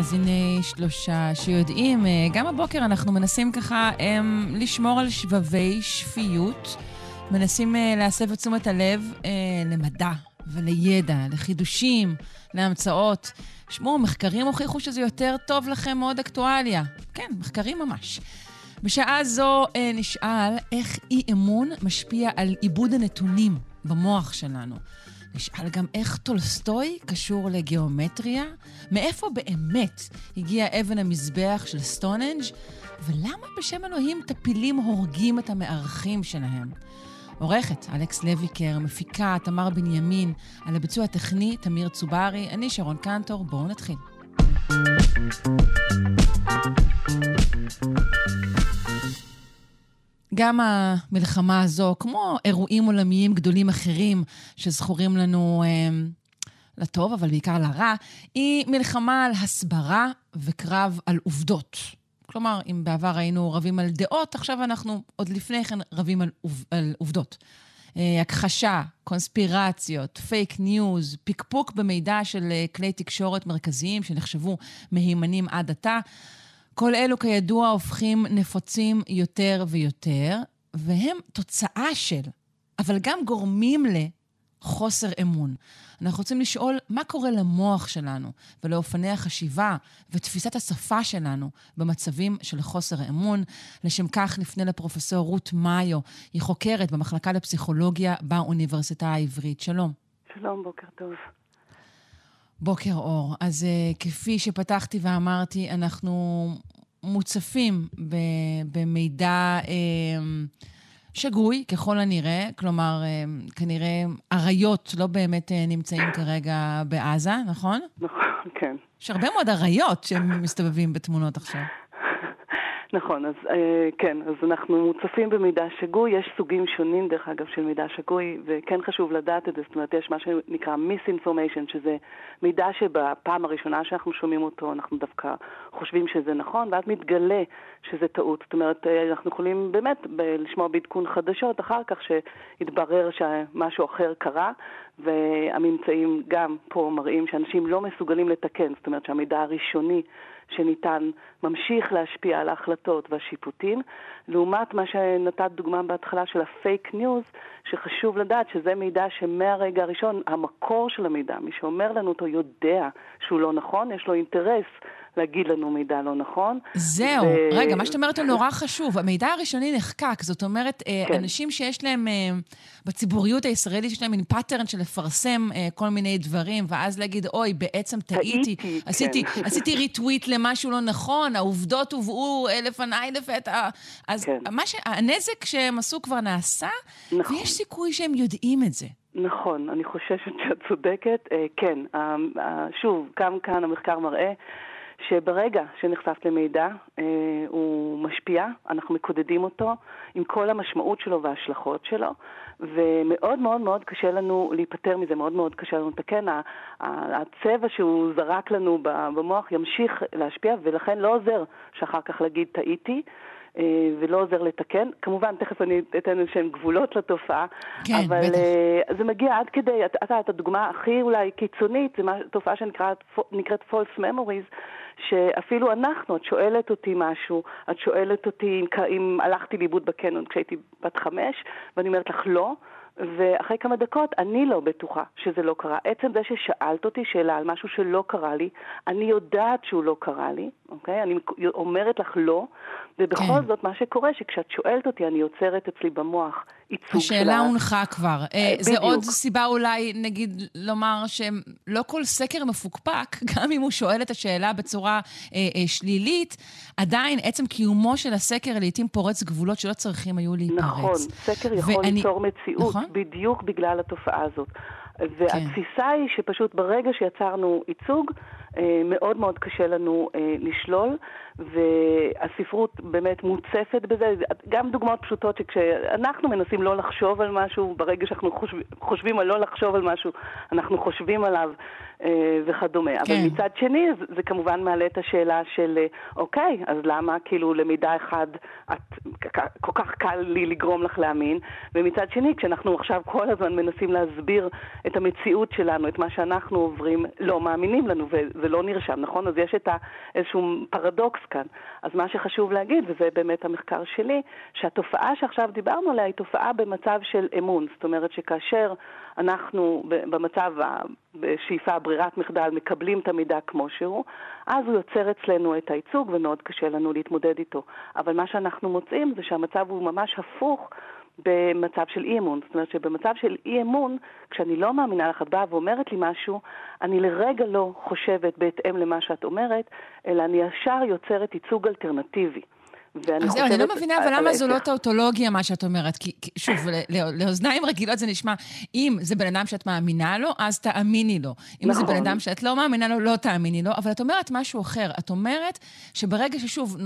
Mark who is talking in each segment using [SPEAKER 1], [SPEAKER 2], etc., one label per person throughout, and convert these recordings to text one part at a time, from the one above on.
[SPEAKER 1] טוב למאזיני שלושה שיודעים. אה, גם הבוקר אנחנו מנסים ככה הם, לשמור על שבבי שפיות. מנסים אה, להסב את תשומת הלב אה, למדע ולידע, לחידושים, להמצאות. שמעו, מחקרים הוכיחו שזה יותר טוב לכם מאוד אקטואליה. כן, מחקרים ממש. בשעה זו נשאל איך אי-אמון משפיע על עיבוד הנתונים במוח שלנו. נשאל גם איך טולסטוי קשור לגיאומטריה, מאיפה באמת הגיעה אבן המזבח של סטונהנג', ולמה בשם אלוהים טפילים הורגים את המארחים שלהם. עורכת, אלכס לויקר, מפיקה, תמר בנימין, על הביצוע הטכני, תמיר צוברי, אני שרון קנטור, בואו נתחיל. גם המלחמה הזו, כמו אירועים עולמיים גדולים אחרים שזכורים לנו אה, לטוב, אבל בעיקר לרע, היא מלחמה על הסברה וקרב על עובדות. כלומר, אם בעבר היינו רבים על דעות, עכשיו אנחנו עוד לפני כן רבים על, עוב, על עובדות. אה, הכחשה, קונספירציות, פייק ניוז, פקפוק במידע של אה, כלי תקשורת מרכזיים שנחשבו מהימנים עד עתה. כל אלו כידוע הופכים נפוצים יותר ויותר, והם תוצאה של, אבל גם גורמים לחוסר אמון. אנחנו רוצים לשאול מה קורה למוח שלנו ולאופני החשיבה ותפיסת השפה שלנו במצבים של חוסר אמון. לשם כך נפנה לפרופסור רות מאיו, היא חוקרת במחלקה לפסיכולוגיה באוניברסיטה העברית. שלום.
[SPEAKER 2] שלום, בוקר טוב.
[SPEAKER 1] בוקר אור. אז uh, כפי שפתחתי ואמרתי, אנחנו מוצפים במידע uh, שגוי, ככל הנראה. כלומר, uh, כנראה אריות לא באמת uh, נמצאים כרגע בעזה, נכון?
[SPEAKER 2] נכון, כן.
[SPEAKER 1] יש הרבה מאוד אריות שמסתובבים בתמונות עכשיו.
[SPEAKER 2] נכון, אז אה, כן, אז אנחנו מוצפים במידע שגוי, יש סוגים שונים דרך אגב של מידע שגוי, וכן חשוב לדעת את זה, זאת אומרת יש מה שנקרא misinformation, שזה מידע שבפעם הראשונה שאנחנו שומעים אותו אנחנו דווקא חושבים שזה נכון, ואז מתגלה שזה טעות. זאת אומרת, אה, אנחנו יכולים באמת לשמוע בעדכון חדשות אחר כך שהתברר שמשהו אחר קרה, והממצאים גם פה מראים שאנשים לא מסוגלים לתקן, זאת אומרת שהמידע הראשוני שניתן ממשיך להשפיע על ההחלטות והשיפוטים, לעומת מה שנתת דוגמה בהתחלה של הפייק ניוז, שחשוב לדעת שזה מידע שמהרגע הראשון, המקור של המידע, מי שאומר לנו אותו יודע שהוא לא נכון, יש לו אינטרס להגיד לנו מידע לא נכון.
[SPEAKER 1] זהו. ו... רגע, מה שאת אומרת הוא נורא חשוב. המידע הראשוני נחקק, זאת אומרת, אה, כן. אנשים שיש להם, אה, בציבוריות הישראלית, יש להם מין pattern של לפרסם אה, כל מיני דברים, ואז להגיד, אוי, בעצם טעיתי.
[SPEAKER 2] טעיתי,
[SPEAKER 1] עשיתי,
[SPEAKER 2] כן.
[SPEAKER 1] עשיתי retweet למשהו לא נכון, העובדות הובאו לפניי לפתע. אז
[SPEAKER 2] כן.
[SPEAKER 1] מה ש... הנזק שהם עשו כבר נעשה,
[SPEAKER 2] נכון.
[SPEAKER 1] ויש סיכוי שהם יודעים את זה.
[SPEAKER 2] נכון, אני חוששת שאת צודקת. אה, כן, אה, אה, שוב, גם כאן המחקר מראה שברגע שנחשף למידע אה, הוא משפיע, אנחנו מקודדים אותו עם כל המשמעות שלו וההשלכות שלו, ומאוד מאוד מאוד קשה לנו להיפטר מזה, מאוד מאוד קשה לנו לתקן. הצבע שהוא זרק לנו במוח ימשיך להשפיע, ולכן לא עוזר שאחר כך להגיד טעיתי. אה, ולא עוזר לתקן. כמובן, תכף אני אתן איזשהם גבולות לתופעה.
[SPEAKER 1] כן,
[SPEAKER 2] אבל
[SPEAKER 1] בטח.
[SPEAKER 2] אה, זה מגיע עד כדי, את יודעת, הדוגמה הכי אולי קיצונית, זו תופעה שנקראת נקראת false memories, שאפילו אנחנו, את שואלת אותי משהו, את שואלת אותי אם, אם הלכתי לאיבוד בקנון כשהייתי בת חמש, ואני אומרת לך לא. ואחרי כמה דקות אני לא בטוחה שזה לא קרה. עצם זה ששאלת אותי שאלה על משהו שלא קרה לי, אני יודעת שהוא לא קרה לי, אוקיי? אני אומרת לך לא, ובכל
[SPEAKER 1] כן.
[SPEAKER 2] זאת מה שקורה שכשאת שואלת אותי אני יוצרת אצלי במוח ייצוג של
[SPEAKER 1] השאלה הונחה כבר. אה, זה
[SPEAKER 2] בדיוק.
[SPEAKER 1] עוד סיבה אולי, נגיד, לומר שלא כל סקר מפוקפק, גם אם הוא שואל את השאלה בצורה אה, אה, שלילית, עדיין עצם קיומו של הסקר לעיתים פורץ גבולות שלא צריכים היו להיפרץ.
[SPEAKER 2] נכון, סקר יכול
[SPEAKER 1] ואני-
[SPEAKER 2] ליצור מציאות
[SPEAKER 1] נכון?
[SPEAKER 2] בדיוק בגלל התופעה הזאת. והתפיסה היא שפשוט ברגע שיצרנו ייצוג, מאוד מאוד קשה לנו אה, לשלול, והספרות באמת מוצפת בזה. גם דוגמאות פשוטות שכשאנחנו מנסים לא לחשוב על משהו, ברגע שאנחנו חושבים, חושבים על לא לחשוב על משהו, אנחנו חושבים עליו אה, וכדומה. כן. אבל מצד שני, זה, זה כמובן מעלה את השאלה של, אה, אוקיי, אז למה כאילו למידה אחד את, כל כך קל לי לגרום לך להאמין, ומצד שני, כשאנחנו עכשיו כל הזמן מנסים להסביר את המציאות שלנו, את מה שאנחנו עוברים, לא מאמינים לנו, וזה לא נרשם, נכון? אז יש את ה, איזשהו פרדוקס כאן. אז מה שחשוב להגיד, וזה באמת המחקר שלי, שהתופעה שעכשיו דיברנו עליה היא תופעה במצב של אמון. זאת אומרת שכאשר אנחנו במצב, בשאיפה, ברירת מחדל, מקבלים את המידע כמו שהוא, אז הוא יוצר אצלנו את הייצוג ומאוד קשה לנו להתמודד איתו. אבל מה שאנחנו מוצאים זה שהמצב הוא ממש הפוך. במצב של אי אמון. זאת אומרת שבמצב של אי אמון, כשאני לא מאמינה לך, את באה ואומרת לי משהו, אני לרגע לא חושבת בהתאם למה שאת אומרת, אלא אני ישר יוצרת ייצוג אלטרנטיבי.
[SPEAKER 1] ואני אז זהו, אני לא מבינה, אבל למה זו לא טאוטולוגיה, מה שאת אומרת? כי, שוב, לאוזניים רגילות זה נשמע, אם זה בן אדם שאת מאמינה לו, אז תאמיני לו. אם זה בן נכון. אדם שאת לא מאמינה לו, לא תאמיני לו. אבל את אומרת משהו אחר. את אומרת שברגע ששוב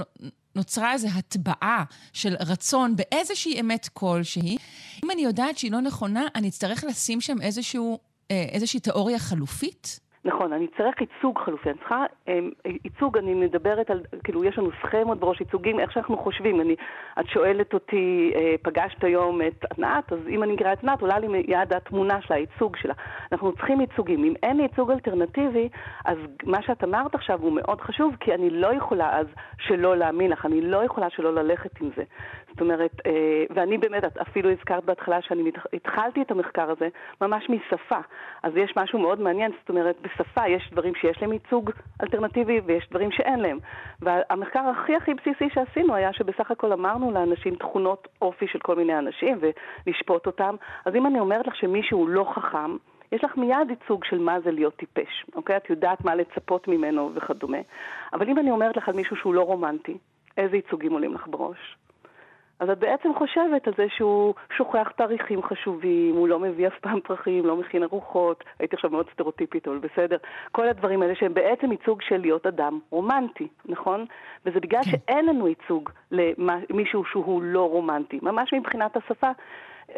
[SPEAKER 1] נוצרה איזו הטבעה של רצון באיזושהי אמת כלשהי, אם אני יודעת שהיא לא נכונה, אני אצטרך לשים שם איזשהו, אה, איזושהי תיאוריה חלופית?
[SPEAKER 2] נכון, אני צריך ייצוג חלופי. אני צריכה אמ, ייצוג, אני מדברת על, כאילו, יש לנו סכמות בראש, ייצוגים, איך שאנחנו חושבים. אני, את שואלת אותי, אה, פגשת היום את ענת, אז אם אני אקרא את ענת, עולה לי מיד התמונה שלה, הייצוג שלה. אנחנו צריכים ייצוגים. אם אין ייצוג אלטרנטיבי, אז מה שאת אמרת עכשיו הוא מאוד חשוב, כי אני לא יכולה אז שלא להאמין לך, אני לא יכולה שלא ללכת עם זה. זאת אומרת, אה, ואני באמת, את אפילו הזכרת בהתחלה שאני התחלתי את המחקר הזה ממש משפה. אז יש משהו מאוד מעניין, זאת אומרת, בשפה יש דברים שיש להם ייצוג אלטרנטיבי ויש דברים שאין להם. והמחקר הכי הכי בסיסי שעשינו היה שבסך הכל אמרנו לאנשים תכונות אופי של כל מיני אנשים ולשפוט אותם. אז אם אני אומרת לך שמישהו לא חכם, יש לך מיד ייצוג של מה זה להיות טיפש, אוקיי? את יודעת מה לצפות ממנו וכדומה. אבל אם אני אומרת לך על מישהו שהוא לא רומנטי, איזה ייצוגים עולים לך בראש? אז את בעצם חושבת על זה שהוא שוכח תאריכים חשובים, הוא לא מביא אף פעם פרחים, לא מכין ארוחות, הייתי עכשיו מאוד סטריאוטיפית, אבל בסדר. כל הדברים האלה שהם בעצם ייצוג של להיות אדם רומנטי, נכון? וזה בגלל כן. שאין לנו ייצוג למישהו שהוא לא רומנטי. ממש מבחינת השפה.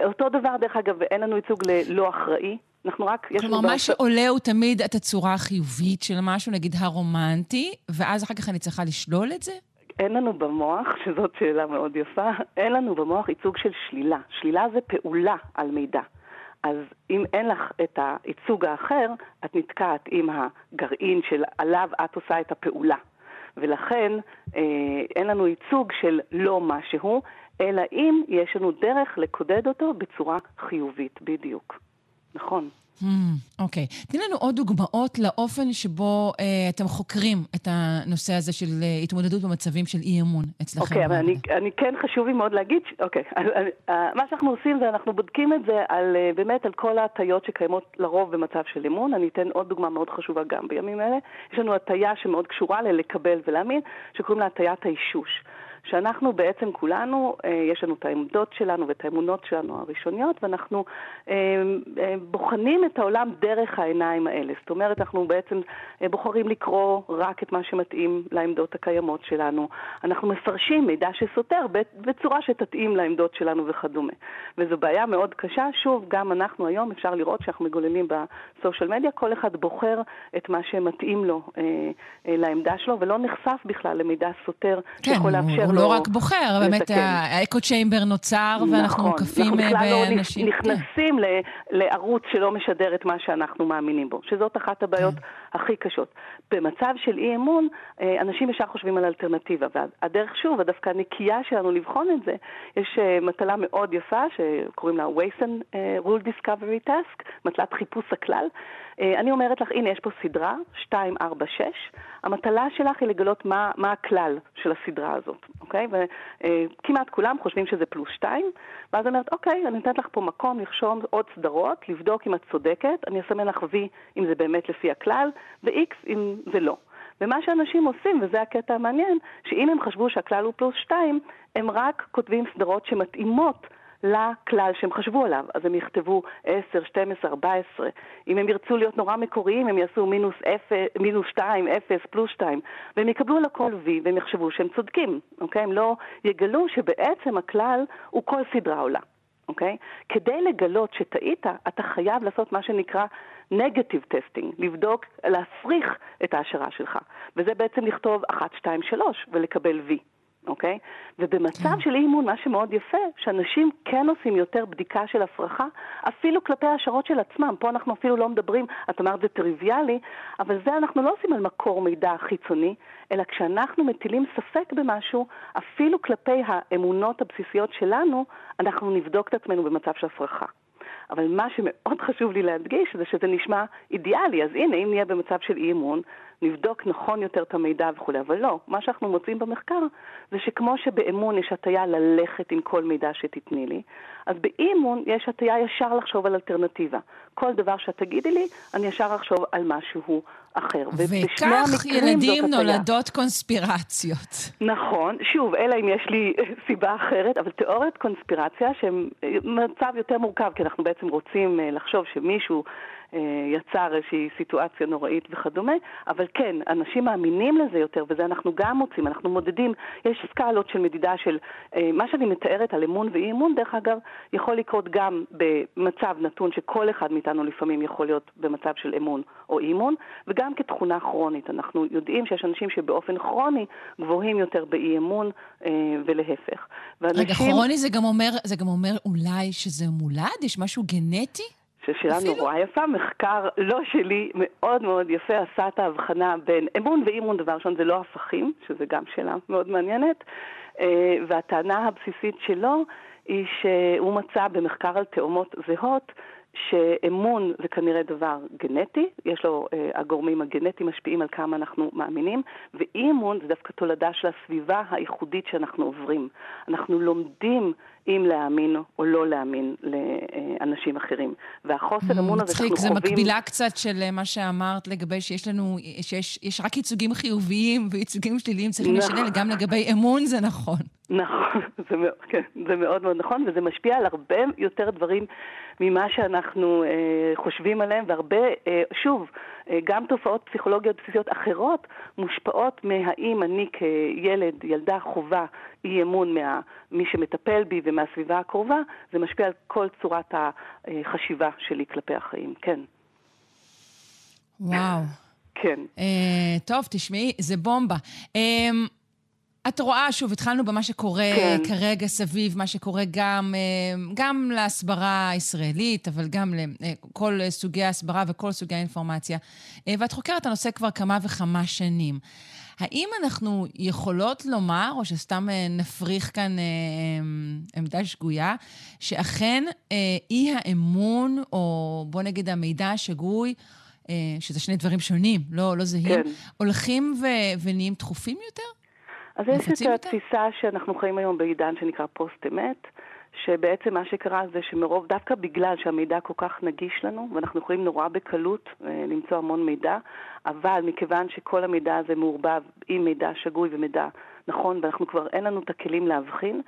[SPEAKER 2] אותו דבר, דרך אגב, אין לנו ייצוג ללא אחראי. אנחנו רק,
[SPEAKER 1] יש כלומר, מה שעולה הוא תמיד את הצורה החיובית של משהו, נגיד הרומנטי, ואז אחר כך אני צריכה לשלול את זה?
[SPEAKER 2] אין לנו במוח, שזאת שאלה מאוד יפה, אין לנו במוח ייצוג של שלילה. שלילה זה פעולה על מידע. אז אם אין לך את הייצוג האחר, את נתקעת עם הגרעין של עליו את עושה את הפעולה. ולכן אה, אין לנו ייצוג של לא משהו, אלא אם יש לנו דרך לקודד אותו בצורה חיובית, בדיוק. נכון.
[SPEAKER 1] אוקיי. Okay. תני לנו עוד דוגמאות לאופן שבו uh, אתם חוקרים את הנושא הזה של uh, התמודדות במצבים של אי-אמון אצלכם.
[SPEAKER 2] אוקיי, okay, אבל אני, אני כן חשוב לי מאוד להגיד, אוקיי, okay, uh, מה שאנחנו עושים זה אנחנו בודקים את זה על, באמת על כל ההטיות שקיימות לרוב במצב של אמון. אני אתן עוד דוגמה מאוד חשובה גם בימים אלה. יש לנו הטיה שמאוד קשורה ללקבל ולהאמין, שקוראים לה הטיית האישוש. שאנחנו בעצם כולנו, אה, יש לנו את העמדות שלנו ואת האמונות שלנו הראשוניות, ואנחנו אה, אה, בוחנים את העולם דרך העיניים האלה. זאת אומרת, אנחנו בעצם בוחרים לקרוא רק את מה שמתאים לעמדות הקיימות שלנו. אנחנו מפרשים מידע שסותר בצורה שתתאים לעמדות שלנו וכדומה. וזו בעיה מאוד קשה. שוב, גם אנחנו היום, אפשר לראות שאנחנו מגוללים בסושיאל מדיה, כל אחד בוחר את מה שמתאים לו לעמדה שלו, ולא נחשף בכלל למידע סותר
[SPEAKER 1] כן, שיכול לאפשר לא רק בוחר, באמת האקו צ'יימבר נוצר, נכון, ואנחנו מוקפים באנשים.
[SPEAKER 2] אנחנו בכלל לא נכנסים כן. לערוץ שלא משדר את מה שאנחנו מאמינים בו, שזאת אחת הבעיות כן. הכי קשות. במצב של אי אמון, אה, אנשים ישר חושבים על אלטרנטיבה, והדרך, שוב, הדווקא הנקייה שלנו לבחון את זה, יש אה, מטלה מאוד יפה שקוראים לה Wason אה, Rule Discovery Task, מטלת חיפוש הכלל. אני אומרת לך, הנה, יש פה סדרה, 2, 4, 6, המטלה שלך היא לגלות מה, מה הכלל של הסדרה הזאת, אוקיי? וכמעט כולם חושבים שזה פלוס 2, ואז אני אומרת, אוקיי, אני נותנת לך פה מקום לרשום עוד סדרות, לבדוק אם את צודקת, אני אסמן לך V אם זה באמת לפי הכלל, ו-X אם זה לא. ומה שאנשים עושים, וזה הקטע המעניין, שאם הם חשבו שהכלל הוא פלוס 2, הם רק כותבים סדרות שמתאימות לכלל שהם חשבו עליו. אז הם יכתבו 10, 12, 14. אם הם ירצו להיות נורא מקוריים, הם יעשו מינוס, 0, מינוס 2, 0, פלוס 2, והם יקבלו על הכל V, והם יחשבו שהם צודקים, אוקיי? הם לא יגלו שבעצם הכלל הוא כל סדרה עולה. אוקיי? כדי לגלות שטעית, אתה חייב לעשות מה שנקרא negative testing, לבדוק, להפריך את ההשערה שלך. וזה בעצם לכתוב 1, 2, 3 ולקבל V. אוקיי? ובמצב כן. של אי אימון, מה שמאוד יפה, שאנשים כן עושים יותר בדיקה של הפרחה, אפילו כלפי ההשערות של עצמם. פה אנחנו אפילו לא מדברים, את אמרת זה טריוויאלי, אבל זה אנחנו לא עושים על מקור מידע חיצוני, אלא כשאנחנו מטילים ספק במשהו, אפילו כלפי האמונות הבסיסיות שלנו, אנחנו נבדוק את עצמנו במצב של הפרחה. אבל מה שמאוד חשוב לי להדגיש זה שזה נשמע אידיאלי, אז הנה, אם נהיה במצב של אי אמון, נבדוק נכון יותר את המידע וכולי, אבל לא, מה שאנחנו מוצאים במחקר זה שכמו שבאמון יש הטיה ללכת עם כל מידע שתתני לי, אז באימון יש הטיה ישר לחשוב על אלטרנטיבה. כל דבר שאת תגידי לי, אני ישר אחשוב על משהו אחר.
[SPEAKER 1] וכך ילדים נולדות קונספירציות.
[SPEAKER 2] נכון, שוב, אלא אם יש לי סיבה אחרת, אבל תיאוריית קונספירציה שהן מצב יותר מורכב, כי אנחנו בעצם רוצים אה, לחשוב שמישהו אה, יצר איזושהי סיטואציה נוראית וכדומה, אבל כן, אנשים מאמינים לזה יותר, וזה אנחנו גם מוצאים, אנחנו מודדים, יש סקלות של מדידה של, אה, מה שאני מתארת על אמון ואי אמון, דרך אגב, יכול לקרות גם במצב נתון שכל אחד מאיתנו לפעמים יכול להיות במצב של אמון או אי אמון, וגם כתכונה כרונית. אנחנו יודעים שיש אנשים שבאופן כרוני גבוהים יותר באי אמון אה, ולהפך.
[SPEAKER 1] ואנשים... רגע, כרוני זה גם אומר, זה גם אומר אולי שזה מולד? יש משהו גנטי?
[SPEAKER 2] ששאלה נורא יפה, מחקר לא שלי, מאוד מאוד יפה, עשה את ההבחנה בין אמון ואימון, דבר ראשון זה לא הפכים, שזה גם שאלה מאוד מעניינת, אה, והטענה הבסיסית שלו היא שהוא מצא במחקר על תאומות זהות שאמון זה כנראה דבר גנטי, יש לו, uh, הגורמים הגנטיים משפיעים על כמה אנחנו מאמינים, ואי אמון זה דווקא תולדה של הסביבה הייחודית שאנחנו עוברים. אנחנו לומדים אם להאמין או לא להאמין לאנשים אחרים. והחוסר mm, אמון הזה שאנחנו
[SPEAKER 1] חווים... מצחיק, זה מקבילה קצת של אה, מה שאמרת לגבי שיש לנו, שיש רק ייצוגים חיוביים וייצוגים שליליים צריכים נכון. לשלם, גם לגבי אמון זה נכון.
[SPEAKER 2] נכון, זה מאוד, כן, זה מאוד מאוד נכון, וזה משפיע על הרבה יותר דברים ממה שאנחנו אה, חושבים עליהם, והרבה, אה, שוב, אה, גם תופעות פסיכולוגיות בסיסיות אחרות מושפעות מהאם אני כילד, ילדה חובה אי אמון ממי שמטפל בי ומהסביבה הקרובה, זה משפיע על כל צורת החשיבה שלי כלפי החיים, כן.
[SPEAKER 1] וואו.
[SPEAKER 2] כן.
[SPEAKER 1] Uh, טוב, תשמעי, זה בומבה. Uh, את רואה, שוב, התחלנו במה שקורה כן. כרגע סביב, מה שקורה גם, אה, גם להסברה הישראלית, אבל גם לכל סוגי ההסברה וכל סוגי האינפורמציה. אה, ואת חוקרת את הנושא כבר כמה וכמה שנים. האם אנחנו יכולות לומר, או שסתם אה, נפריך כאן עמדה שגויה, שאכן אי האמון, או בוא נגיד המידע השגוי, שזה שני דברים שונים, לא, לא זהים, כן. הולכים ו- ונהיים דחופים יותר?
[SPEAKER 2] אז יש את התפיסה שאנחנו חיים היום בעידן שנקרא פוסט-אמת, שבעצם מה שקרה זה שמרוב, דווקא בגלל שהמידע כל כך נגיש לנו, ואנחנו יכולים נורא בקלות אה, למצוא המון מידע, אבל מכיוון שכל המידע הזה מעורבב עם מידע שגוי ומידע נכון, ואנחנו כבר אין לנו את הכלים להבחין,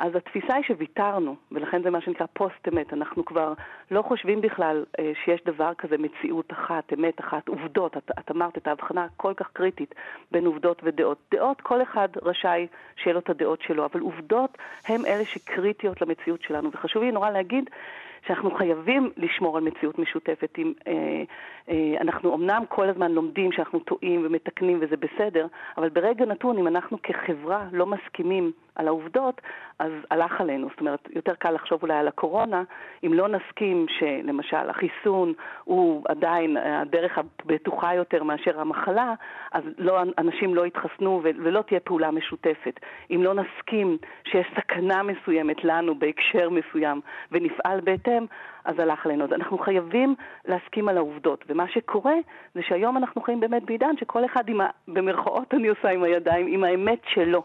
[SPEAKER 2] אז התפיסה היא שוויתרנו, ולכן זה מה שנקרא פוסט-אמת. אנחנו כבר לא חושבים בכלל אה, שיש דבר כזה מציאות אחת, אמת אחת, עובדות. את, את אמרת את ההבחנה הכל כך קריטית בין עובדות ודעות. דעות, כל אחד רשאי שיהיה לו את הדעות שלו, אבל עובדות הן אלה שקריטיות למציאות שלנו. וחשוב לי נורא להגיד שאנחנו חייבים לשמור על מציאות משותפת. עם, אה, אה, אנחנו אמנם כל הזמן לומדים שאנחנו טועים ומתקנים וזה בסדר, אבל ברגע נתון, אם אנחנו כחברה לא מסכימים על העובדות, אז הלך עלינו. זאת אומרת, יותר קל לחשוב אולי על הקורונה, אם לא נסכים שלמשל החיסון הוא עדיין הדרך הבטוחה יותר מאשר המחלה, אז לא, אנשים לא יתחסנו ולא תהיה פעולה משותפת. אם לא נסכים שיש סכנה מסוימת לנו בהקשר מסוים ונפעל בהתאם, them אז הלך עלינו. אז אנחנו חייבים להסכים על העובדות. ומה שקורה זה שהיום אנחנו חיים באמת בעידן שכל אחד עם, ה, במרכאות אני עושה עם הידיים, עם האמת שלו.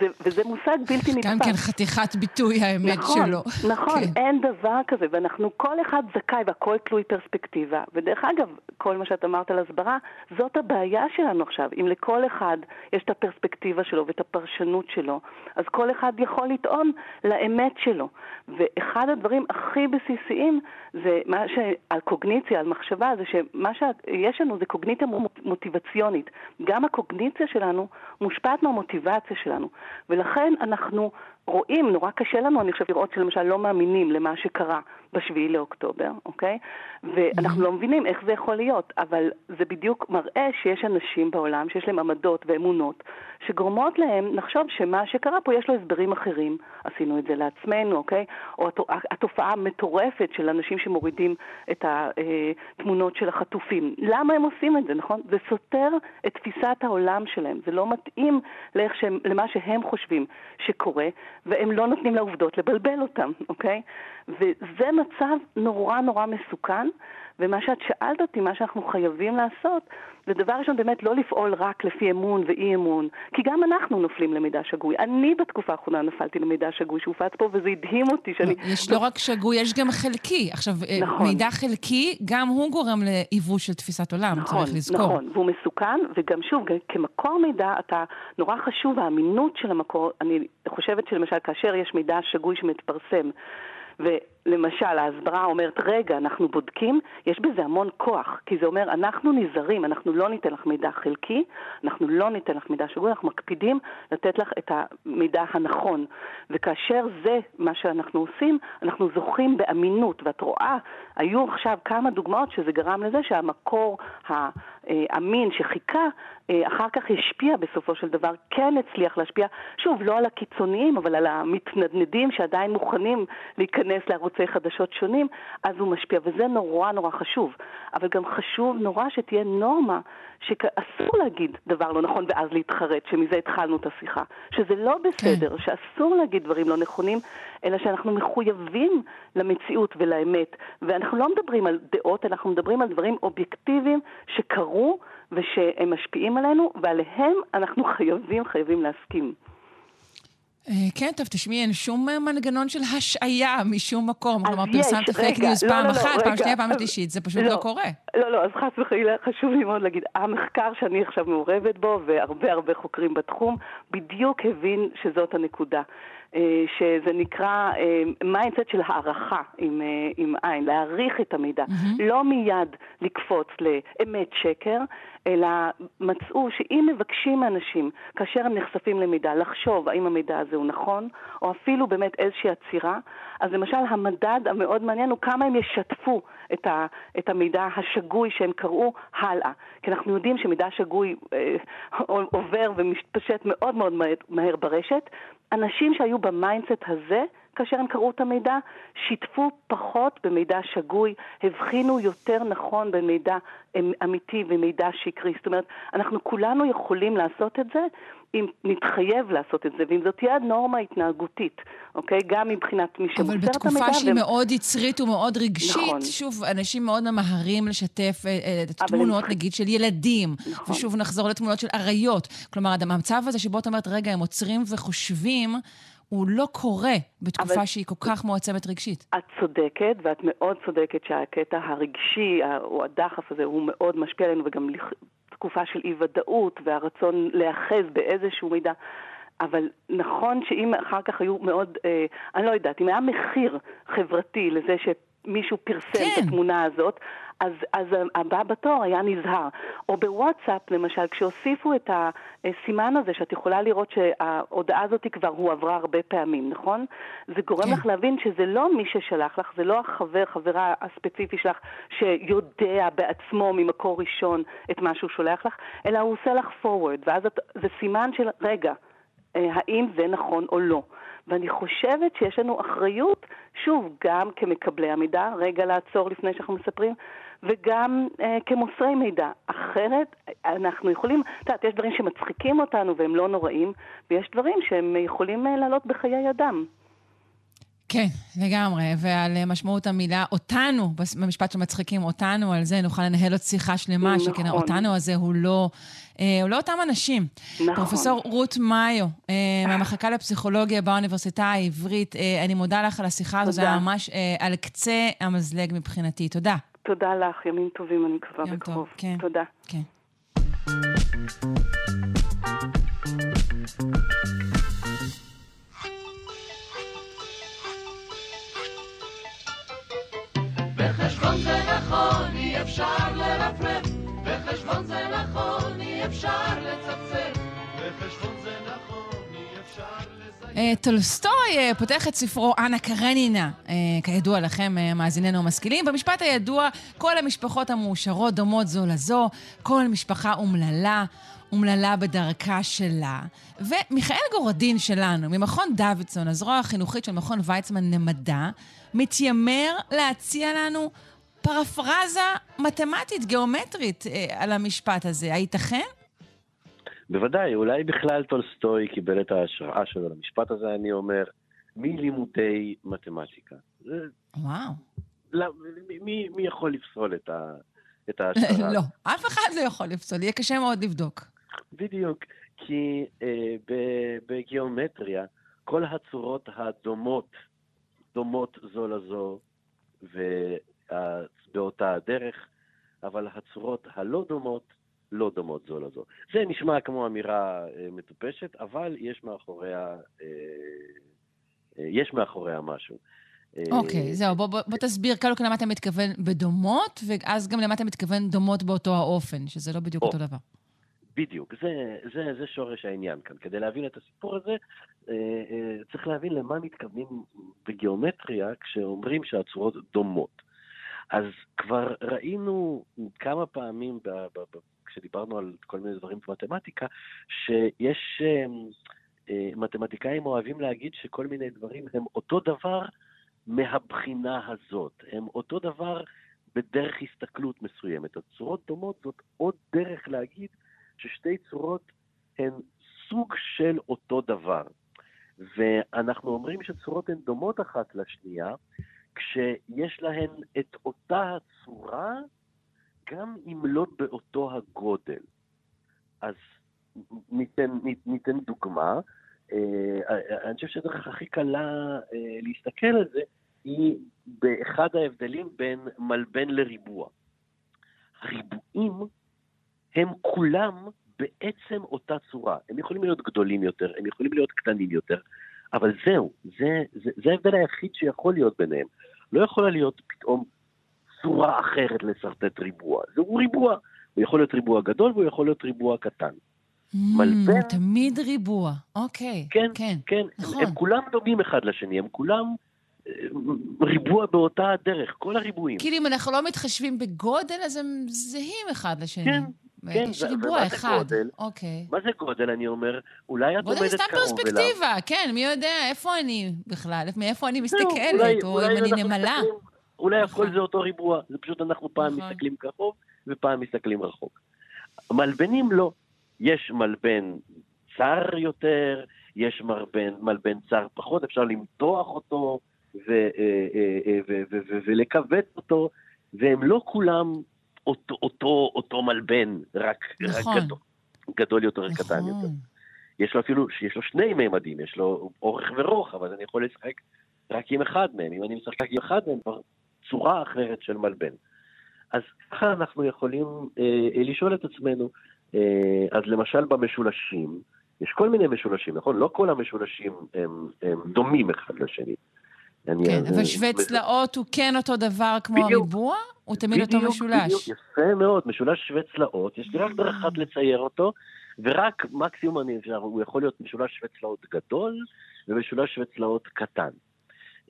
[SPEAKER 2] זה, וזה מושג בלתי נתפס.
[SPEAKER 1] גם כן חתיכת ביטוי האמת
[SPEAKER 2] נכון,
[SPEAKER 1] שלו.
[SPEAKER 2] נכון,
[SPEAKER 1] כן.
[SPEAKER 2] אין דבר כזה, ואנחנו, כל אחד זכאי והכל תלוי פרספקטיבה. ודרך אגב, כל מה שאת אמרת על הסברה, זאת הבעיה שלנו עכשיו. אם לכל אחד יש את הפרספקטיבה שלו ואת הפרשנות שלו, אז כל אחד יכול לטעון לאמת שלו. ואחד הדברים הכי בסיסיים זה מה ש... על קוגניציה, על מחשבה, זה שמה שיש לנו זה קוגניציה מוטיבציונית. גם הקוגניציה שלנו מושפעת מהמוטיבציה שלנו. ולכן אנחנו רואים, נורא קשה לנו, אני חושבת, לראות שלמשל לא מאמינים למה שקרה בשביעי לאוקטובר, אוקיי? ואנחנו לא מבינים איך זה יכול להיות, אבל זה בדיוק מראה שיש אנשים בעולם שיש להם עמדות ואמונות שגורמות להם לחשוב שמה שקרה פה יש לו הסברים אחרים. עשינו את זה לעצמנו, אוקיי? או התופעה המטורפת של אנשים שמורידים את התמונות של החטופים. למה הם עושים את זה, נכון? זה סותר את תפיסת העולם שלהם, זה לא מתאים שהם, למה שהם חושבים שקורה, והם לא נותנים לעובדות לבלבל אותם, אוקיי? וזה מצב נורא נורא מסוכן, ומה שאת שאלת אותי, מה שאנחנו חייבים לעשות, זה דבר ראשון באמת לא לפעול רק לפי אמון ואי אמון, כי גם אנחנו נופלים למידע שגוי. אני בתקופה האחרונה נפלתי למידע שגוי שהופץ פה, וזה הדהים אותי שאני...
[SPEAKER 1] יש לא רק שגוי, יש גם חלקי. עכשיו, אה, נכון. מידע חלקי, גם הוא גורם לעיוות של תפיסת עולם,
[SPEAKER 2] נכון,
[SPEAKER 1] צריך לזכור.
[SPEAKER 2] נכון, והוא מסוכן, וגם שוב, כמקור מידע, אתה, נורא חשוב האמינות של המקור. אני חושבת שלמשל, כאשר יש מידע שגוי שמתפרסם, ולמשל, ההסברה אומרת, רגע, אנחנו בודקים, יש בזה המון כוח, כי זה אומר, אנחנו נזהרים, אנחנו לא ניתן לך מידע חלקי, אנחנו לא ניתן לך מידע שגוי, אנחנו מקפידים לתת לך את המידע הנכון. וכאשר זה מה שאנחנו עושים, אנחנו זוכים באמינות, ואת רואה, היו עכשיו כמה דוגמאות שזה גרם לזה שהמקור האמין שחיכה, אה, אחר כך השפיע בסופו של דבר, כן הצליח להשפיע, שוב, לא על הקיצוניים, אבל על המתנדנדים שעדיין מוכנים להיכנס לערוצי חדשות שונים, אז הוא משפיע, וזה נורא נורא חשוב. אבל גם חשוב נורא שתהיה נורמה שאסור להגיד דבר לא נכון ואז להתחרט, שמזה התחלנו את השיחה. שזה לא בסדר, כן. שאסור להגיד דברים לא נכונים, אלא שאנחנו מחויבים למציאות ולאמת. ואנחנו לא מדברים על דעות, אנחנו מדברים על דברים אובייקטיביים שקרו ושהם משפיעים עלינו, ועליהם אנחנו חייבים, חייבים להסכים.
[SPEAKER 1] אה, כן, טוב, תשמעי, אין שום מנגנון של השעיה משום מקום. כלומר, פרסמת פייק ניוז פעם לא, לא, אחת, פעם שנייה, פעם שלישית, זה פשוט לא קורה.
[SPEAKER 2] לא, לא, אז חס וחלילה, חשוב לי מאוד להגיד, המחקר שאני עכשיו מעורבת בו, והרבה הרבה חוקרים בתחום, בדיוק הבין שזאת הנקודה. אה, שזה נקרא mindset אה, של הערכה עם, אה, עם עין, להעריך את המידע. Mm-hmm. לא מיד לקפוץ לאמת שקר, אלא מצאו שאם מבקשים מאנשים, כאשר הם נחשפים למידע, לחשוב האם המידע הזה הוא נכון, או אפילו באמת איזושהי עצירה, אז למשל המדד המאוד מעניין הוא כמה הם ישתפו את, ה, את המידע השגוי שהם קראו הלאה. כי אנחנו יודעים שמידע שגוי אה, עובר ומתפשט מאוד מאוד מהר, ברשת. אנשים שהיו ב mindset הזה, כאשר הם קראו את המידע, שיתפו פחות במידע שגוי, הבחינו יותר נכון במידע אמיתי ומידע שקרי. זאת אומרת, אנחנו כולנו יכולים לעשות את זה אם נתחייב לעשות את זה, ואם זאת תהיה נורמה התנהגותית, אוקיי? גם מבחינת מי שמוסר את המידע.
[SPEAKER 1] אבל בתקופה שהיא ו... מאוד יצרית ומאוד רגשית, נכון. שוב, אנשים מאוד ממהרים לשתף אה, אה, את התמונות, הם... נגיד, של ילדים. נכון. ושוב, נחזור לתמונות של אריות. כלומר, המצב הזה שבו את אומרת, רגע, הם עוצרים וחושבים, הוא לא קורה בתקופה אבל... שהיא כל כך מועצמת רגשית.
[SPEAKER 2] את צודקת, ואת מאוד צודקת שהקטע הרגשי, או הדחף הזה, הוא מאוד משפיע עלינו, וגם תקופה של אי-ודאות והרצון להיאחז באיזשהו מידע. אבל נכון שאם אחר כך היו מאוד, אה, אני לא יודעת, אם היה מחיר חברתי לזה שמישהו פרסם כן. את התמונה הזאת, אז, אז הבא בתור היה נזהר. או בוואטסאפ, למשל, כשהוסיפו את הסימן הזה, שאת יכולה לראות שההודעה הזאת כבר הועברה הרבה פעמים, נכון? זה גורם כן. לך להבין שזה לא מי ששלח לך, זה לא החבר, חברה הספציפי שלך, שיודע בעצמו ממקור ראשון את מה שהוא שולח לך, אלא הוא עושה לך forward, ואז את, זה סימן של, רגע, אה, האם זה נכון או לא. ואני חושבת שיש לנו אחריות, שוב, גם כמקבלי המידע, רגע לעצור לפני שאנחנו מספרים, וגם אה, כמוסרי מידע. אחרת, אנחנו יכולים, את יודעת, יש דברים שמצחיקים אותנו והם לא נוראים, ויש דברים שהם יכולים אה, לעלות בחיי אדם.
[SPEAKER 1] כן, לגמרי. ועל אה, משמעות המילה אותנו, במשפט שמצחיקים אותנו, על זה נוכל לנהל עוד שיחה שלמה, נכון. שכן אותנו הזה הוא לא, אה, הוא לא אותם אנשים. נכון. פרופסור רות מאיו, אה, מהמחלקה לפסיכולוגיה באוניברסיטה העברית, אה, אני מודה לך על השיחה הזו, זה היה ממש אה, על קצה המזלג מבחינתי. תודה.
[SPEAKER 2] תודה לך, ימים טובים, אני מקווה בקרוב. טוב, כן. תודה. כן. בחשבון זה נכון, אי אפשר לרפרף, בחשבון זה נכון, אי אפשר לצפצף, בחשבון זה נכון, אי אפשר לזיין. טולסטוי אה, פותח את ספרו אנה קרנינה, אה, כידוע לכם, אה, מאזיננו המשכילים. במשפט הידוע, כל המשפחות המאושרות דומות זו לזו, כל משפחה אומללה. אומללה בדרכה שלה. ומיכאל גורדין שלנו, ממכון דוידסון, הזרוע החינוכית של מכון ויצמן למדע, מתיימר להציע לנו פרפרזה מתמטית, גיאומטרית, אה, על המשפט הזה. הייתכן?
[SPEAKER 3] בוודאי, אולי בכלל טולסטוי קיבל את ההשראה שלו למשפט הזה, אני אומר, מלימודי מתמטיקה.
[SPEAKER 1] וואו.
[SPEAKER 3] לא, מי, מי יכול לפסול את, ה, את ההשראה?
[SPEAKER 1] לא, אף אחד לא יכול לפסול, יהיה קשה מאוד לבדוק.
[SPEAKER 3] בדיוק, כי אה, בגיאומטריה כל הצורות הדומות, דומות זו לזו ובאותה הדרך, אבל הצורות הלא דומות לא דומות זו לזו. זה נשמע כמו אמירה אה, מטופשת, אבל יש מאחוריה, אה, אה, יש מאחוריה משהו.
[SPEAKER 1] אוקיי, okay, זהו, בוא, בוא, בוא תסביר כל למה אתה מתכוון בדומות, ואז גם למה אתה מתכוון דומות באותו האופן, שזה לא בדיוק oh. אותו דבר.
[SPEAKER 3] בדיוק, זה, זה, זה שורש העניין כאן. כדי להבין את הסיפור הזה, אה, אה, צריך להבין למה מתכוונים בגיאומטריה כשאומרים שהצורות דומות. אז כבר ראינו כמה פעמים, ב, ב, ב, כשדיברנו על כל מיני דברים במתמטיקה, שיש אה, אה, מתמטיקאים אוהבים להגיד שכל מיני דברים הם אותו דבר מהבחינה הזאת. הם אותו דבר בדרך הסתכלות מסוימת. הצורות דומות זאת עוד דרך להגיד ששתי צורות הן סוג של אותו דבר. ואנחנו אומרים שצורות הן דומות אחת לשנייה, כשיש להן את אותה הצורה, גם אם לא באותו הגודל. אז ניתן, ניתן דוגמה. אה, אני חושב שהדרך הכי קלה אה, להסתכל על זה היא באחד ההבדלים בין מלבן לריבוע. הריבועים הם כולם בעצם אותה צורה. הם יכולים להיות גדולים יותר, הם יכולים להיות קטנים יותר, אבל זהו, זה, זה, זה ההבדל היחיד שיכול להיות ביניהם. לא יכולה להיות פתאום צורה אחרת לשרטט ריבוע. זהו ריבוע. הוא יכול להיות ריבוע גדול והוא יכול להיות ריבוע קטן.
[SPEAKER 1] Mm, מלבן... תמיד ריבוע, אוקיי.
[SPEAKER 3] כן, כן. כן. נכון. הם, הם כולם דומים אחד לשני, הם כולם אה, ריבוע באותה הדרך, כל הריבועים.
[SPEAKER 1] כאילו אם אנחנו לא מתחשבים בגודל, אז הם זהים אחד לשני. כן, כן, יש ריבוע אחד. גודל,
[SPEAKER 3] אוקיי. מה זה גודל, אני אומר? אולי את עומדת קרוב
[SPEAKER 1] אליו. גודל סתם פרספקטיבה, כן, מי יודע איפה אני בכלל, מאיפה אני מסתכלת, או אם אני נמלה.
[SPEAKER 3] אולי הכל זה אותו ריבוע, זה פשוט אנחנו פעם נכון. מסתכלים קרוב ופעם מסתכלים רחוק. מלבנים לא. יש מלבן צר יותר, יש מלבן, מלבן צר פחות, אפשר למתוח אותו אה, אה, אה, ולכווץ אותו, והם לא כולם אותו, אותו, אותו מלבן, רק, נכון. רק גדול, גדול יותר, נכון. קטן יותר. יש לו אפילו, יש לו שני מימדים, יש לו אורך ורוחב, אז אני יכול לשחק רק עם אחד מהם. אם אני משחק עם אחד מהם, כבר צורה אחרת של מלבן. אז ככה אנחנו יכולים אה, לשאול את עצמנו, אה, אז למשל במשולשים, יש כל מיני משולשים, נכון? לא כל המשולשים הם, הם דומים אחד לשני.
[SPEAKER 1] כן, אבל שווה צלעות הוא כן אותו דבר כמו הריבוע? הוא תמיד אותו משולש? בדיוק,
[SPEAKER 3] יפה מאוד, משולש שווה צלעות, יש לי רק דרך אחת לצייר אותו, ורק מקסימום אני אפשר, הוא יכול להיות משולש שווה צלעות גדול, ומשולש שווה צלעות קטן.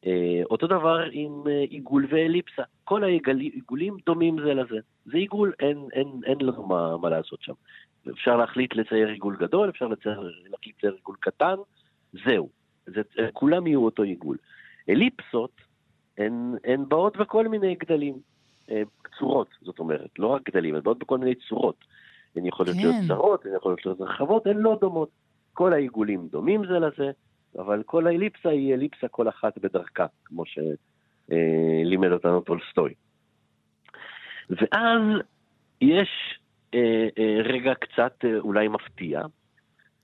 [SPEAKER 3] אה, אותו דבר עם אה, עיגול ואליפסה, כל העיגולים דומים זה לזה. זה עיגול, אין, אין, אין לנו מה, מה לעשות שם. אפשר להחליט לצייר עיגול גדול, אפשר לצייר, להחליט לצייר עיגול קטן, זהו. זה, כולם יהיו אותו עיגול. אליפסות הן, הן באות בכל מיני גדלים, אה, צורות, זאת אומרת, לא רק גדלים, הן באות בכל מיני צורות. הן יכולות כן. להיות צרות, הן יכולות להיות רחבות, הן לא דומות. כל העיגולים דומים זה לזה, אבל כל האליפסה היא אליפסה כל אחת בדרכה, כמו שלימד אותנו טולסטוי. ואז יש אה, אה, רגע קצת אה, אולי מפתיע,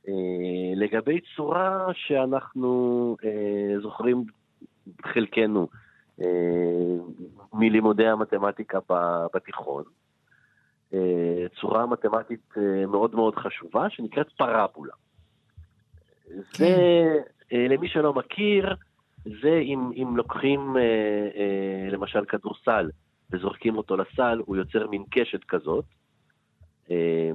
[SPEAKER 3] אה, לגבי צורה שאנחנו אה, זוכרים חלקנו אה, מלימודי המתמטיקה בתיכון. צורה מתמטית מאוד מאוד חשובה שנקראת פרבולה. כן. זה, למי שלא מכיר, זה אם, אם לוקחים למשל כדורסל וזורקים אותו לסל, הוא יוצר מין קשת כזאת,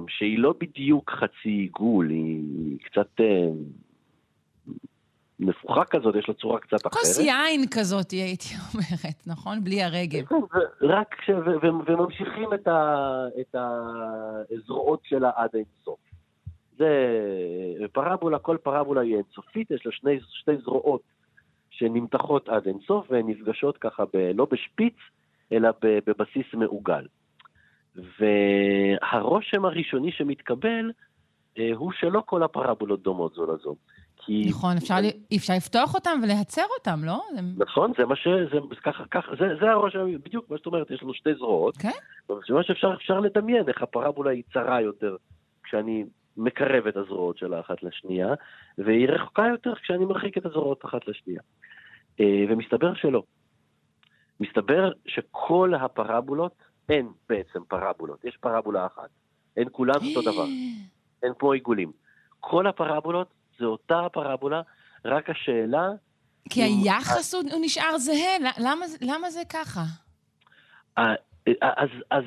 [SPEAKER 3] שהיא לא בדיוק חצי עיגול, היא קצת נפוחה כזאת, יש לה צורה קצת אחרת.
[SPEAKER 1] כוס יין כזאת, הייתי אומרת, נכון? בלי הרגל. כן,
[SPEAKER 3] רק כש... וממשיכים את, ה... את הזרועות שלה עד אינסוף. זה פרבולה, כל פרבולה היא אינסופית, יש לה שני, שתי זרועות שנמתחות עד אינסוף, והן נפגשות ככה ב... לא בשפיץ, אלא בבסיס מעוגל. והרושם הראשוני שמתקבל אה, הוא שלא כל הפרבולות דומות זו לזו.
[SPEAKER 1] כי... נכון, אפשר, אפשר לפתוח אותם ולהצר אותם, לא?
[SPEAKER 3] נכון, זה מה ש... זה, ככה, ככה, זה, זה הראש, בדיוק מה שאת אומרת, יש לנו שתי זרועות. כן. זה מה שאפשר אפשר לדמיין, איך הפרבולה היא צרה יותר כשאני מקרב את הזרועות שלה אחת לשנייה, והיא רחוקה יותר כשאני מרחיק את הזרועות אחת לשנייה. אה, ומסתבר שלא. מסתבר שכל הפרבולות, אין בעצם פרבולות, יש פרבולה אחת. הן כולן אותו דבר. הן כמו עיגולים. כל הפרבולות זה אותה הפרבולה, רק השאלה...
[SPEAKER 1] כי היחס הוא, הוא נשאר זהה, למה, למה זה ככה?
[SPEAKER 3] אז, אז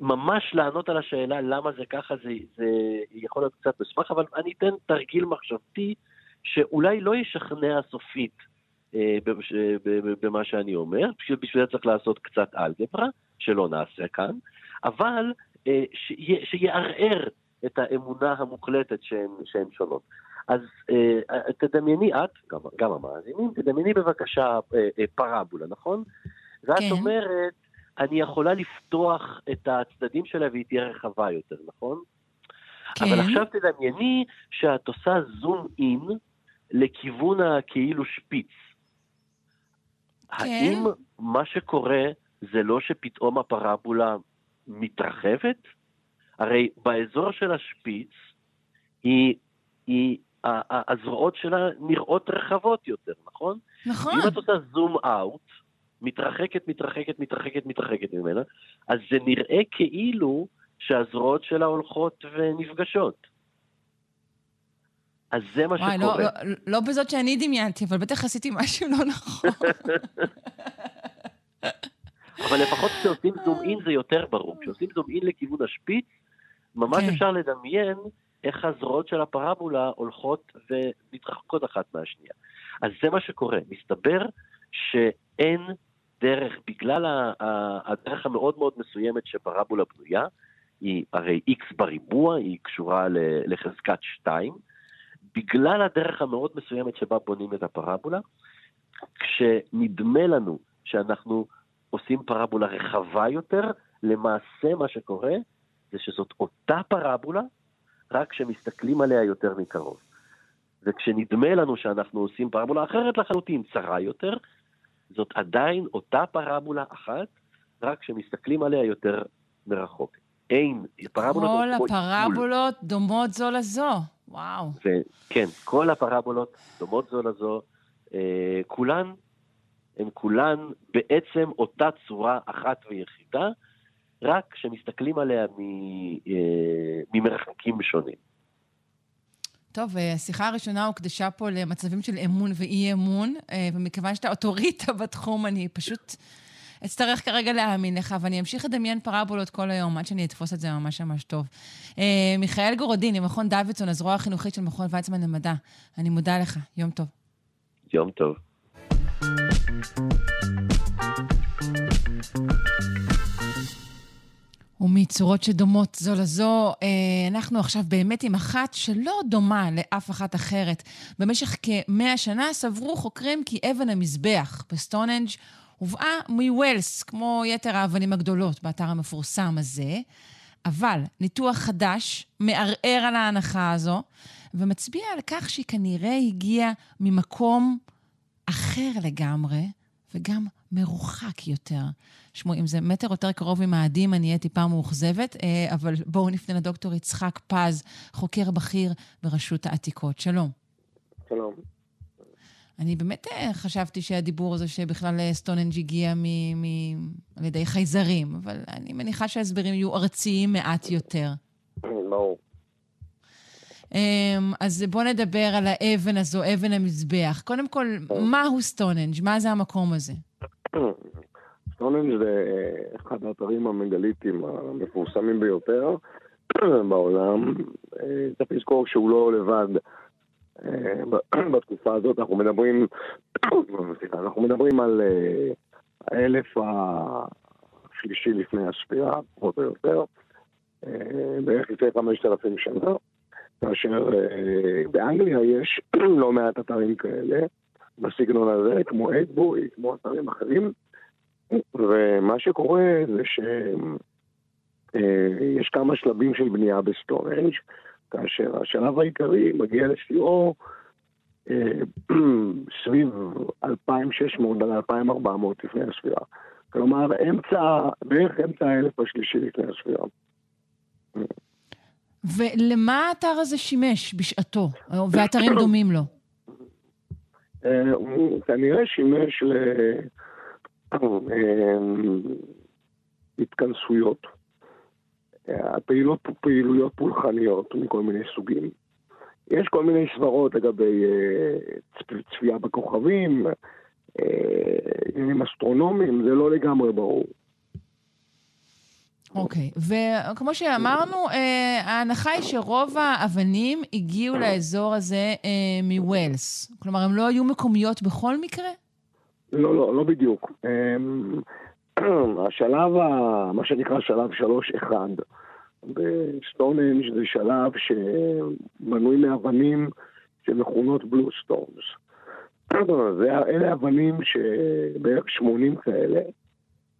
[SPEAKER 3] ממש לענות על השאלה למה זה ככה, זה, זה יכול להיות קצת מסמך, אבל אני אתן תרגיל מחשבתי שאולי לא ישכנע סופית אה, במה שאני אומר, בשביל, זה צריך לעשות קצת אלגברה, שלא נעשה כאן, אבל אה, שיערער את האמונה המוחלטת שהן שונות. אז אה, אה, תדמייני את, גם, גם המאזינים, תדמייני בבקשה אה, אה, פרבולה, נכון? ואת כן. אומרת, אני יכולה לפתוח את הצדדים שלה והיא תהיה רחבה יותר, נכון? כן. אבל עכשיו תדמייני שאת עושה זום אין לכיוון הכאילו שפיץ. כן. האם מה שקורה זה לא שפתאום הפרבולה מתרחבת? הרי באזור של השפיץ היא, היא הזרועות שלה נראות רחבות יותר, נכון?
[SPEAKER 1] נכון.
[SPEAKER 3] אם את עושה זום אאוט, מתרחקת, מתרחקת, מתרחקת, מתרחקת ממנה, אז זה נראה כאילו שהזרועות שלה הולכות ונפגשות. אז זה מה וואי,
[SPEAKER 1] לא, שקורה. לא, לא, לא בזאת שאני דמיינתי, אבל בטח עשיתי משהו לא נכון.
[SPEAKER 3] אבל לפחות כשעושים זום אין זה יותר ברור. כשעושים זום אין לכיוון השפיץ, ממש כן. אפשר לדמיין איך הזרועות של הפרבולה הולכות ומתרחקות אחת מהשנייה. אז זה מה שקורה. מסתבר שאין דרך, בגלל הדרך המאוד מאוד מסוימת שפרבולה בנויה, היא הרי x בריבוע, היא קשורה לחזקת 2, בגלל הדרך המאוד מסוימת שבה בונים את הפרבולה, כשנדמה לנו שאנחנו עושים פרבולה רחבה יותר, למעשה מה שקורה זה שזאת אותה פרבולה, רק כשמסתכלים עליה יותר מקרוב. וכשנדמה לנו שאנחנו עושים פרבולה אחרת לחלוטין, צרה יותר, זאת עדיין אותה פרבולה אחת, רק כשמסתכלים עליה יותר מרחוק. אין,
[SPEAKER 1] פרבולות... כל הפרבולות מול. דומות זו לזו, וואו.
[SPEAKER 3] ו- כן, כל הפרבולות דומות זו לזו. אה, כולן, הן כולן בעצם אותה צורה אחת ויחידה, רק כשמסתכלים עליה אה, ממרחקים שונים.
[SPEAKER 1] טוב, אה, השיחה הראשונה הוקדשה פה למצבים של אמון ואי-אמון, אה, ומכיוון שאתה אוטוריטה בתחום, אני פשוט אצטרך כרגע להאמין לך, ואני אמשיך לדמיין פרבולות כל היום, עד שאני אתפוס את זה ממש ממש טוב. מיכאל גורודין, ממכון דוידסון, הזרוע החינוכית של מכון ויצמן למדע. אני מודה לך, יום טוב.
[SPEAKER 3] יום טוב.
[SPEAKER 1] ומצורות שדומות זו לזו, אה, אנחנו עכשיו באמת עם אחת שלא דומה לאף אחת אחרת. במשך כמאה שנה סברו חוקרים כי אבן המזבח בסטונהנג' הובאה מווילס, כמו יתר האבנים הגדולות באתר המפורסם הזה. אבל ניתוח חדש מערער על ההנחה הזו, ומצביע על כך שהיא כנראה הגיעה ממקום אחר לגמרי, וגם מרוחק יותר. שמעו, אם זה מטר יותר קרוב ממאדים, אני אהיה טיפה מאוכזבת, אה, אבל בואו נפנה לדוקטור יצחק פז, חוקר בכיר ברשות העתיקות. שלום.
[SPEAKER 4] שלום.
[SPEAKER 1] אני באמת אה, חשבתי שהדיבור הזה שבכלל אה, סטונהנג' הגיע מ- מ- על ידי חייזרים, אבל אני מניחה שההסברים יהיו ארציים מעט יותר.
[SPEAKER 4] ברור.
[SPEAKER 1] אמ, אז בואו נדבר על האבן הזו, אבן המזבח. קודם כל, מהו סטונהנג'? מה זה המקום הזה?
[SPEAKER 4] סטונהנג' זה אה, אחד האתרים המגליטיים המפורסמים ביותר בעולם. אה, צריך לזכור שהוא לא לבד. אה, בתקופה הזאת אנחנו מדברים, אנחנו מדברים על האלף השלישי לפני הספירה, פחות או יותר, בערך לפני חמשת אלפים שנה. כאשר באנגליה יש לא מעט אתרים כאלה בסגנון הזה, כמו אייבורי, כמו אתרים אחרים, ומה שקורה זה שיש כמה שלבים של בנייה בסטונהנג', כאשר השלב העיקרי מגיע לשיאו סביב 2,600 עד 2,400 לפני הספירה. כלומר, אמצע, בערך אמצע האלף השלישי לפני הספירה.
[SPEAKER 1] ולמה האתר הזה שימש בשעתו, ואתרים דומים לו?
[SPEAKER 4] הוא כנראה שימש להתכנסויות, הפעילות פעילויות פולחניות מכל מיני סוגים. יש כל מיני סברות לגבי צפייה בכוכבים, עניינים אסטרונומיים, זה לא לגמרי ברור.
[SPEAKER 1] אוקיי, okay. וכמו שאמרנו, ההנחה היא שרוב האבנים הגיעו לאזור הזה מווילס. כלומר, הן לא היו מקומיות בכל מקרה?
[SPEAKER 4] לא, לא, לא בדיוק. השלב, מה שנקרא שלב 3-1, בסטונהנג' זה שלב שבנוי מאבנים שמכונות bluestones. אלה אבנים שבערך 80 כאלה,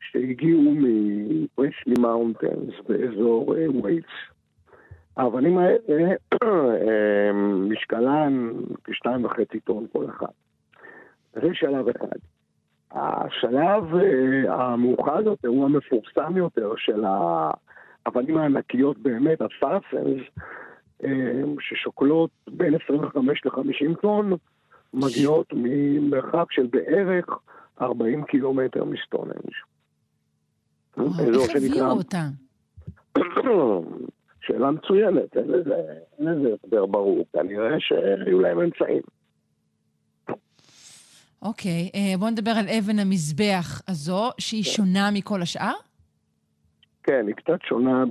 [SPEAKER 4] שהגיעו מ Preseli Mountains באזור וויילס. האבנים האלה, משקלן כשתיים וחצי טון כל אחד. זה שלב אחד. השלב המאוחר יותר הוא המפורסם יותר של האבנים הענקיות באמת, ה sarsens, ששוקלות בין 25 ל-50 טון, מגיעות ממרחק של בערך 40 קילומטר מסטונהנג'.
[SPEAKER 1] איך הביאו אותה?
[SPEAKER 4] שאלה מצוינת, אין לזה הסבר ברור. כנראה שהיו להם אמצעים.
[SPEAKER 1] אוקיי, בואו נדבר על אבן המזבח הזו, שהיא שונה מכל השאר?
[SPEAKER 4] כן, היא קצת שונה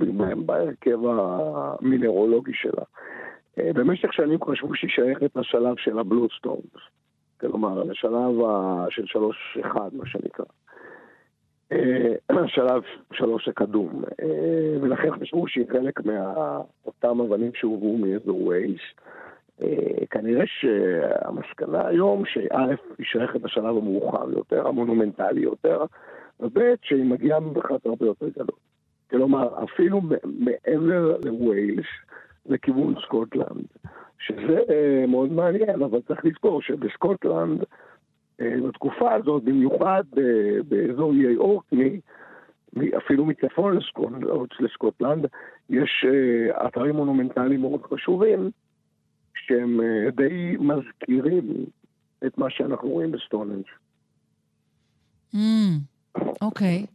[SPEAKER 4] בהרכב המינרולוגי שלה. במשך שנים חשבו שהיא שייכת לשלב של ה bluestones. כלומר, לשלב של שלוש אחד, מה שנקרא. שלב שלוש הקדום, ולכן חשבו שהיא חלק מאותם אבנים שהובאו מאזור ווייס. כנראה שהמסקנה היום שא' היא שייכת לשלב המאוחר יותר, המונומנטלי יותר, וב' שהיא מגיעה ממרחק הרבה יותר גדול. כלומר, אפילו מעבר לווייס, לכיוון סקוטלנד, שזה מאוד מעניין, אבל צריך לזכור שבסקוטלנד בתקופה הזאת, במיוחד באזור איי אורקני, אפילו מצפון לסקוטלנד, יש אתרים מונומנטליים מאוד חשובים, שהם די מזכירים את מה שאנחנו רואים בסטונהנג'.
[SPEAKER 1] אוקיי.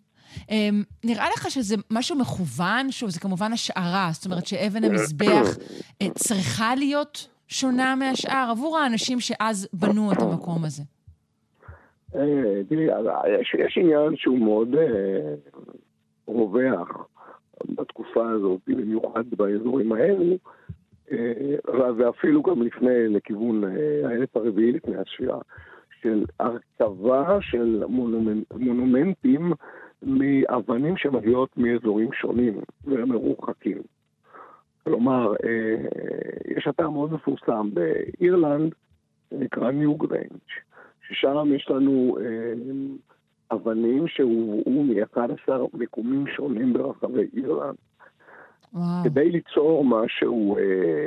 [SPEAKER 1] נראה לך שזה משהו מכוון? שוב, זה כמובן השערה, זאת אומרת שאבן המזבח צריכה להיות שונה מהשאר עבור האנשים שאז בנו את המקום הזה.
[SPEAKER 4] תראי, יש, יש עניין שהוא מאוד אה, רווח בתקופה הזאת, במיוחד באזורים האלו, אה, ואפילו גם לפני, לכיוון אה, האלף הרביעי לפני הספירה, של הרכבה של מונומנט, מונומנטים מאבנים שמגיעות מאזורים שונים ומרוחקים. כלומר, אה, יש אתר מאוד מפורסם באירלנד, שנקרא ניו גריינג'. ששם יש לנו אה, אבנים שהובאו מ-11 מיקומים שונים ברחבי אירלנד. וואו. כדי ליצור משהו אה,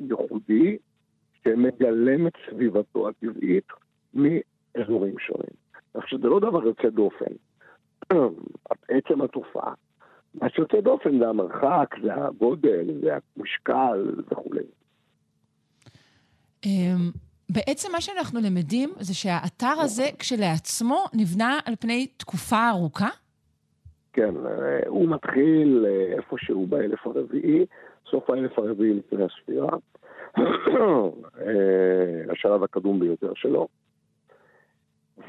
[SPEAKER 4] ייחודי שמגלם את סביבתו הטבעית מאזורים שונים. כך שזה לא דבר יוצא דופן. עצם התופעה. מה שיוצא דופן זה המרחק, זה הגודל, זה המשקל וכולי.
[SPEAKER 1] אמ, בעצם מה שאנחנו למדים זה שהאתר הזה כשלעצמו נבנה על פני תקופה ארוכה?
[SPEAKER 4] כן, אה, הוא מתחיל אה, איפשהו באלף הרביעי, סוף האלף הרביעי לפני הספירה, אה, השלב הקדום ביותר שלו,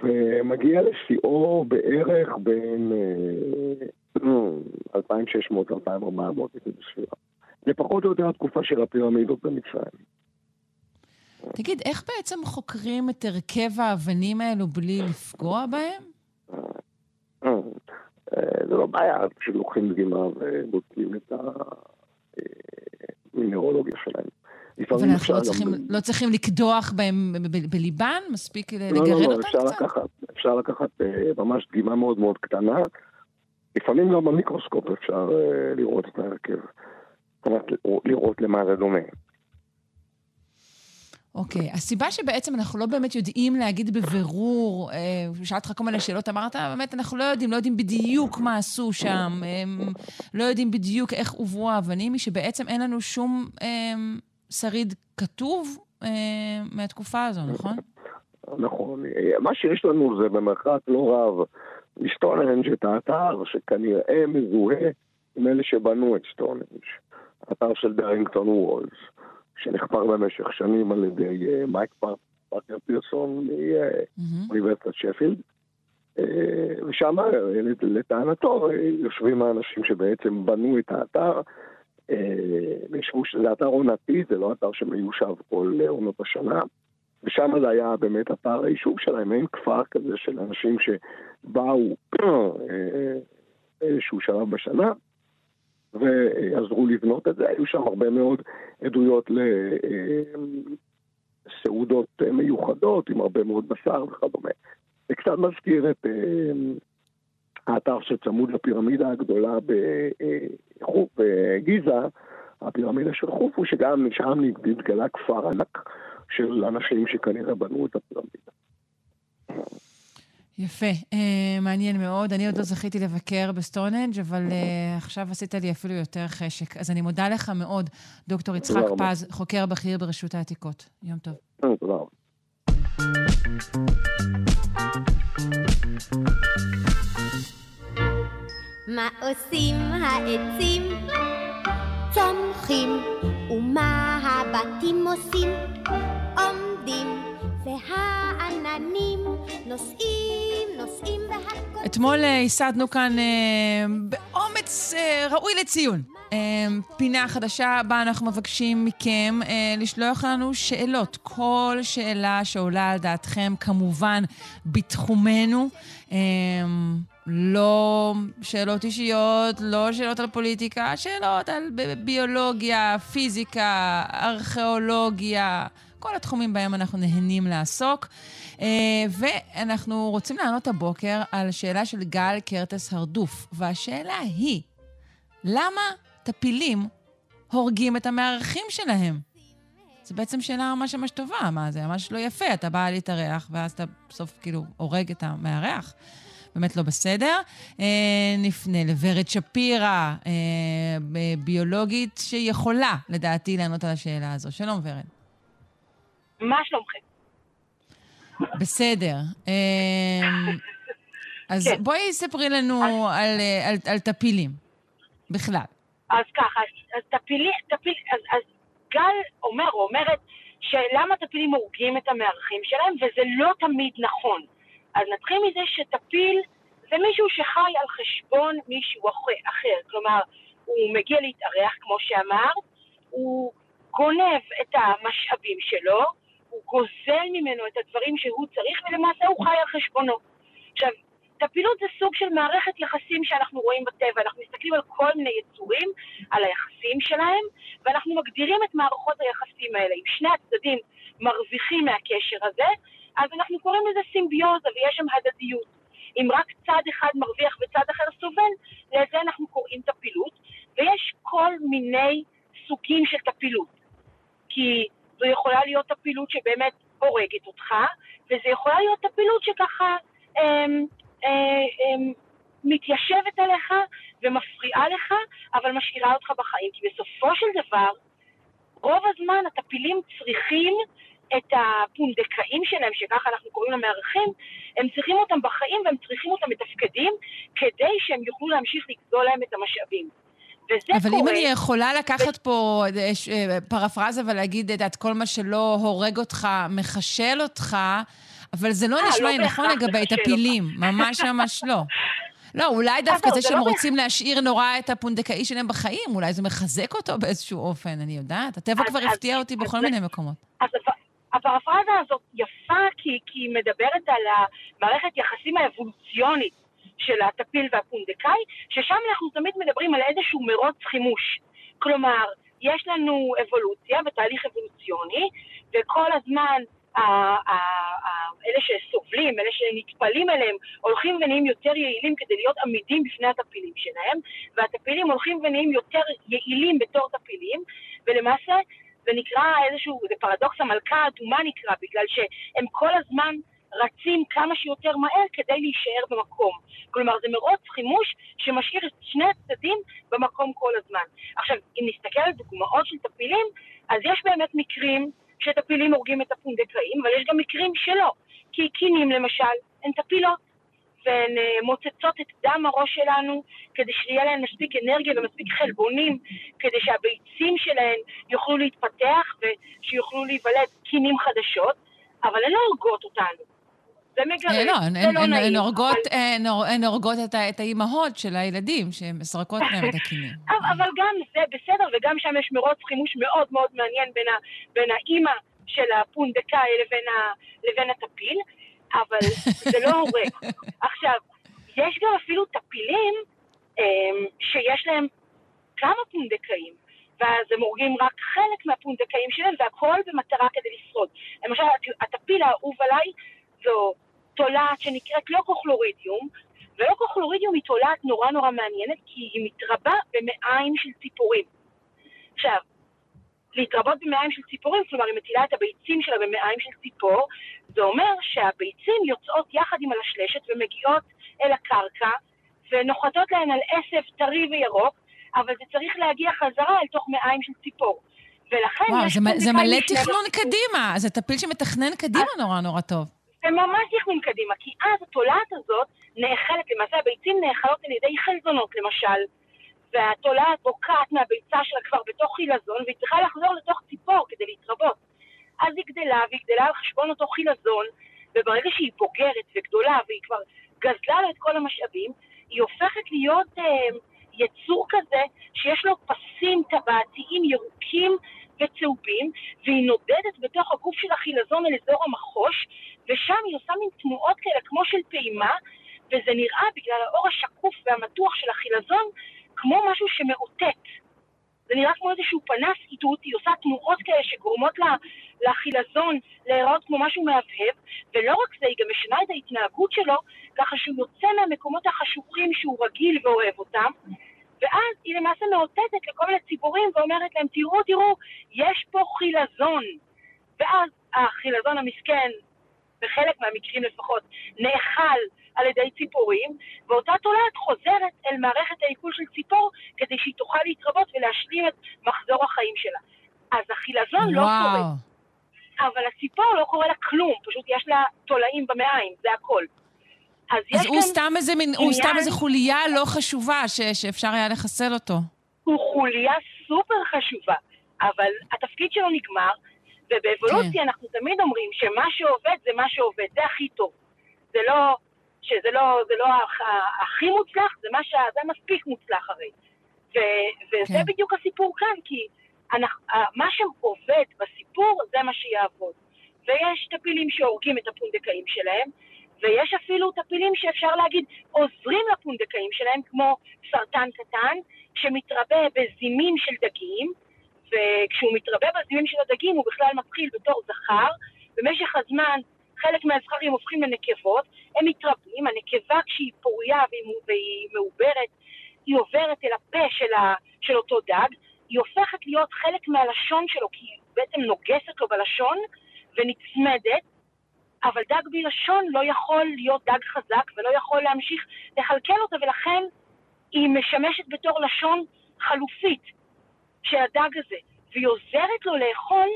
[SPEAKER 4] ומגיע לשיאו בערך בין 2600-2400 לפני הספירה. זה פחות או יותר התקופה של הפירמידות במצרים.
[SPEAKER 1] תגיד, איך בעצם חוקרים את הרכב האבנים האלו בלי לפגוע בהם?
[SPEAKER 4] זה לא בעיה, פשוט לוקחים דגימה ובודקים את המינרולוגיה שלהם.
[SPEAKER 1] אבל אנחנו לא צריכים, לא צריכים לקדוח בהם בליבן? מספיק לגרד אותם
[SPEAKER 4] קצת?
[SPEAKER 1] לא,
[SPEAKER 4] לא, אפשר לקחת, אפשר לקחת אה, ממש דגימה מאוד מאוד קטנה. לפעמים גם במיקרוסקופ אפשר אה, לראות את ההרכב. זאת אומרת, לראות למה זה דומה.
[SPEAKER 1] אוקיי, okay. הסיבה שבעצם אנחנו לא באמת יודעים להגיד בבירור, אה, שאלתי אותך כל מיני שאלות, אמרת, באמת, אנחנו לא יודעים, לא יודעים בדיוק מה עשו שם, הם לא יודעים בדיוק איך הובאו האבנים, הרי שבעצם אין לנו שום אה, שריד כתוב אה, מהתקופה הזו, נכון?
[SPEAKER 4] נכון. מה שיש לנו זה במרחק לא רב מסטונהנג' את האתר, שכנראה מזוהה עם אלה שבנו את סטונהנג', האתר של דורינגטון וולס. שנחפר במשך שנים על ידי אה, מייק פארקר פירסון מאוניברסיטת שפילד. אה, ושם, לטענתו, יושבים האנשים שבעצם בנו את האתר. אה, זה אתר עונתי, זה לא אתר שמיושב כל עונות השנה. ושם זה היה באמת אתר היישוב שלהם, מעין כפר כזה של אנשים שבאו איזשהו שלב בשנה, ועזרו לבנות את זה. היו שם הרבה מאוד עדויות לסעודות מיוחדות עם הרבה מאוד בשר וכדומה. זה קצת מזכיר את אה, האתר שצמוד לפירמידה הגדולה בגיזה, הפירמידה של חופו, שגם משם נתגלה כפר ענק של אנשים שכנראה בנו את הפירמידה.
[SPEAKER 1] יפה, אה, מעניין מאוד. אני עוד לא זכיתי לבקר בסטונהנג', אבל אה, עכשיו עשית לי אפילו יותר חשק. אז אני מודה לך מאוד, דוקטור יצחק פז, חוקר בכיר ברשות העתיקות. יום טוב.
[SPEAKER 4] אה, תודה רבה. מה עושים העצים? צומחים, ומה הבתים עושים? עומדים, והעננים נוסעים, נוסעים והכל... אתמול אה, ייסדנו כאן אה, באומץ אה, ראוי לציון. פינה חדשה בה אנחנו מבקשים מכם לשלוח לנו שאלות. כל שאלה שעולה על דעתכם, כמובן, בתחומנו. לא שאלות אישיות, לא שאלות על פוליטיקה, שאלות על ביולוגיה, פיזיקה, ארכיאולוגיה, כל התחומים בהם אנחנו נהנים לעסוק. אה, ואנחנו רוצים לענות הבוקר על שאלה של גל קרטס הרדוף, והשאלה היא, למה טפילים הורגים את המארחים שלהם? זו בעצם שאלה ממש ממש טובה, מה זה ממש לא יפה, אתה בא להתארח ואז אתה בסוף כאילו הורג את המארח. באמת לא בסדר. אה, נפנה לוורד שפירא, אה, ביולוגית שיכולה, לדעתי, לענות על השאלה הזו. שלום, ורד.
[SPEAKER 5] מה שלומכם?
[SPEAKER 1] בסדר. אמ, אז כן. בואי ספרי לנו על, על, על טפילים, בכלל.
[SPEAKER 5] אז ככה, אז טפילים, טפיל, אז, אז גל אומר או אומרת שלמה טפילים הורגים את המארחים שלהם, וזה לא תמיד נכון. אז נתחיל מזה שטפיל זה מישהו שחי על חשבון מישהו אחר. כלומר, הוא מגיע להתארח, כמו שאמרת, הוא גונב את המשאבים שלו, הוא גוזל ממנו את הדברים שהוא צריך, ולמעשה הוא חי על חשבונו. עכשיו, טפילות זה סוג של מערכת יחסים שאנחנו רואים בטבע. אנחנו מסתכלים על כל מיני יצורים, על היחסים שלהם, ואנחנו מגדירים את מערכות היחסים האלה. אם שני הצדדים מרוויחים מהקשר הזה, אז אנחנו קוראים לזה סימביוזה, ויש שם הדדיות. אם רק צד אחד מרוויח וצד אחר סובל, לזה אנחנו קוראים טפילות, ויש כל מיני סוגים של טפילות. כי זו יכולה להיות טפילות שבאמת הורגת אותך, וזו יכולה להיות טפילות שככה אמ, אמ, אמ, מתיישבת עליך ומפריעה לך, אבל משאירה אותך בחיים. כי בסופו של דבר, רוב הזמן הטפילים צריכים את הפונדקאים שלהם, שככה אנחנו קוראים למארחים, הם צריכים אותם בחיים והם צריכים אותם מתפקדים כדי שהם יוכלו להמשיך לגזול להם את המשאבים. וזה
[SPEAKER 1] אבל
[SPEAKER 5] קורה...
[SPEAKER 1] אם אני יכולה לקחת פה אה, אה, פרפרזה ולהגיד את כל מה שלא הורג אותך, מחשל אותך, אבל זה לא
[SPEAKER 5] אה,
[SPEAKER 1] נשמע
[SPEAKER 5] לא
[SPEAKER 1] לי נכון
[SPEAKER 5] בהכרח
[SPEAKER 1] לגבי טפילים, ממש ממש לא. לא, אולי דווקא
[SPEAKER 5] לא,
[SPEAKER 1] זה שהם
[SPEAKER 5] לא
[SPEAKER 1] רוצים להשאיר נורא את הפונדקאי שלהם בחיים, אולי זה מחזק אותו באיזשהו אופן, אני יודעת. הטבע
[SPEAKER 5] אז-
[SPEAKER 1] כבר
[SPEAKER 5] אז-
[SPEAKER 1] הפתיע אותי
[SPEAKER 5] אז
[SPEAKER 1] בכל מיני מקומות.
[SPEAKER 5] אז הפ- הפרפרזה הזאת יפה כי, כי היא מדברת על המערכת יחסים האבולוציונית של הטפיל והפונדקאי, ששם אנחנו תמיד מדברים על איזשהו מרוץ חימוש. כלומר, יש לנו אבולוציה ותהליך אבולוציוני, וכל הזמן אלה שסובלים, אלה שנטפלים אליהם, הולכים ונהיים יותר יעילים כדי להיות עמידים בפני הטפילים שלהם, והטפילים הולכים ונהיים יותר יעילים בתור טפילים, ולמעשה זה נקרא איזשהו, זה פרדוקס המלכה האדומה נקרא, בגלל שהם כל הזמן רצים כמה שיותר מהר כדי להישאר במקום. כלומר, זה מרוץ חימוש שמשאיר את שני הצדדים במקום כל הזמן. עכשיו, אם נסתכל על דוגמאות של טפילים, אז יש באמת מקרים שטפילים הורגים את הפונדקאים, אבל יש גם מקרים שלא. כי קינים, למשל, הן טפילות. והן אה, מוצצות את דם הראש שלנו כדי שיהיה להן מספיק אנרגיה ומספיק חלבונים כדי שהביצים שלהן יוכלו להתפתח ושיוכלו להיוולד קינים חדשות, אבל הן לא הורגות אותנו. זה מגרש,
[SPEAKER 1] אה, לא,
[SPEAKER 5] זה לא נעים.
[SPEAKER 1] הן הורגות, הורגות את האימהות של הילדים, שהן מסרקות להם את הכינים.
[SPEAKER 5] אבל- גם זה בסדר, וגם שם יש מרוץ חימוש מאוד מאוד מעניין בין, האימא של הפונדקאי לבין, הטפיל, אבל זה לא הורג. עכשיו, יש גם אפילו טפילים אמ, שיש להם כמה פונדקאים, ואז הם הורגים רק חלק מהפונדקאים שלהם, והכל במטרה כדי לשרוד. למשל, הט- הטפיל האהוב עליי זו תולעת שנקראת לוקוכלורידיום, ולוקוכלורידיום היא תולעת נורא נורא מעניינת, כי היא מתרבה במעיים של ציפורים. עכשיו, להתרבות במעיים של ציפורים, כלומר היא מטילה את הביצים שלה במעיים של ציפור, זה אומר שהביצים יוצאות יחד עם הלשלשת ומגיעות אל הקרקע ונוחתות להן על עשב טרי וירוק, אבל זה צריך להגיע חזרה אל תוך מעיים של ציפור. ולכן
[SPEAKER 1] וואו, זה זה מלא תכנון. קדימה. זה טפיל שמתכנן קדימה נורא נורא טוב.
[SPEAKER 5] זה ממש תכנון קדימה, כי אז התולעת הזאת נאכלת, למעשה הביצים נאכלות על ידי חלזונות למשל, והתולעת בוקעת מהביצה שלה כבר בתוך חילזון, והיא צריכה לחזור לתוך ציפור כדי להתרבות. אז היא גדלה, והיא גדלה על חשבון אותו חילזון, וברגע שהיא בוגרת וגדולה, והיא כבר גזלה לה את כל המשאבים, היא הופכת להיות אה, יצור כזה שיש לו פסים טבעתיים ירוקים וצהובים, והיא נודדת בתוך הגוף של החילזון אל אזור המחוש, ושם היא עושה מין תנועות כאלה כמו של פעימה, וזה נראה בגלל האור השקוף והמתוח של החילזון כמו משהו שמאותת. זה נראה כמו איזשהו פנס איתות, היא עושה תנועות כאלה שגורמות לה, לחילזון להיראות כמו משהו מהבהב, ולא רק זה, היא גם משנה את ההתנהגות שלו, ככה שהוא יוצא מהמקומות החשוכים שהוא רגיל ואוהב אותם, ואז היא למעשה מאותתת לכל מיני ציבורים ואומרת להם, תראו, תראו, יש פה חילזון. ואז החילזון המסכן, בחלק מהמקרים לפחות, נאכל על ידי ציפורים, ואותה תולעת חוזרת אל מערכת העיכול של ציפור כדי שהיא תוכל להתרבות ולהשלים את מחזור החיים שלה. אז החילזון לא. קורה, אבל הציפור לא קורה לה כלום, פשוט יש לה תולעים במעיים, זה הכל. אז,
[SPEAKER 1] אז הוא סתם איזה מין, הוא
[SPEAKER 5] עניין-
[SPEAKER 1] סתם איזה חוליה לא חשובה ש- שאפשר היה לחסל אותו.
[SPEAKER 5] הוא חוליה סופר חשובה, אבל התפקיד שלו נגמר, ובאבולוציה
[SPEAKER 1] כן.
[SPEAKER 5] אנחנו תמיד אומרים שמה שעובד זה מה שעובד, זה הכי טוב. זה לא, שזה לא, זה לא הכ- הכי מוצלח, זה, מה שה, זה מספיק מוצלח הרי. ו, וזה
[SPEAKER 1] כן.
[SPEAKER 5] בדיוק הסיפור כאן, כי אנחנו, מה שעובד בסיפור זה מה שיעבוד. ויש טפילים שהורגים את הפונדקאים שלהם, ויש אפילו טפילים שאפשר להגיד עוזרים לפונדקאים שלהם, כמו סרטן קטן, שמתרבה בזימים של דגים, וכשהוא מתרבה בזימים של הדגים הוא בכלל מתחיל בתור זכר, במשך הזמן חלק מהזכרים הופכים לנקבות, הם מתרבים, הנקבה כשהיא פוריה והיא, והיא מעוברת, היא עוברת אל הפה של, ה, של אותו דג, היא הופכת להיות חלק מהלשון שלו, כי בעצם נוגסת לו בלשון ונצמדת, אבל דג בלי לשון לא יכול להיות דג חזק ולא יכול להמשיך לכלכל אותה, ולכן היא משמשת בתור לשון חלופית של הדג הזה, והיא עוזרת לו לאכול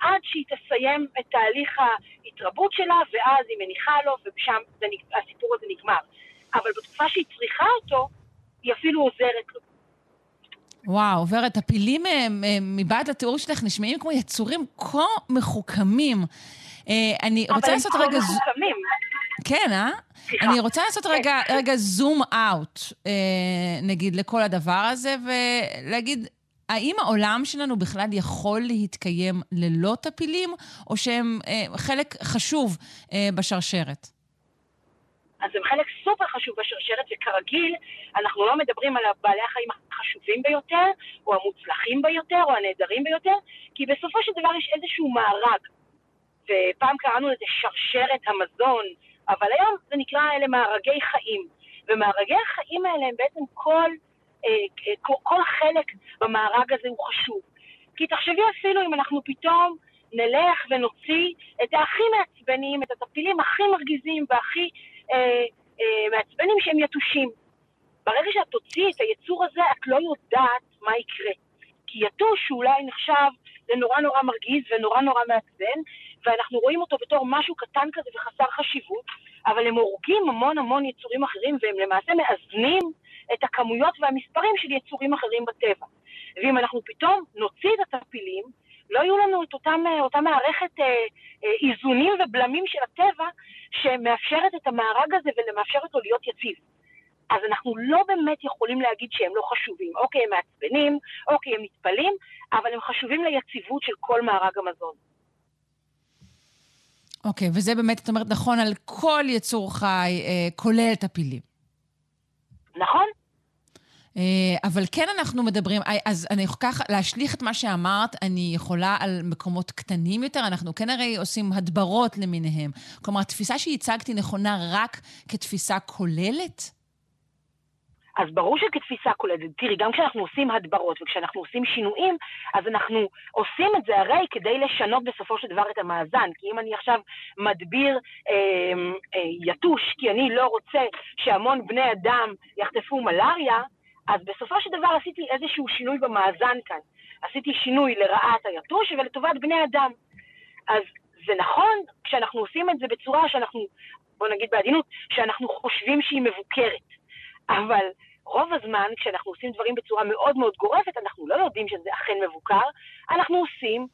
[SPEAKER 5] עד שהיא תסיים את תהליך ההתרבות שלה, ואז היא מניחה לו, ושם הסיפור הזה נגמר. אבל בתקופה שהיא צריכה אותו, היא אפילו עוזרת לו.
[SPEAKER 1] וואו, ורד, הפילים מבעד לתיאור שלך נשמעים כמו יצורים כה מחוכמים. אה, אני רוצה לעשות רגע... אבל הם כה מחוכמים. כן, אה? סליחה. אני רוצה לעשות רגע, כן. רגע זום אאוט, אה, נגיד, לכל הדבר הזה, ולהגיד, האם העולם שלנו בכלל יכול להתקיים ללא טפילים, או שהם אה, חלק חשוב אה, בשרשרת?
[SPEAKER 5] אז הם חלק סופר חשוב בשרשרת, וכרגיל, אנחנו לא מדברים על בעלי החיים החשובים ביותר, או המוצלחים ביותר, או הנהדרים ביותר, כי בסופו של דבר יש איזשהו מארג. ופעם קראנו לזה שרשרת המזון, אבל היום זה נקרא אלה מארגי חיים. ומארגי החיים האלה הם בעצם כל, כל, כל חלק במארג הזה הוא חשוב. כי תחשבי אפילו אם אנחנו פתאום נלך ונוציא את הכי מעצבנים, את הטפילים הכי מרגיזים והכי אה, אה, מעצבנים שהם יתושים. ברגע שאת תוציאי את היצור הזה, את לא יודעת מה יקרה. כי יתוש אולי נחשב לנורא נורא מרגיז ונורא נורא מעצבן, ואנחנו רואים אותו בתור משהו קטן כזה וחסר חשיבות, אבל הם הורגים המון המון יצורים אחרים, והם למעשה מאזנים את הכמויות והמספרים של יצורים אחרים בטבע. ואם אנחנו פתאום נוציא את הטפילים, לא יהיו לנו את אותם, אותה מערכת אה, אה, איזונים ובלמים של הטבע שמאפשרת את המארג הזה ומאפשרת לו להיות יציב. אז אנחנו לא באמת יכולים להגיד שהם לא חשובים. אוקיי, הם מעצבנים, אוקיי, הם נטפלים, אבל הם חשובים ליציבות של כל מארג המזון.
[SPEAKER 1] אוקיי, וזה באמת, את אומרת, נכון על כל יצור חי, אה, כולל טפילים.
[SPEAKER 5] נכון.
[SPEAKER 1] אה, אבל כן אנחנו מדברים, אז אני ככה, להשליך את מה שאמרת, אני יכולה על מקומות קטנים יותר, אנחנו כן הרי עושים הדברות למיניהם. כלומר, התפיסה שהצגתי נכונה רק כתפיסה כוללת?
[SPEAKER 5] אז ברור שכתפיסה כוללת, תראי, גם כשאנחנו עושים הדברות וכשאנחנו עושים שינויים, אז אנחנו עושים את זה הרי כדי לשנות בסופו של דבר את המאזן. כי אם אני עכשיו מדביר אה, אה, יתוש, כי אני לא רוצה שהמון בני אדם יחטפו מלאריה, אז בסופו של דבר עשיתי איזשהו שינוי במאזן כאן. עשיתי שינוי לרעת היתוש ולטובת בני אדם. אז זה נכון כשאנחנו עושים את זה בצורה שאנחנו, בוא נגיד בעדינות, שאנחנו חושבים שהיא מבוקרת. אבל רוב הזמן, כשאנחנו עושים דברים בצורה מאוד מאוד גורפת, אנחנו לא יודעים שזה אכן מבוקר, אנחנו עושים,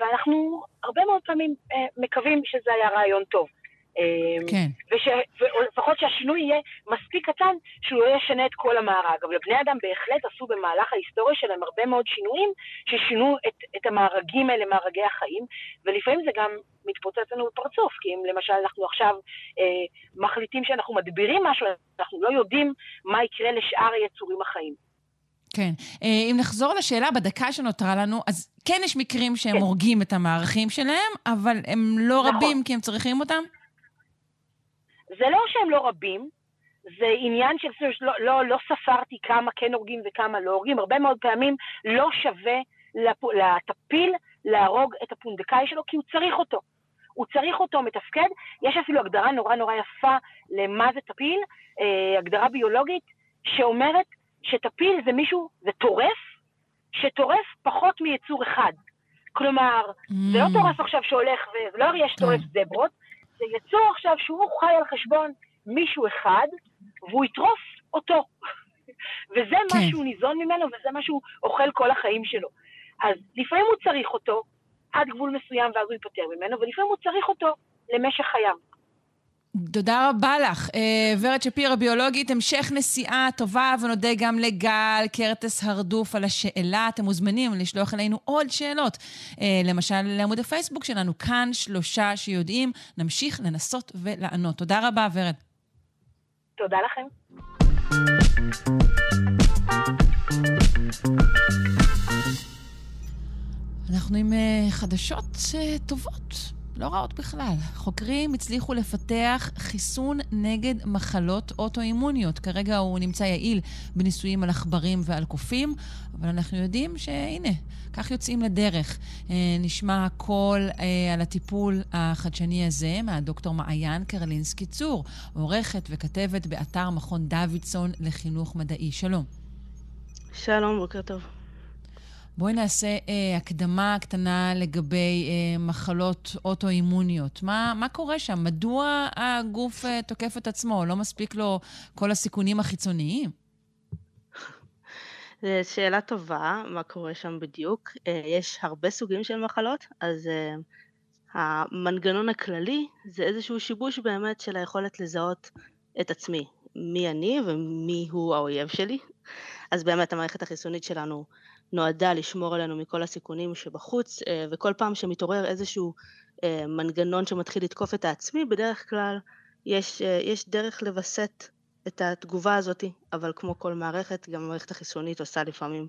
[SPEAKER 5] ואנחנו הרבה מאוד פעמים אה, מקווים שזה היה רעיון טוב.
[SPEAKER 1] אמ, כן.
[SPEAKER 5] ולפחות שהשינוי יהיה מספיק קטן, שהוא לא ישנה את כל המארג. אבל בני אדם בהחלט עשו במהלך ההיסטוריה שלהם הרבה מאוד שינויים, ששינו את, את המארגים האלה, מארגי החיים, ולפעמים זה גם מתפוצץ לנו בפרצוף, כי אם למשל אנחנו עכשיו אה, מחליטים שאנחנו מדבירים משהו, אנחנו לא יודעים מה יקרה לשאר היצורים החיים.
[SPEAKER 1] כן. אה, אם נחזור לשאלה בדקה שנותרה לנו, אז כן יש מקרים שהם כן. הורגים את המערכים שלהם, אבל הם לא נכון. רבים כי הם צריכים אותם?
[SPEAKER 5] זה לא שהם לא רבים, זה עניין של, לא, לא, לא ספרתי כמה כן הורגים וכמה לא הורגים, הרבה מאוד פעמים לא שווה לפ, לטפיל להרוג את הפונדקאי שלו, כי הוא צריך אותו. הוא צריך אותו מתפקד. יש אפילו הגדרה נורא נורא יפה למה זה טפיל, אה, הגדרה ביולוגית, שאומרת שטפיל זה מישהו, זה טורף, שטורף פחות מיצור אחד. כלומר, mm. זה לא mm. טורף עכשיו שהולך, וזה לא יש טורף כן. זברות, זה יצור עכשיו שהוא חי על חשבון מישהו אחד, והוא יטרוף אותו. וזה כן. מה שהוא ניזון ממנו, וזה מה שהוא אוכל כל החיים שלו. אז לפעמים הוא צריך אותו עד גבול מסוים ואז הוא ייפטר ממנו, ולפעמים הוא צריך אותו למשך חייו.
[SPEAKER 1] תודה רבה לך. אה, ורד שפירא, ביולוגית, המשך נסיעה טובה, ונודה גם לגל קרטס הרדוף על השאלה. אתם מוזמנים לשלוח אלינו עוד שאלות. אה, למשל, לעמוד הפייסבוק שלנו, כאן שלושה שיודעים. נמשיך לנסות ולענות. תודה רבה, ורד.
[SPEAKER 5] תודה לכם.
[SPEAKER 1] אנחנו עם אה, חדשות טובות. לא רעות בכלל. חוקרים הצליחו לפתח חיסון נגד מחלות אוטואימוניות. כרגע הוא נמצא יעיל בניסויים על עכברים ועל קופים, אבל אנחנו יודעים שהנה, כך יוצאים לדרך. אה, נשמע הכל אה, על הטיפול החדשני הזה מהדוקטור מעיין קרלינסקי צור, עורכת וכתבת באתר מכון דוידסון לחינוך מדעי. שלום.
[SPEAKER 6] שלום, בוקר טוב.
[SPEAKER 1] בואי נעשה אה, הקדמה קטנה לגבי אה, מחלות אוטואימוניות. מה, מה קורה שם? מדוע הגוף אה, תוקף את עצמו? לא מספיק לו כל הסיכונים החיצוניים?
[SPEAKER 6] זו שאלה טובה, מה קורה שם בדיוק. אה, יש הרבה סוגים של מחלות, אז אה, המנגנון הכללי זה איזשהו שיבוש באמת של היכולת לזהות את עצמי, מי אני ומי הוא האויב שלי. אז באמת המערכת החיסונית שלנו נועדה לשמור עלינו מכל הסיכונים שבחוץ, אה, וכל פעם שמתעורר איזשהו אה, מנגנון שמתחיל לתקוף את העצמי, בדרך כלל יש, אה, יש דרך לווסת את התגובה הזאת, אבל כמו כל מערכת, גם המערכת החיסונית עושה לפעמים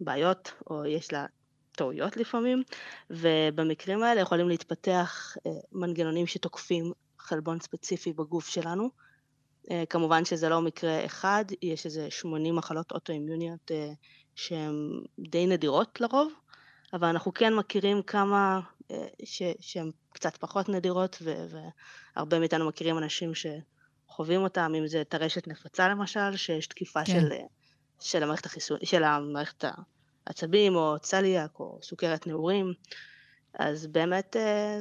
[SPEAKER 6] בעיות, או יש לה טעויות לפעמים, ובמקרים האלה יכולים להתפתח מנגנונים שתוקפים חלבון ספציפי בגוף שלנו. כמובן שזה לא מקרה אחד, יש איזה 80 מחלות אוטואימיוניות שהן די נדירות לרוב, אבל אנחנו כן מכירים כמה אה, שהן קצת פחות נדירות, והרבה מאיתנו מכירים אנשים שחווים אותם, אם זה טרשת נפוצה למשל, שיש תקיפה כן. של, של המערכת החיסון, של המערכת העצבים, או צליאק, או סוכרת נעורים, אז באמת אה,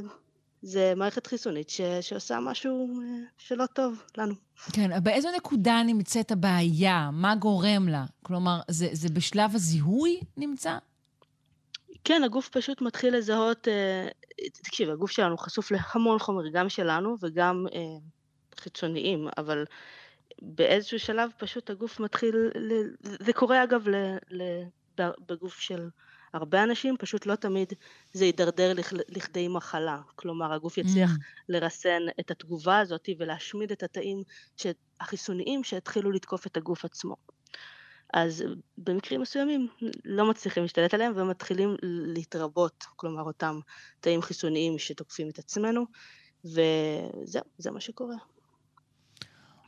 [SPEAKER 6] זה מערכת חיסונית ש, שעושה משהו אה, שלא טוב לנו.
[SPEAKER 1] כן, באיזו נקודה נמצאת הבעיה? מה גורם לה? כלומר, זה, זה בשלב הזיהוי נמצא?
[SPEAKER 6] כן, הגוף פשוט מתחיל לזהות, אה, תקשיב, הגוף שלנו חשוף להמון חומר, גם שלנו וגם אה, חיצוניים, אבל באיזשהו שלב פשוט הגוף מתחיל, ל... זה קורה אגב ל, ל, בגוף של הרבה אנשים, פשוט לא תמיד זה יידרדר לכדי מחלה. כלומר, הגוף יצליח mm. לרסן את התגובה הזאת ולהשמיד את התאים החיסוניים שהתחילו לתקוף את הגוף עצמו. אז במקרים מסוימים לא מצליחים להשתלט עליהם ומתחילים להתרבות, כלומר אותם תאים חיסוניים שתוקפים את עצמנו, וזהו, זה מה שקורה.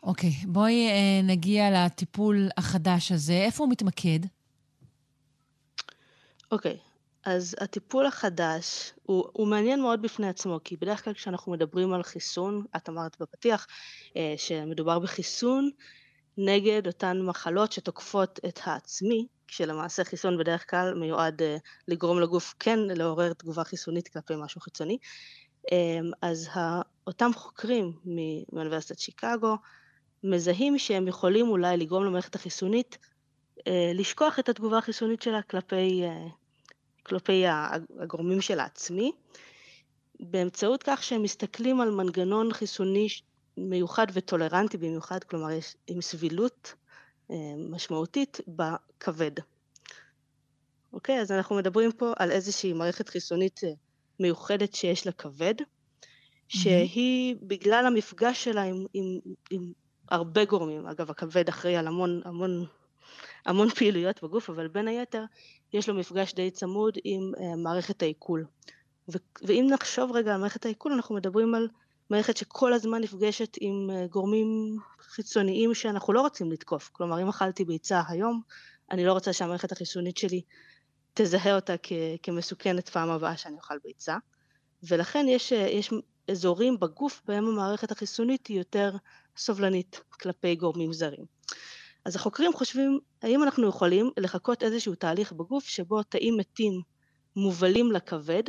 [SPEAKER 1] אוקיי, okay, בואי אה, נגיע לטיפול החדש הזה. איפה הוא מתמקד?
[SPEAKER 6] אוקיי, אז הטיפול החדש הוא, הוא מעניין מאוד בפני עצמו, כי בדרך כלל כשאנחנו מדברים על חיסון, את אמרת בפתיח אה, שמדובר בחיסון נגד אותן מחלות שתוקפות את העצמי, כשלמעשה חיסון בדרך כלל מיועד אה, לגרום לגוף כן לעורר תגובה חיסונית כלפי משהו חיצוני. אה, אז אותם חוקרים מאוניברסיטת שיקגו מזהים שהם יכולים אולי לגרום למערכת החיסונית לשכוח את התגובה החיסונית שלה כלפי כלפי הגורמים של העצמי, באמצעות כך שהם מסתכלים על מנגנון חיסוני מיוחד וטולרנטי במיוחד, כלומר יש עם סבילות אה, משמעותית בכבד. אוקיי, אז אנחנו מדברים פה על איזושהי מערכת חיסונית אה, מיוחדת שיש לה כבד, שהיא בגלל המפגש שלה עם, עם, עם הרבה גורמים, אגב הכבד אחראי על המון המון המון פעילויות בגוף, אבל בין היתר יש לו מפגש די צמוד עם uh, מערכת העיכול. ו- ואם נחשוב רגע על מערכת העיכול, אנחנו מדברים על מערכת שכל הזמן נפגשת עם uh, גורמים חיצוניים שאנחנו לא רוצים לתקוף. כלומר, אם אכלתי ביצה היום, אני לא רוצה שהמערכת החיסונית שלי תזהה אותה כ- כמסוכנת פעם הבאה שאני אוכל ביצה. ולכן יש, uh, יש אזורים בגוף בהם המערכת החיסונית היא יותר סובלנית כלפי גורמים זרים. אז החוקרים חושבים, האם אנחנו יכולים לחכות איזשהו תהליך בגוף שבו תאים מתים מובלים לכבד,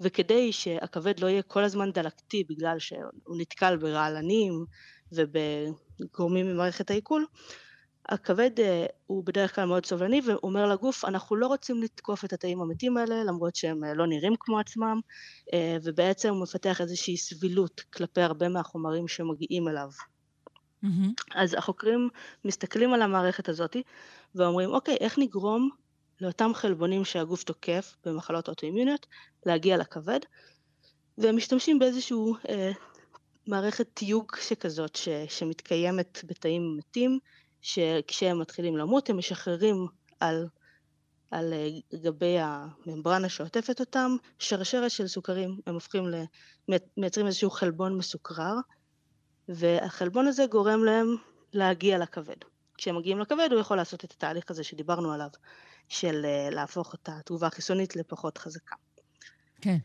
[SPEAKER 6] וכדי שהכבד לא יהיה כל הזמן דלקתי בגלל שהוא נתקל ברעלנים ובגורמים ממערכת העיכול, הכבד אה, הוא בדרך כלל מאוד סובלני ואומר לגוף אנחנו לא רוצים לתקוף את התאים המתים האלה למרות שהם אה, לא נראים כמו עצמם אה, ובעצם הוא מפתח איזושהי סבילות כלפי הרבה מהחומרים שמגיעים אליו Mm-hmm. אז החוקרים מסתכלים על המערכת הזאת ואומרים, אוקיי, איך נגרום לאותם חלבונים שהגוף תוקף במחלות אוטואימיוניות להגיע לכבד, והם משתמשים באיזשהו אה, מערכת תיוג שכזאת ש, שמתקיימת בתאים מתים, שכשהם מתחילים למות הם משחררים על על גבי הממברנה שעוטפת אותם, שרשרת של סוכרים, הם הופכים ל... מייצרים איזשהו חלבון מסוכרר, והחלבון הזה גורם להם להגיע לכבד. כשהם מגיעים לכבד הוא יכול לעשות את התהליך הזה שדיברנו עליו, של להפוך את התגובה החיסונית לפחות חזקה.
[SPEAKER 1] כן.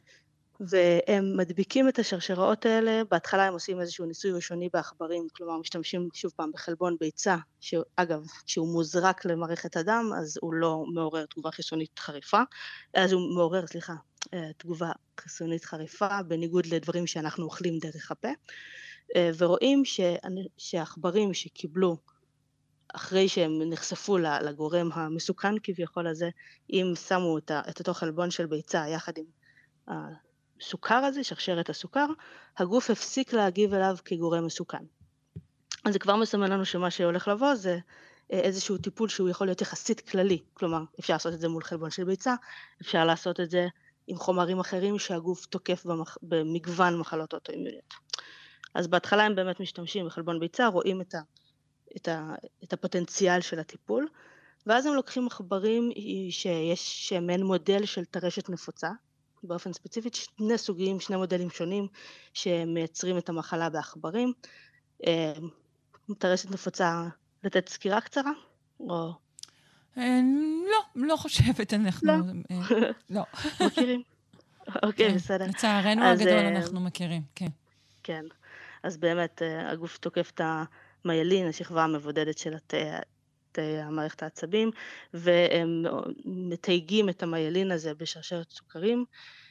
[SPEAKER 6] והם מדביקים את השרשראות האלה, בהתחלה הם עושים איזשהו ניסוי ראשוני בעכברים, כלומר משתמשים שוב פעם בחלבון ביצה, שאגב, כשהוא מוזרק למערכת הדם אז הוא לא מעורר תגובה חיסונית חריפה, אז הוא מעורר, סליחה, אה, תגובה חיסונית חריפה, בניגוד לדברים שאנחנו אוכלים דרך הפה, אה, ורואים שעכברים שקיבלו אחרי שהם נחשפו לגורם המסוכן כביכול הזה, אם שמו את אותו חלבון של ביצה יחד עם הסוכר הזה, שרשרת הסוכר, הגוף הפסיק להגיב אליו כגורם מסוכן. אז זה כבר מסמן לנו שמה שהולך לבוא זה אה, איזשהו טיפול שהוא יכול להיות יחסית כללי, כלומר אפשר לעשות את זה מול חלבון של ביצה, אפשר לעשות את זה עם חומרים אחרים שהגוף תוקף במח... במגוון מחלות אוטואימיוניות. אז בהתחלה הם באמת משתמשים בחלבון ביצה, רואים את, ה... את, ה... את הפוטנציאל של הטיפול, ואז הם לוקחים עכברים שיש שהם מעין מודל של טרשת נפוצה, באופן ספציפי שני סוגים, שני מודלים שונים שמייצרים את המחלה בעכברים. טרשת אה, נפוצה לתת סקירה קצרה? או...
[SPEAKER 1] אה, לא, לא חושבת, אנחנו...
[SPEAKER 6] לא.
[SPEAKER 1] אה, לא.
[SPEAKER 6] מכירים? אוקיי, בסדר.
[SPEAKER 1] לצערנו הגדול אנחנו מכירים, כן.
[SPEAKER 6] כן. אז באמת הגוף תוקף את המיילין, השכבה המבודדת של התא המערכת העצבים, והם מתייגים את המיילין הזה בשרשרת סוכרים,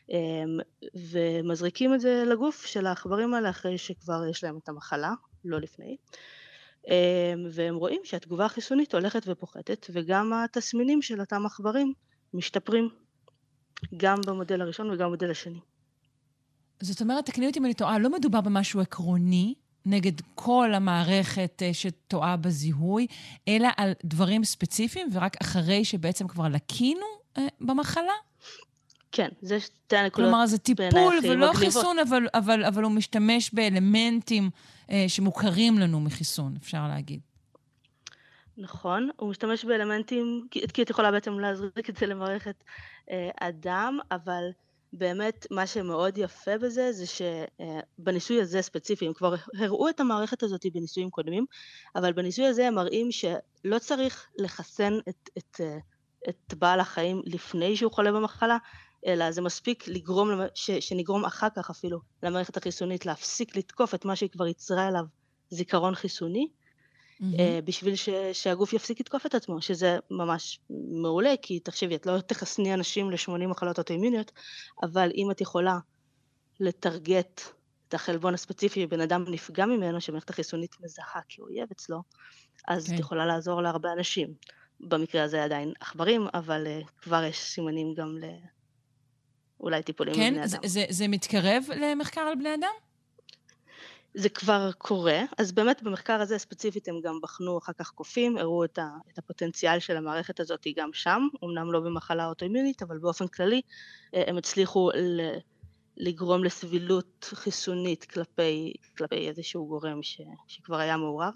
[SPEAKER 6] אמ, ומזריקים את זה לגוף של העכברים האלה אחרי שכבר יש להם את המחלה, לא לפני. אמ, והם רואים שהתגובה החיסונית הולכת ופוחתת, וגם התסמינים של אותם עכברים משתפרים, גם במודל הראשון וגם במודל השני.
[SPEAKER 1] זאת אומרת, תקני אותי אם אני טועה, לא מדובר במשהו עקרוני, נגד כל המערכת אה, שטועה בזיהוי, אלא על דברים ספציפיים, ורק אחרי שבעצם כבר לקינו אה, במחלה?
[SPEAKER 6] כן, זה שתי הנקודות
[SPEAKER 1] כלומר, זה טיפול ולא חיסון, אבל, אבל, אבל הוא משתמש באלמנטים אה, שמוכרים לנו מחיסון, אפשר להגיד.
[SPEAKER 6] נכון, הוא משתמש באלמנטים, כי, את יכולה בעצם להזריק את זה למערכת אה, אדם, אבל באמת מה שמאוד יפה בזה זה שבניסוי הזה ספציפי, הם כבר הראו את המערכת הזאת בניסויים קודמים, אבל בניסוי הזה הם מראים שלא צריך לחסן את, את, את בעל החיים לפני שהוא חולה במחלה, אלא זה מספיק לגרום, ש, שנגרום אחר כך אפילו למערכת החיסונית להפסיק לתקוף את מה שהיא כבר יצרה אליו זיכרון חיסוני, mm-hmm. בשביל ש, שהגוף יפסיק לתקוף את עצמו, שזה ממש מעולה, כי תחשבי, את לא תחסני אנשים ל-80 מחלות אוטואימוניות, אבל אם את יכולה לטרגט את החלבון הספציפי בן אדם נפגע ממנו, שמערכת החיסונית מזהה כאויב אצלו, אז okay. את כן. יכולה לעזור להרבה אנשים. במקרה הזה עדיין עכברים, אבל uh, כבר יש סימנים גם לאולי טיפולים
[SPEAKER 1] כן?
[SPEAKER 6] בבני אדם.
[SPEAKER 1] כן? זה, זה מתקרב למחקר על בני אדם?
[SPEAKER 6] זה כבר קורה, אז באמת במחקר הזה ספציפית הם גם בחנו אחר כך קופים, הראו את, ה, את הפוטנציאל של המערכת הזאת גם שם, אמנם לא במחלה אוטואימיונית, אבל באופן כללי אה, הם הצליחו ל, לגרום לסבילות חיסונית כלפי, כלפי איזשהו גורם ש, שכבר היה מעורר.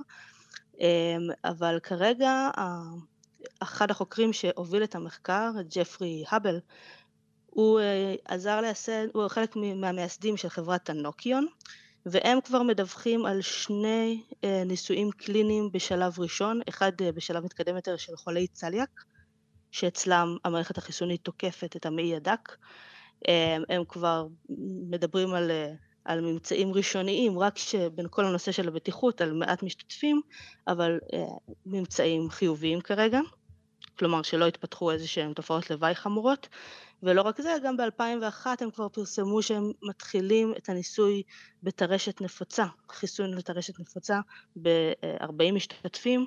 [SPEAKER 6] אה, אבל כרגע אחד החוקרים שהוביל את המחקר, ג'פרי האבל, הוא אה, עזר לייסד, הוא חלק מהמייסדים של חברת הנוקיון, והם כבר מדווחים על שני אה, ניסויים קליניים בשלב ראשון, אחד אה, בשלב מתקדם יותר של חולי צליאק, שאצלם המערכת החיסונית תוקפת את המעי הדק. אה, הם כבר מדברים על, על ממצאים ראשוניים, רק שבין כל הנושא של הבטיחות, על מעט משתתפים, אבל ממצאים חיוביים כרגע. כלומר שלא התפתחו איזה שהן תופעות לוואי חמורות, ולא רק זה, גם ב-2001 הם כבר פרסמו שהם מתחילים את הניסוי בטרשת נפוצה, חיסון לטרשת נפוצה ב-40 משתתפים,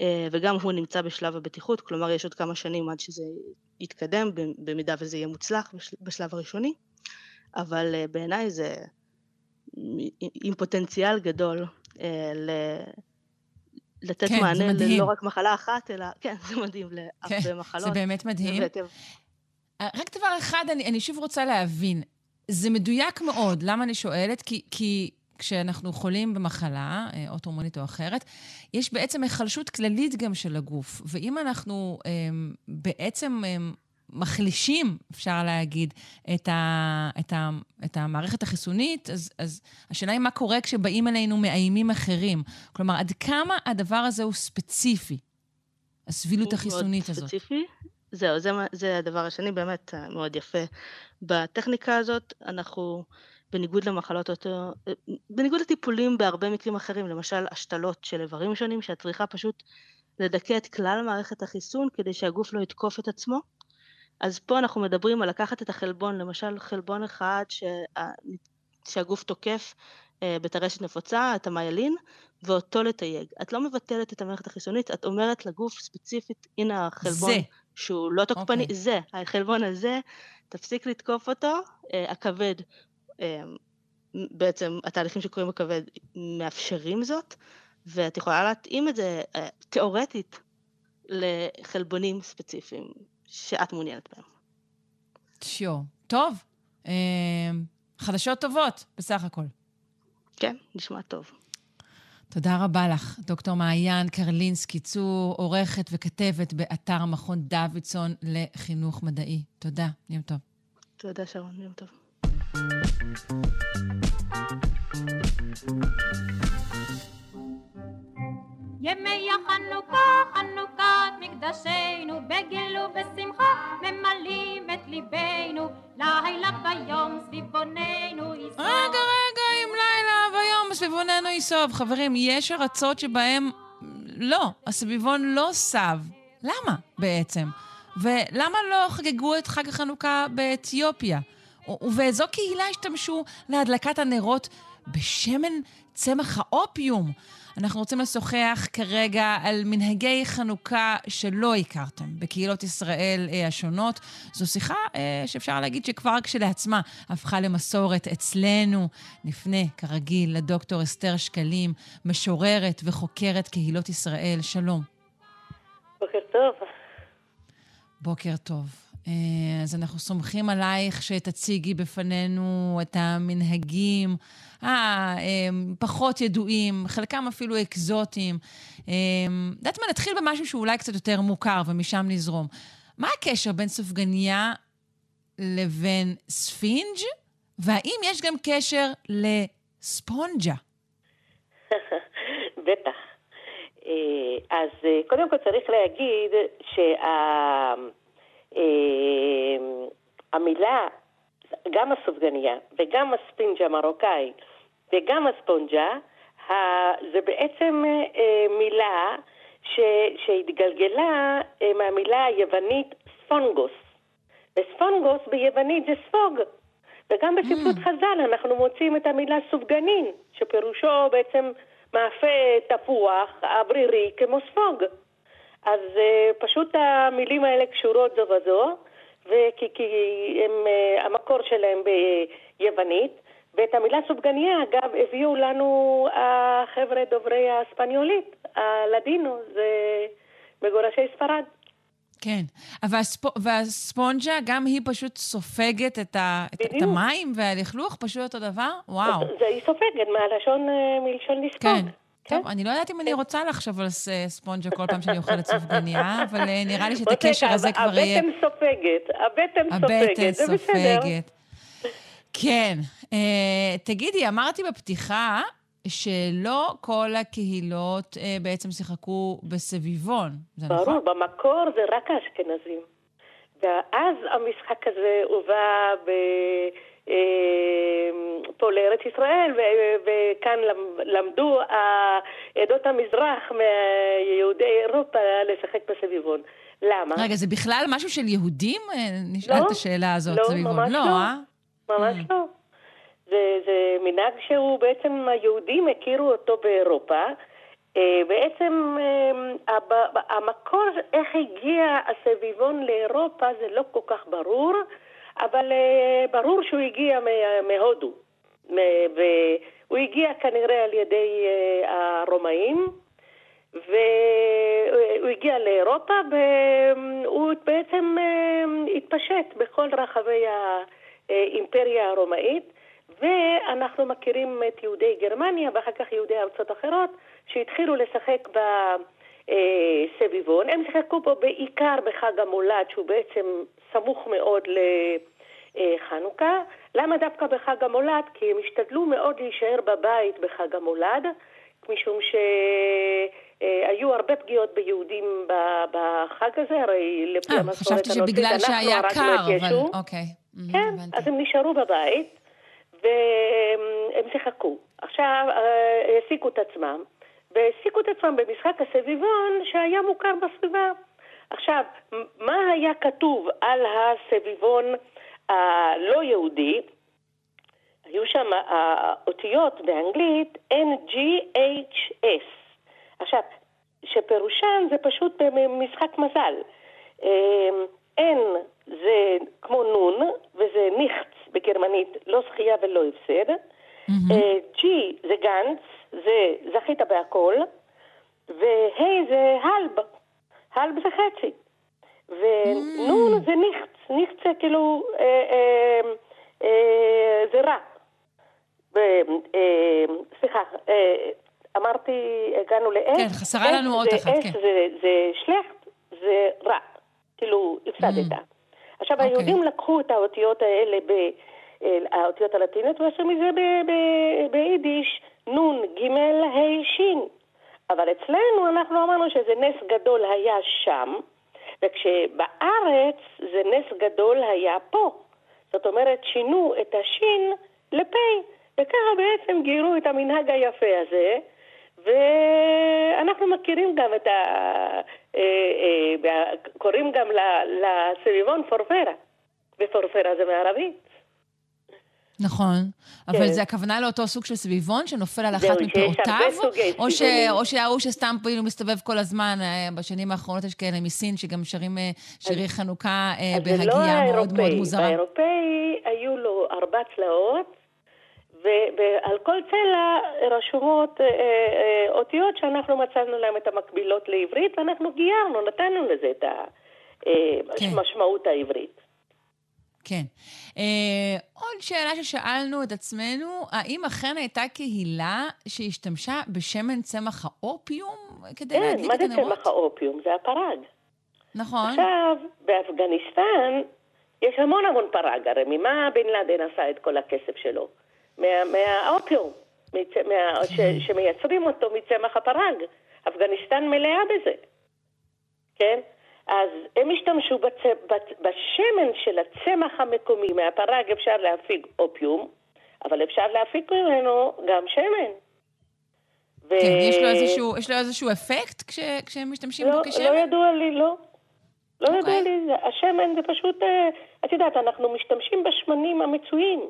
[SPEAKER 6] אה, וגם הוא נמצא בשלב הבטיחות, כלומר יש עוד כמה שנים עד שזה יתקדם, במידה וזה יהיה מוצלח בשלב הראשוני, אבל אה, בעיניי זה עם פוטנציאל גדול אה, לתת כן, מענה ללא רק מחלה אחת, אלא, כן, זה מדהים, להרבה כן, מחלות.
[SPEAKER 1] זה באמת מדהים. אה, רק דבר אחד, אני, אני שוב רוצה להבין. זה מדויק מאוד. למה אני שואלת? כי, כי כשאנחנו חולים במחלה, אה, אוטומונית או אחרת, יש בעצם היחלשות כללית גם של הגוף. ואם אנחנו אה, בעצם אה, מחלישים, אפשר להגיד, את, ה, את, ה, את המערכת החיסונית, אז, אז השאלה היא מה קורה כשבאים אלינו מאיימים אחרים. כלומר, עד כמה הדבר הזה הוא ספציפי, הסבילות החיסונית הזאת.
[SPEAKER 6] ספציפי. זהו, זה, זה הדבר השני באמת מאוד יפה. בטכניקה הזאת אנחנו, בניגוד למחלות יותר, בניגוד לטיפולים בהרבה מקרים אחרים, למשל השתלות של איברים שונים, שאת צריכה פשוט לדכא את כלל מערכת החיסון כדי שהגוף לא יתקוף את עצמו. אז פה אנחנו מדברים על לקחת את החלבון, למשל חלבון אחד שה... שהגוף תוקף אה, בטרשת נפוצה, את המיילין, ואותו לתייג. את לא מבטלת את המערכת החיסונית, את אומרת לגוף ספציפית, הנה החלבון זה. שהוא לא תוקפני, okay. אוקיי. זה, החלבון הזה, תפסיק לתקוף אותו, אה, הכבד, אה, בעצם התהליכים שקורים בכבד מאפשרים זאת, ואת יכולה להתאים את זה תיאורטית לחלבונים ספציפיים. שאת מעוניינת בהם.
[SPEAKER 1] שיו. טוב. אה, חדשות טובות, בסך הכל.
[SPEAKER 6] כן, נשמע טוב.
[SPEAKER 1] תודה רבה לך, דוקטור מעיין קרלינסקי, צור, עורכת וכתבת באתר מכון דוידסון לחינוך מדעי. תודה, יום טוב.
[SPEAKER 6] תודה, שרון, יום טוב. ימי החנוכה, חנוכת מקדשנו, בגיל ובשמחה ממלאים את ליבנו, לילה ויום סביבוננו יסוב.
[SPEAKER 1] רגע, רגע, עם לילה ויום סביבוננו יסוב. חברים, יש ארצות שבהם לא, הסביבון לא סב. למה בעצם? ולמה לא חגגו את חג החנוכה באתיופיה? ובאיזו קהילה השתמשו להדלקת הנרות בשמן צמח האופיום? אנחנו רוצים לשוחח כרגע על מנהגי חנוכה שלא הכרתם בקהילות ישראל אה, השונות. זו שיחה אה, שאפשר להגיד שכבר כשלעצמה הפכה למסורת אצלנו. נפנה, כרגיל, לדוקטור אסתר שקלים, משוררת וחוקרת קהילות ישראל. שלום.
[SPEAKER 7] בוקר טוב.
[SPEAKER 1] בוקר טוב. אה, אז אנחנו סומכים עלייך שתציגי בפנינו את המנהגים הפחות ידועים, חלקם אפילו אקזוטיים. יודעת מה, נתחיל במשהו שהוא אולי קצת יותר מוכר ומשם נזרום. מה הקשר בין סופגניה לבין ספינג', והאם יש גם קשר לספונג'ה?
[SPEAKER 7] בטח. אה, אז אה, קודם כל צריך להגיד שהמילה, אה, גם הסופגניה וגם הספינג' המרוקאי וגם הספונג'ה, זה בעצם אה, מילה ש, שהתגלגלה אה, מהמילה היוונית ספונגוס. וספונגוס ביוונית זה ספוג. וגם בספרות mm. חז"ל אנחנו מוצאים את המילה סופגנין, שפירושו בעצם מאפה תפוח אוורירי כמו ספוג. אז uh, פשוט המילים האלה קשורות זו בזו, וכי כי הם, uh, המקור שלהם ביוונית, ואת המילה סופגניה, אגב, הביאו לנו החבר'ה דוברי האספניולית, הלדינו, זה מגורשי ספרד.
[SPEAKER 1] כן, והספ... והספונג'ה, גם היא פשוט סופגת את, ה... את המים והלכלוך, פשוט אותו דבר? וואו.
[SPEAKER 7] זה היא סופגת, מהלשון, אה, מלשון לספוג. כן.
[SPEAKER 1] כן? טוב, אני לא יודעת אם אני רוצה לחשוב על ספונג'ה כל פעם שאני אוכלת סופגניה, אבל אה, נראה לי שאת הקשר הזה כבר יהיה...
[SPEAKER 7] הבטן סופגת, הבטן סופגת, זה בסדר. הבטן סופגת.
[SPEAKER 1] כן. Uh, תגידי, אמרתי בפתיחה שלא כל הקהילות uh, בעצם שיחקו בסביבון, זה
[SPEAKER 7] נכון? ברור, במקור זה רק האשכנזים. ואז המשחק הזה הובא ב... אה, פה לארץ ישראל, וכאן למדו עדות המזרח מיהודי אירופה לשחק בסביבון. למה?
[SPEAKER 1] רגע, זה בכלל משהו של יהודים? נשאל לא, את השאלה הזאת,
[SPEAKER 7] לא,
[SPEAKER 1] סביבון.
[SPEAKER 7] ממש לא, לא, אה? ממש mm. לא. זה, זה מנהג שהוא בעצם, היהודים הכירו אותו באירופה. אה, בעצם אה, המקור, איך הגיע הסביבון לאירופה, זה לא כל כך ברור, אבל אה, ברור שהוא הגיע מהודו. והוא הגיע כנראה על ידי הרומאים, והוא הגיע לאירופה, והוא בעצם התפשט בכל רחבי האימפריה הרומאית. ואנחנו מכירים את יהודי גרמניה ואחר כך יהודי ארצות אחרות שהתחילו לשחק בסביבון. הם שיחקו פה בעיקר בחג המולד, שהוא בעצם סמוך מאוד לחנוכה. למה דווקא בחג המולד? כי הם השתדלו מאוד להישאר בבית בחג המולד, משום שהיו הרבה פגיעות ביהודים בחג הזה, הרי לפי
[SPEAKER 1] אה,
[SPEAKER 7] המסורת
[SPEAKER 1] חשבתי
[SPEAKER 7] הנוצרית
[SPEAKER 1] שבגלל
[SPEAKER 7] אנחנו
[SPEAKER 1] שהיה
[SPEAKER 7] הרגנו
[SPEAKER 1] קר,
[SPEAKER 7] את
[SPEAKER 1] אבל. אוקיי.
[SPEAKER 7] כן,
[SPEAKER 1] הבנתי.
[SPEAKER 7] אז הם נשארו בבית והם שיחקו. עכשיו אה, העסיקו את עצמם, והעסיקו את עצמם במשחק הסביבון שהיה מוכר בסביבה. עכשיו, מה היה כתוב על הסביבון הלא יהודי? היו שם האותיות באנגלית NGHS. עכשיו, שפירושן זה פשוט משחק מזל. אמ, N זה כמו נון, וזה ניכט בגרמנית, לא זכייה ולא הפסד. אה, G זה גנץ, זה זכית בהכל, וה' זה הלב, הלב זה חצי. ונון זה ניכט, ניכט זה כאילו, אה, אה, אה, זה רע. אה, סליחה, אה, אמרתי, הגענו ל-S.
[SPEAKER 1] כן, חסרה לנו
[SPEAKER 7] זה-
[SPEAKER 1] אחת, כן.
[SPEAKER 7] זה, זה שלכט, זה רע. כאילו, הפסדת. עכשיו,
[SPEAKER 1] אוקיי.
[SPEAKER 7] היהודים לקחו את האותיות האלה, ב, אה, האותיות הלטיניות, ועשו מזה ביידיש נון, ג', ה', ש'. אבל אצלנו אנחנו אמרנו שזה נס גדול היה שם, וכשבארץ זה נס גדול היה פה. זאת אומרת, שינו את השין לפה, וככה בעצם גיירו את המנהג היפה הזה, ואנחנו מכירים גם את ה... אה, אה, קוראים גם לסביבון פורפרה, ופורפרה זה מערבית.
[SPEAKER 1] נכון, אבל
[SPEAKER 7] כן.
[SPEAKER 1] זה הכוונה לאותו סוג של סביבון שנופל על אחת?
[SPEAKER 7] סוגי
[SPEAKER 1] או ש-. או שההוא שסתם כאילו מסתובב כל הזמן, אה, בשנים האחרונות יש כאלה מסין שגם שרים אה, שירי חנוכה אה,
[SPEAKER 7] אז זה לא
[SPEAKER 1] בהגייה מאוד מאוד. מוזרה.
[SPEAKER 7] באירופאי היו לו ארבע צלעות, ועל כל צלע רשומות אותיות שאנחנו מצאנו להם את המקבילות לעברית, ואנחנו גיירנו, נתנו לזה את
[SPEAKER 1] כן.
[SPEAKER 7] המשמעות העברית.
[SPEAKER 1] כן. אה, עוד שאלה ששאלנו את עצמנו, האם אכן הייתה קהילה שהשתמשה בשמן צמח האופיום כדי
[SPEAKER 7] כן,
[SPEAKER 1] להדליק
[SPEAKER 7] מה
[SPEAKER 1] את
[SPEAKER 7] זה
[SPEAKER 1] הנרות?
[SPEAKER 7] צמח האופיום? זה הפרג.
[SPEAKER 1] נכון.
[SPEAKER 7] עכשיו, באפגניסטן יש המון המון פרג, הרי ממה בן לאדן עשה את כל הכסף שלו? מה, מהאופיום, מצ, מה, ש, שמייצרים אותו מצמח הפרג. אפגניסטן מלאה בזה, כן? אז הם השתמשו בצ, בשמן של הצמח המקומי, מהפרג אפשר להפיק אופיום, אבל אפשר להפיק ממנו גם שמן. ו...
[SPEAKER 1] כן, יש לו איזשהו, יש לו איזשהו אפקט כש, כשהם משתמשים
[SPEAKER 7] לא,
[SPEAKER 1] בו כשמן?
[SPEAKER 7] לא ידוע לי, לא. לא
[SPEAKER 1] אוקיי.
[SPEAKER 7] ידוע לי, השמן זה פשוט, אה, את יודעת, אנחנו משתמשים בשמנים המצויים.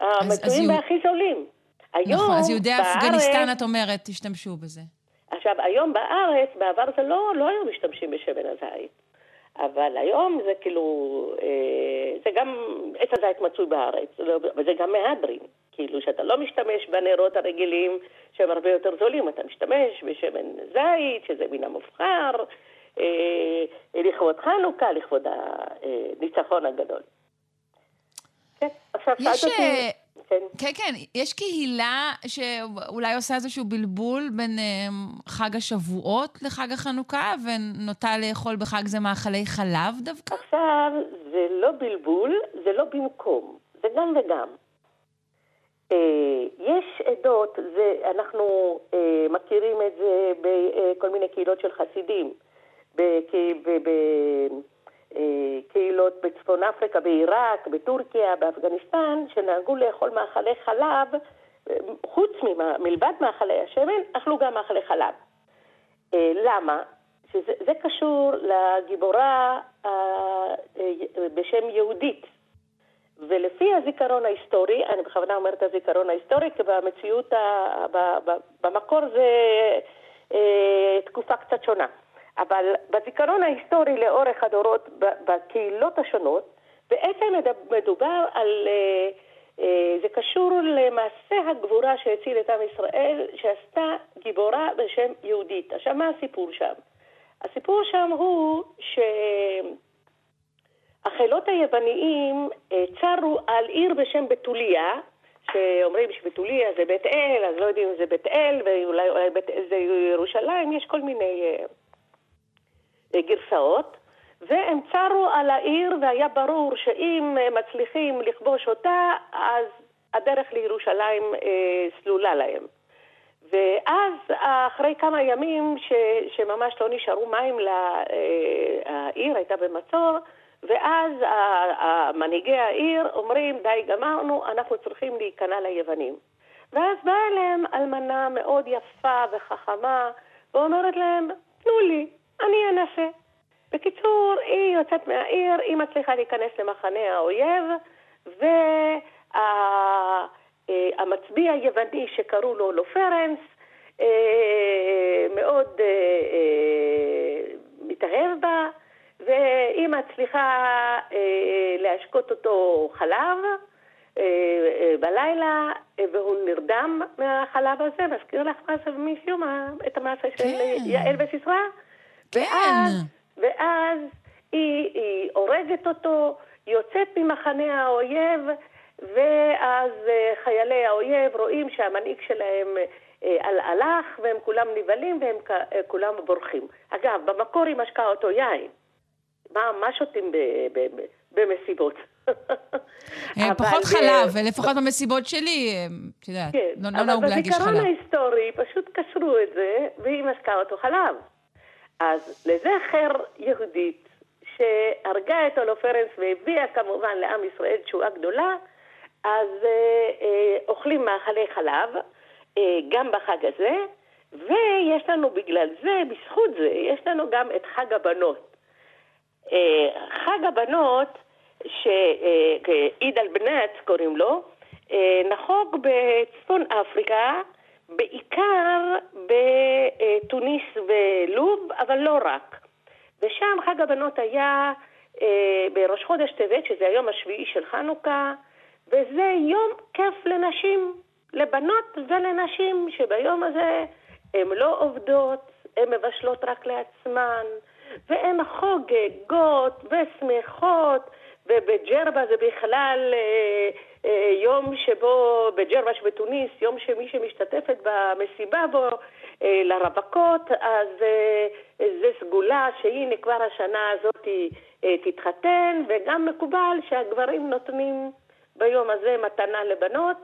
[SPEAKER 1] אז
[SPEAKER 7] המצויים והכי זולים. היום
[SPEAKER 1] נכון, אז יהודי
[SPEAKER 7] בארץ-
[SPEAKER 1] אפגניסטן, את אומרת, תשתמשו בזה.
[SPEAKER 7] עכשיו, היום בארץ, בעבר זה לא, לא היו משתמשים בשמן הזית. אבל היום זה כאילו, אה, זה גם, עץ הזית מצוי בארץ, לא- וזה גם מהדרין. כאילו שאתה לא משתמש בנרות הרגילים שהם הרבה יותר זולים, אתה משתמש בשמן זית, שזה מן המובחר, אה, לכבוד חנוכה, לכבוד הניצחון הגדול. כן, עכשיו. שאלת אותי...
[SPEAKER 1] אה,
[SPEAKER 7] כן.
[SPEAKER 1] כן, כן, יש קהילה שאולי עושה איזשהו בלבול בין אה, חג השבועות לחג החנוכה, ונוטה לאכול בחג זה מאכלי חלב דווקא?
[SPEAKER 7] עכשיו, זה לא בלבול, זה לא במקום, זה גם וגם. אה, יש עדות, זה, אנחנו אה, מכירים את זה בכל מיני קהילות של חסידים, בקהילות בצפון אפריקה, בעיראק, בטורקיה, באפגניסטן, שנהגו לאכול מאכלי חלב, אה, חוץ מלבד מאכלי השמן, אכלו גם מאכלי חלב. אה, למה? שזה זה קשור לגיבורה אה, אה, בשם יהודית. ולפי הזיכרון ההיסטורי, אני בכוונה אומרת הזיכרון ההיסטורי, כי במציאות, במקור זה אה, תקופה קצת שונה. אבל בזיכרון ההיסטורי לאורך הדורות, בקהילות השונות, בעצם מדובר על, אה, אה, זה קשור למעשה הגבורה שהציל את עם ישראל, שעשתה גיבורה בשם יהודית. עכשיו, מה הסיפור שם? הסיפור שם הוא ש... החילות היווניים אה, צרו על עיר בשם בתוליה, שאומרים שבתולי זה בית אל, אז לא יודעים אם זה בית אל, ואולי אולי בית זה ירושלים, יש כל מיני גרסאות. והם צרו על העיר, והיה ברור שאם אה, מצליחים לכבוש אותה, אז הדרך לירושלים אה, סלולה להם. ואז, אחרי כמה ימים ש, שממש לא נשארו מים לעיר, הייתה במצור, ואז מנהיגי העיר אומרים, די גמרנו, אנחנו צריכים להיכנע ליוונים. ואז באה אליהם אלמנה מאוד יפה וחכמה, ואומרת להם, תנו לי, אני אנסה. בקיצור, היא יוצאת מהעיר, היא מצליחה להיכנס למחנה האויב, והמצביא היווני שקראו לו לופרנס, אה, מאוד אה, מתאהב בה, והיא מצליחה אה, להשקות אותו חלב בלילה, והוא נרדם מהחלב הזה, מזכיר לך מה זה מישהו, את המעשה של כן. יעל וסיסרא?
[SPEAKER 1] כן.
[SPEAKER 7] ואז, ואז היא, היא הורגת אותו, יוצאת ממחנה האויב, ואז חיילי האויב רואים שהמנהיג שלהם הלך, והם כולם נבהלים והם כולם בורחים. אגב, במקור היא משקה אותו יין. מה, מה שותים ב, ב, ב, במסיבות?
[SPEAKER 1] פחות חלב, לפחות במסיבות שלי, את יודעת, כן, לא, לא נהוג להגיש חלב.
[SPEAKER 7] אבל בזיכרון ההיסטורי פשוט קשרו את זה, והיא משקה אותו חלב. אז לזכר יהודית שהרגה את הולופרנס והביאה כמובן לעם ישראל תשועה גדולה, אז אה, אה, אוכלים מאכלי חלב, אה, גם בחג הזה, ויש לנו בגלל זה, בזכות זה, יש לנו גם את חג הבנות. אה, חג הבנות, שעיד אל-בנאט קוראים לו, אה, נחוג בצפון אפריקה, בעיקר בתוניס ולוב, אבל לא רק. ושם חג הבנות היה בראש חודש טבת, שזה היום השביעי של חנוכה, וזה יום כיף לנשים. לבנות ולנשים שביום הזה הן לא עובדות, הן מבשלות רק לעצמן, והן חוגגות ושמחות, ובג'רבה זה בכלל אה, אה, יום שבו, בג'רבה שבתוניס, יום שמי שמשתתפת במסיבה בו אה, לרווקות, אז אה, זה סגולה שהנה כבר השנה הזאת אה, תתחתן, וגם מקובל שהגברים נותנים ביום הזה מתנה לבנות.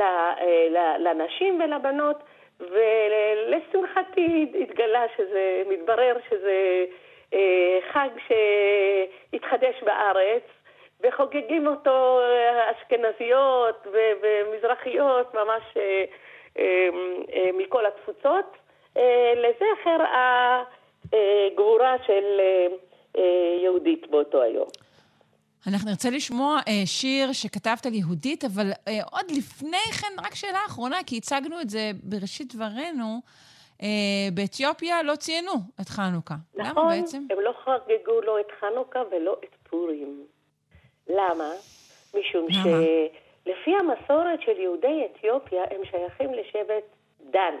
[SPEAKER 7] אה, לנשים ולבנות, ולשמחתי התגלה שזה, מתברר שזה חג שהתחדש בארץ, וחוגגים אותו אה, אשכנזיות ומזרחיות ממש מכל התפוצות, לזכר הגבורה של יהודית באותו היום.
[SPEAKER 1] אנחנו נרצה לשמוע אה, שיר שכתבת על יהודית, אבל אה, עוד לפני כן, רק שאלה אחרונה, כי הצגנו את זה בראשית דברינו. אה, באתיופיה לא ציינו את חנוכה.
[SPEAKER 7] נכון,
[SPEAKER 1] למה בעצם?
[SPEAKER 7] הם לא חגגו לא את חנוכה ולא את פורים. למה? משום למה? שלפי המסורת של יהודי אתיופיה, הם שייכים לשבט דן.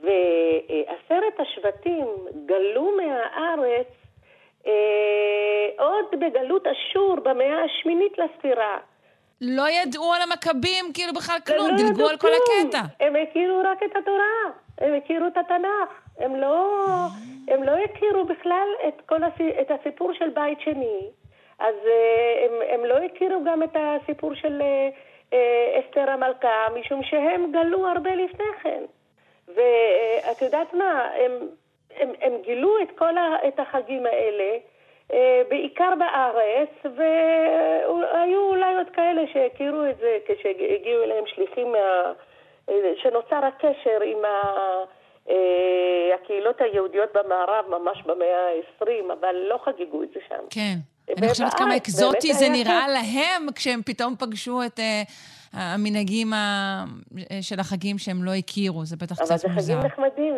[SPEAKER 7] ועשרת השבטים גלו מהארץ אה, עוד בגלות אשור במאה השמינית לספירה.
[SPEAKER 1] לא ידעו על המכבים, כאילו בכלל כלום, לא דילגו על כל הקטע.
[SPEAKER 7] הם הכירו רק את התורה, הם הכירו את התנ"ך. הם לא, הם לא הכירו בכלל את, כל את הסיפור של בית שני. אז אה, הם, הם לא הכירו גם את הסיפור של אה, אה, אסתר המלכה, משום שהם גלו הרבה לפני כן. ואת יודעת מה, הם, הם, הם גילו את כל ה, את החגים האלה, בעיקר בארץ, והיו אולי עוד כאלה שהכירו את זה כשהגיעו אליהם שליחים, מה, שנוצר הקשר עם ה... אה, הקהילות היהודיות במערב ממש במאה ה-20, אבל לא חגגו את זה שם.
[SPEAKER 1] כן. אני חושבת כמה אקזוטי זה נראה להם כשהם פתאום פגשו את המנהגים של החגים שהם לא הכירו. זה בטח קצת
[SPEAKER 7] מוזר. אבל זה חגים נחמדים.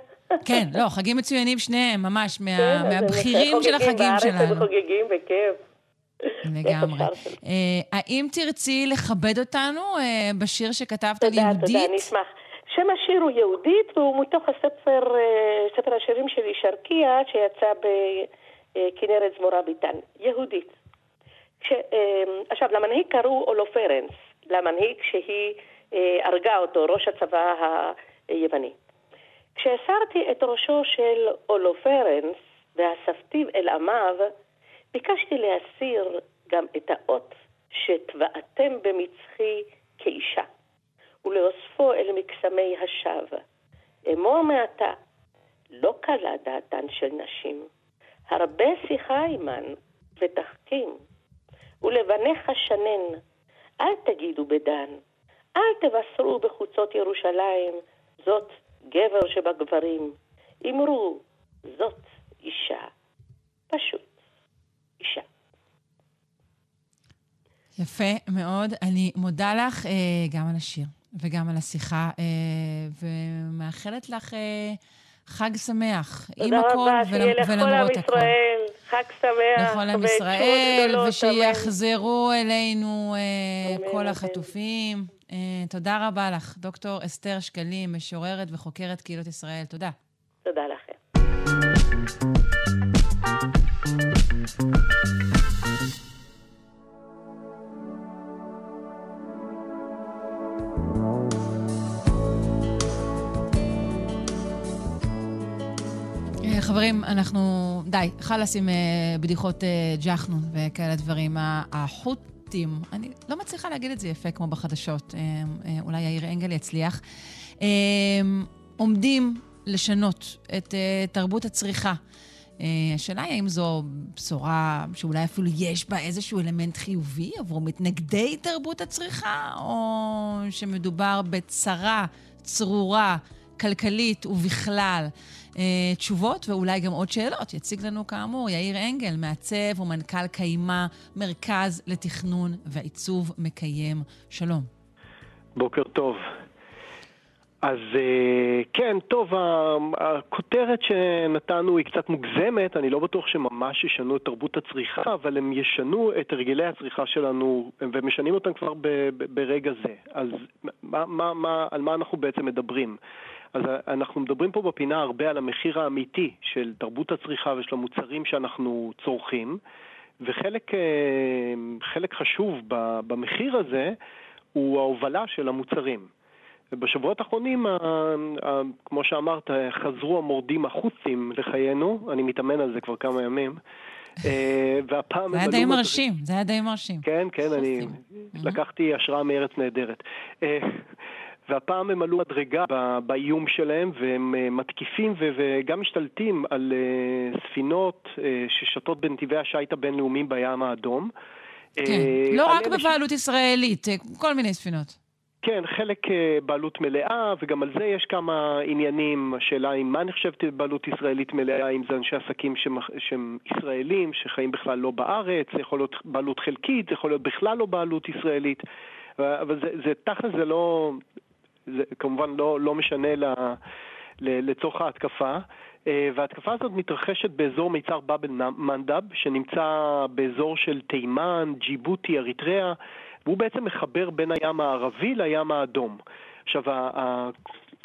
[SPEAKER 1] כן, לא, חגים מצוינים שניהם, ממש, מה, כן, מהבכירים של החגים שלנו.
[SPEAKER 7] חוגגים בכיף.
[SPEAKER 1] לגמרי. uh, האם תרצי לכבד אותנו uh, בשיר שכתבת
[SPEAKER 7] על
[SPEAKER 1] יהודית?
[SPEAKER 7] תודה, תודה, אני אשמח. שם השיר הוא יהודית, והוא מתוך הספר, uh, ספר השירים שלי, שרקייה, שיצא בכנרת זמורה ביטן. יהודית. ש, עכשיו, למנהיג קראו אולופרנס. למנהיג שהיא אה, הרגה אותו, ראש הצבא היווני. כשהסרתי את ראשו של אולופרנס ואספתיו אל עמיו, ביקשתי להסיר גם את האות שטבעתם במצחי כאישה, ולאוספו אל מקסמי השווא. אמור מעתה, לא קלה דעתן של נשים, הרבה שיחה עמן ותחכים, ולבניך שנן, אל תגידו בדן, אל תבשרו בחוצות ירושלים, זאת גבר שבגברים, אמרו, זאת אישה. פשוט, אישה.
[SPEAKER 1] יפה מאוד. אני מודה לך אה, גם על השיר וגם על השיחה, אה, ומאחלת לך אה, חג שמח.
[SPEAKER 7] עם הכל
[SPEAKER 1] ולמרות
[SPEAKER 7] שיהיה לכל עם ישראל, חג שמח.
[SPEAKER 1] לכל עם ישראל, ושיחזרו אלינו אה, כל החטופים. אה, תודה רבה לך, דוקטור אסתר שקלים, משוררת וחוקרת קהילות ישראל. תודה.
[SPEAKER 7] תודה לכם.
[SPEAKER 1] חברים, אנחנו... די, חלאס עם uh, בדיחות uh, ג'חנון וכאלה דברים. החות'ים, אני לא מצליחה להגיד את זה יפה כמו בחדשות, אולי יאיר אנגל יצליח, עומדים לשנות את תרבות הצריכה. Uh, השאלה היא האם זו בשורה שאולי אפילו יש בה איזשהו אלמנט חיובי עבור מתנגדי תרבות הצריכה, או שמדובר בצרה צרורה, כלכלית ובכלל. אה, תשובות ואולי גם עוד שאלות. יציג לנו כאמור יאיר אנגל, מעצב ומנכ"ל קיימה, מרכז לתכנון ועיצוב מקיים. שלום.
[SPEAKER 8] בוקר טוב. אז אה, כן, טוב, הכותרת שנתנו היא קצת מוגזמת, אני לא בטוח שממש ישנו את תרבות הצריכה, אבל הם ישנו את הרגלי הצריכה שלנו ומשנים אותם כבר ברגע זה. אז מה, מה, מה, על מה אנחנו בעצם מדברים? אז אנחנו מדברים פה בפינה הרבה על המחיר האמיתי של תרבות הצריכה ושל המוצרים שאנחנו צורכים, וחלק אה, חשוב במחיר הזה הוא ההובלה של המוצרים. ובשבועות האחרונים, כמו שאמרת, חזרו המורדים החות'ים לחיינו, אני מתאמן על זה כבר כמה ימים.
[SPEAKER 1] אה, והפעם... זה היה די מרשים, זה היה די מרשים.
[SPEAKER 8] כן, כן, אני לקחתי השראה מארץ נהדרת. אה, והפעם הם עלו מדרגה באיום שלהם, והם אה, מתקיפים וגם משתלטים על אה, ספינות אה, ששטות בנתיבי השיט הבינלאומיים בים האדום.
[SPEAKER 1] כן, לא רק בבעלות ישראלית, כל מיני ספינות.
[SPEAKER 8] כן, חלק בעלות מלאה, וגם על זה יש כמה עניינים. השאלה אם מה נחשבת בעלות ישראלית מלאה, אם זה אנשי עסקים שהם ישראלים, שחיים בכלל לא בארץ, זה יכול להיות בעלות חלקית, זה יכול להיות בכלל לא בעלות ישראלית. אבל זה, זה תכל'ס זה לא, זה כמובן לא, לא משנה ל, ל, לצורך ההתקפה. אה, וההתקפה הזאת מתרחשת באזור מיצר באבל מנדב, שנמצא באזור של תימן, ג'יבוטי, אריתריאה, והוא בעצם מחבר בין הים הערבי לים האדום. עכשיו,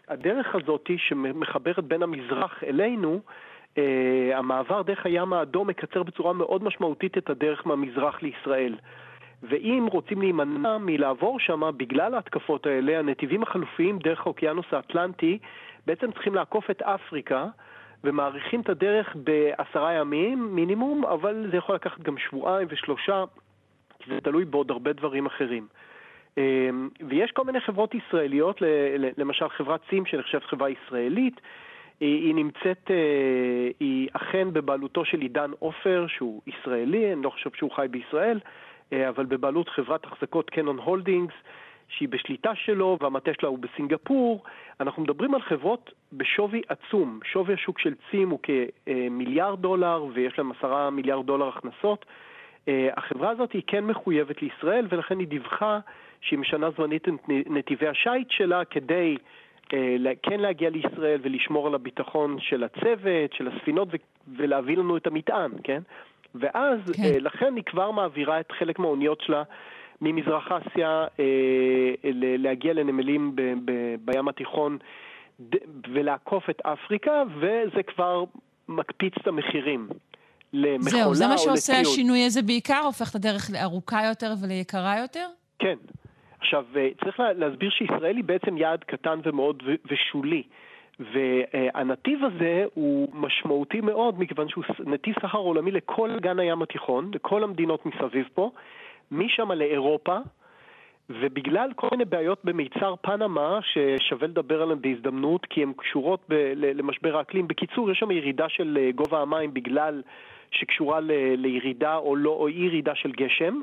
[SPEAKER 8] הדרך הזאת שמחברת בין המזרח אלינו, Uh, המעבר דרך הים האדום מקצר בצורה מאוד משמעותית את הדרך מהמזרח לישראל. ואם רוצים להימנע מלעבור שם בגלל ההתקפות האלה, הנתיבים החלופיים דרך האוקיינוס האטלנטי בעצם צריכים לעקוף את אפריקה ומאריכים את הדרך בעשרה ימים מינימום, אבל זה יכול לקחת גם שבועיים ושלושה, זה תלוי בעוד הרבה דברים אחרים. אמ, ויש כל מיני חברות ישראליות, למשל חברת סים שנחשבת חברה ישראלית, היא נמצאת, אה, היא אכן בבעלותו של עידן עופר, שהוא ישראלי, אני לא חושב שהוא חי בישראל, אה, אבל בבעלות חברת החזקות קנון הולדינגס, שהיא בשליטה שלו והמטה שלה הוא בסינגפור. אנחנו מדברים על חברות בשווי עצום. שווי השוק של צים הוא כמיליארד דולר ויש להם עשרה מיליארד דולר הכנסות. אה, החברה הזאת היא כן מחויבת לישראל ולכן היא דיווחה שהיא משנה זמנית את נתיבי השיט שלה כדי אה, כן להגיע לישראל ולשמור על הביטחון של הצוות, של הספינות ולהביא לנו את המטען, כן? ואז, כן. אה, לכן היא כבר מעבירה את חלק מהאוניות שלה ממזרח אסיה להגיע לנמלים בים התיכון ולעקוף את אפריקה, וזה כבר מקפיץ את המחירים. למכולה
[SPEAKER 1] זהו, זה מה שעושה השינוי הזה בעיקר, הופך את הדרך לארוכה יותר וליקרה יותר?
[SPEAKER 8] כן. עכשיו, צריך להסביר שישראל היא בעצם יעד קטן ומאוד ושולי. והנתיב הזה הוא משמעותי מאוד מכיוון שהוא נתיב סחר עולמי לכל אגן הים התיכון, לכל המדינות מסביב פה, משם לאירופה, ובגלל כל מיני בעיות במיצר פנמה, ששווה לדבר עליהן בהזדמנות, כי הן קשורות ב- למשבר האקלים. בקיצור, יש שם ירידה של אה, גובה המים בגלל שקשורה ל- לירידה או לא, או אי ירידה של גשם,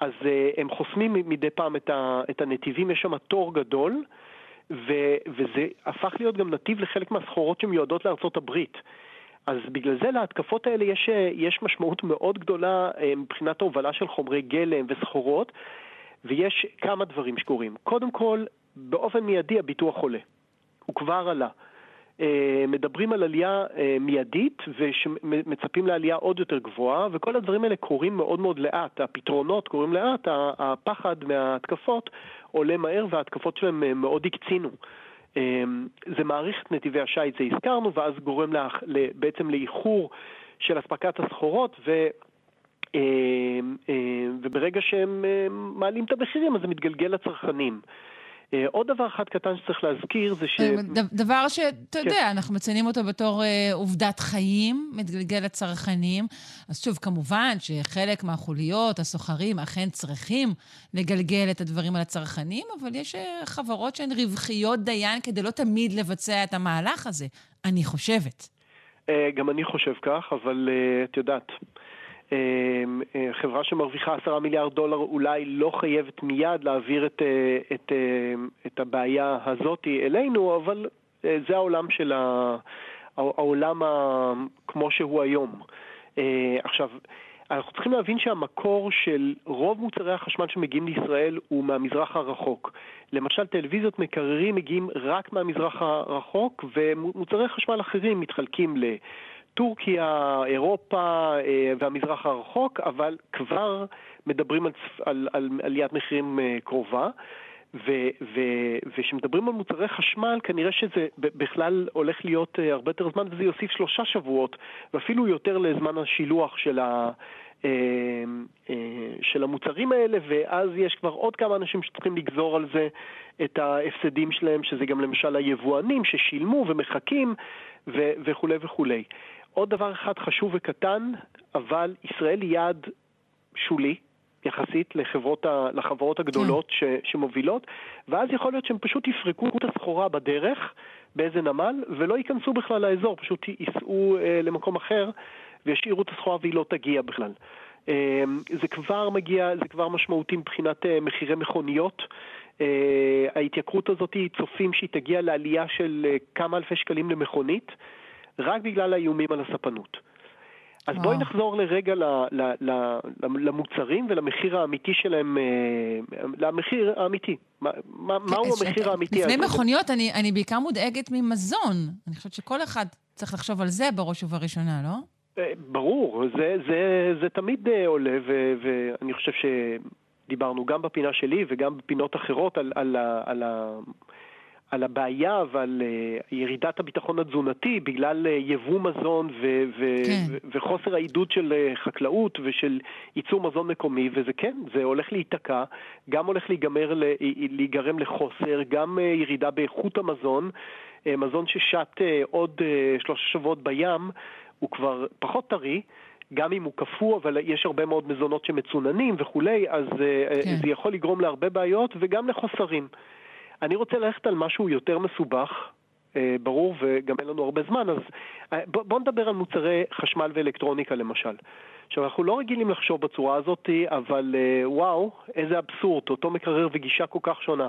[SPEAKER 8] אז uh, הם חוסמים מדי פעם את, ה- את הנתיבים, יש שם תור גדול. ו- וזה הפך להיות גם נתיב לחלק מהסחורות שמיועדות לארצות הברית. אז בגלל זה להתקפות האלה יש, יש משמעות מאוד גדולה אה, מבחינת ההובלה של חומרי גלם וסחורות, ויש כמה דברים שקורים. קודם כל, באופן מיידי הביטוח עולה. הוא כבר עלה. אה, מדברים על עלייה אה, מיידית ומצפים לעלייה עוד יותר גבוהה, וכל הדברים האלה קורים מאוד מאוד לאט. הפתרונות קורים לאט, הפחד מההתקפות עולה מהר וההתקפות שלהם אה, מאוד הקצינו. זה מעריך את נתיבי השיט, זה הזכרנו, ואז גורם לה, בעצם לאיחור של אספקת הסחורות, ו... וברגע שהם מעלים את המחירים אז זה מתגלגל לצרכנים. אה, עוד דבר אחד קטן שצריך להזכיר זה ש...
[SPEAKER 1] אה, דבר שאתה יודע, כן. אנחנו מציינים אותו בתור אה, עובדת חיים, מתגלגל לצרכנים. אז שוב, כמובן שחלק מהחוליות, הסוחרים, אכן צריכים לגלגל את הדברים על הצרכנים, אבל יש חברות שהן רווחיות דיין כדי לא תמיד לבצע את המהלך הזה, אני חושבת.
[SPEAKER 8] גם אני חושב כך, אבל את יודעת, אה, חברה שמרוויחה עשרה מיליארד דולר אולי לא חייבת מיד להעביר את, אה, את, אה, את הבעיה הזאת אלינו, אבל זה העולם של ה... העולם ה... כמו שהוא היום. עכשיו, אנחנו צריכים להבין שהמקור של רוב מוצרי החשמל שמגיעים לישראל הוא מהמזרח הרחוק. למשל, טלוויזיות מקררים מגיעים רק מהמזרח הרחוק, ומוצרי חשמל אחרים מתחלקים ל... טורקיה, אירופה אה, והמזרח הרחוק, אבל כבר מדברים על, על, על עליית מחירים אה, קרובה. וכשמדברים על מוצרי חשמל, כנראה שזה בכלל הולך להיות אה, הרבה יותר זמן, וזה יוסיף שלושה שבועות, ואפילו יותר לזמן השילוח של, ה, של המוצרים האלה, ואז יש כבר עוד כמה אנשים שצריכים לגזור על זה את ההפסדים שלהם, שזה גם למשל היבואנים ששילמו ומחכים וכולי וכולי. עוד דבר אחד חשוב וקטן, אבל ישראל היא יעד שולי. יחסית לחברות, ה, לחברות הגדולות ש, שמובילות, ואז יכול להיות שהם פשוט יפרקו את הסחורה בדרך באיזה נמל, ולא ייכנסו בכלל לאזור, פשוט ייסעו אה, למקום אחר וישאירו את הסחורה והיא לא תגיע בכלל. אה, זה כבר מגיע, זה כבר משמעותי מבחינת אה, מחירי מכוניות. אה, ההתייקרות הזאת, צופים שהיא תגיע לעלייה של אה, כמה אלפי שקלים למכונית. רק בגלל האיומים על הספנות. אז בואי נחזור לרגע ל, ל, ל, למוצרים ולמחיר האמיתי שלהם, אה, למחיר האמיתי. מה, מהו כן, המחיר האמיתי?
[SPEAKER 1] לפני מכוניות, אני, אני בעיקר מודאגת ממזון. אני חושבת שכל אחד צריך לחשוב על זה בראש ובראשונה, לא?
[SPEAKER 8] אה, ברור, זה, זה, זה תמיד אה, עולה, ו, ואני חושב שדיברנו גם בפינה שלי וגם בפינות אחרות על, על, על, על על הבעיה ועל uh, ירידת הביטחון התזונתי בגלל uh, יבוא מזון ו- ו- כן. ו- וחוסר העידוד של uh, חקלאות ושל ייצור מזון מקומי, וזה כן, זה הולך להיתקע, גם הולך להיגמר, להיגרם לחוסר, גם ירידה באיכות המזון, מזון ששט עוד שלושה שבועות בים, הוא כבר פחות טרי. גם אם הוא קפוא, אבל יש הרבה מאוד מזונות שמצוננים וכולי, אז כן. זה יכול לגרום להרבה בעיות וגם לחוסרים. אני רוצה ללכת על משהו יותר מסובך, אה, ברור, וגם אין לנו הרבה זמן, אז אה, בוא, בוא נדבר על מוצרי חשמל ואלקטרוניקה למשל. עכשיו, אנחנו לא רגילים לחשוב בצורה הזאת, אבל אה, וואו, איזה אבסורד, אותו מקרר וגישה כל כך שונה.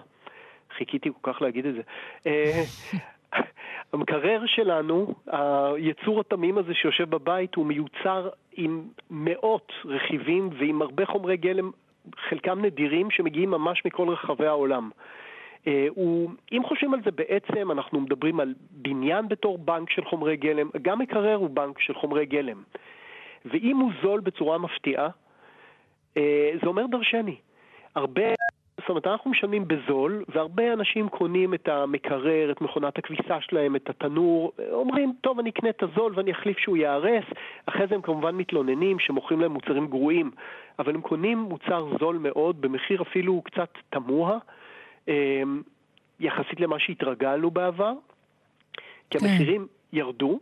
[SPEAKER 8] חיכיתי כל כך להגיד את זה. המקרר שלנו, היצור התמים הזה שיושב בבית, הוא מיוצר עם מאות רכיבים ועם הרבה חומרי גלם, חלקם נדירים, שמגיעים ממש מכל רחבי העולם. אה, הוא, אם חושבים על זה בעצם, אנחנו מדברים על בניין בתור בנק של חומרי גלם, גם מקרר הוא בנק של חומרי גלם. ואם הוא זול בצורה מפתיעה, אה, זה אומר דרשני. הרבה זאת אומרת, אנחנו משלמים בזול, והרבה אנשים קונים את המקרר, את מכונת הכביסה שלהם, את התנור, אומרים, טוב, אני אקנה את הזול ואני אחליף שהוא ייהרס, אחרי זה הם כמובן מתלוננים שמוכרים להם מוצרים גרועים, אבל הם קונים מוצר זול מאוד, במחיר אפילו קצת תמוה, יחסית למה שהתרגלנו בעבר, כי
[SPEAKER 1] כן.
[SPEAKER 8] המחירים ירדו.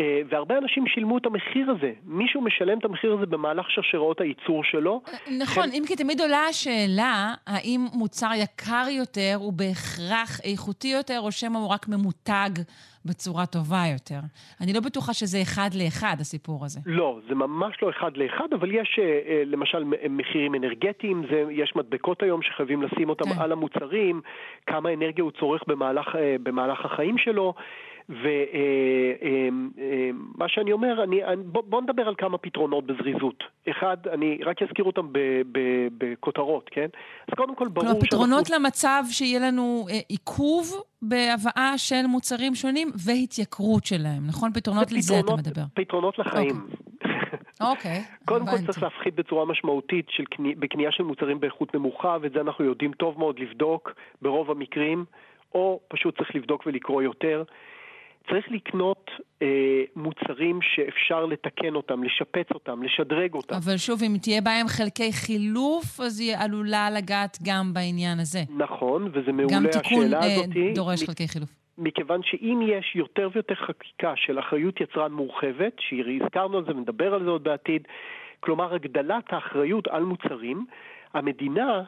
[SPEAKER 8] אה, והרבה אנשים שילמו את המחיר הזה. מישהו משלם את המחיר הזה במהלך שרשראות הייצור שלו.
[SPEAKER 1] נכון, אם כי תמיד עולה השאלה, האם מוצר יקר יותר הוא בהכרח איכותי יותר, או שמא הוא רק ממותג בצורה טובה יותר? אני לא בטוחה שזה אחד לאחד, הסיפור הזה.
[SPEAKER 8] לא, זה ממש לא אחד לאחד, אבל יש אה, אה, למשל מחירים אנרגטיים, זה, יש מדבקות היום שחייבים לשים אותם
[SPEAKER 1] כן.
[SPEAKER 8] על המוצרים, כמה אנרגיה הוא צורך במהלך, במהלך החיים שלו. ומה שאני אומר, אני, בוא, בוא נדבר על כמה פתרונות בזריזות. אחד, אני רק אזכיר אותם בכותרות, כן? אז קודם כל ברור
[SPEAKER 1] כלומר, פתרונות שאנחנו... למצב שיהיה לנו עיכוב בהבאה של מוצרים שונים והתייקרות שלהם, נכון? פתרונות לזה אתה מדבר.
[SPEAKER 8] פתרונות לחיים.
[SPEAKER 1] אוקיי, okay,
[SPEAKER 8] קודם כל צריך להפחית בצורה משמעותית של קני, בקנייה של מוצרים באיכות נמוכה, ואת זה אנחנו יודעים טוב מאוד לבדוק ברוב המקרים, או פשוט צריך לבדוק ולקרוא יותר. צריך לקנות אה, מוצרים שאפשר לתקן אותם, לשפץ אותם, לשדרג אותם.
[SPEAKER 1] אבל שוב, אם תהיה בהם חלקי חילוף, אז היא עלולה לגעת גם בעניין הזה.
[SPEAKER 8] נכון, וזה מעולה השאלה הזאת.
[SPEAKER 1] גם תיקון אה, דורש מ- חלקי חילוף.
[SPEAKER 8] מכיוון שאם יש יותר ויותר חקיקה של אחריות יצרן מורחבת, שהזכרנו על זה ונדבר על זה עוד בעתיד, כלומר הגדלת האחריות על מוצרים, המדינה,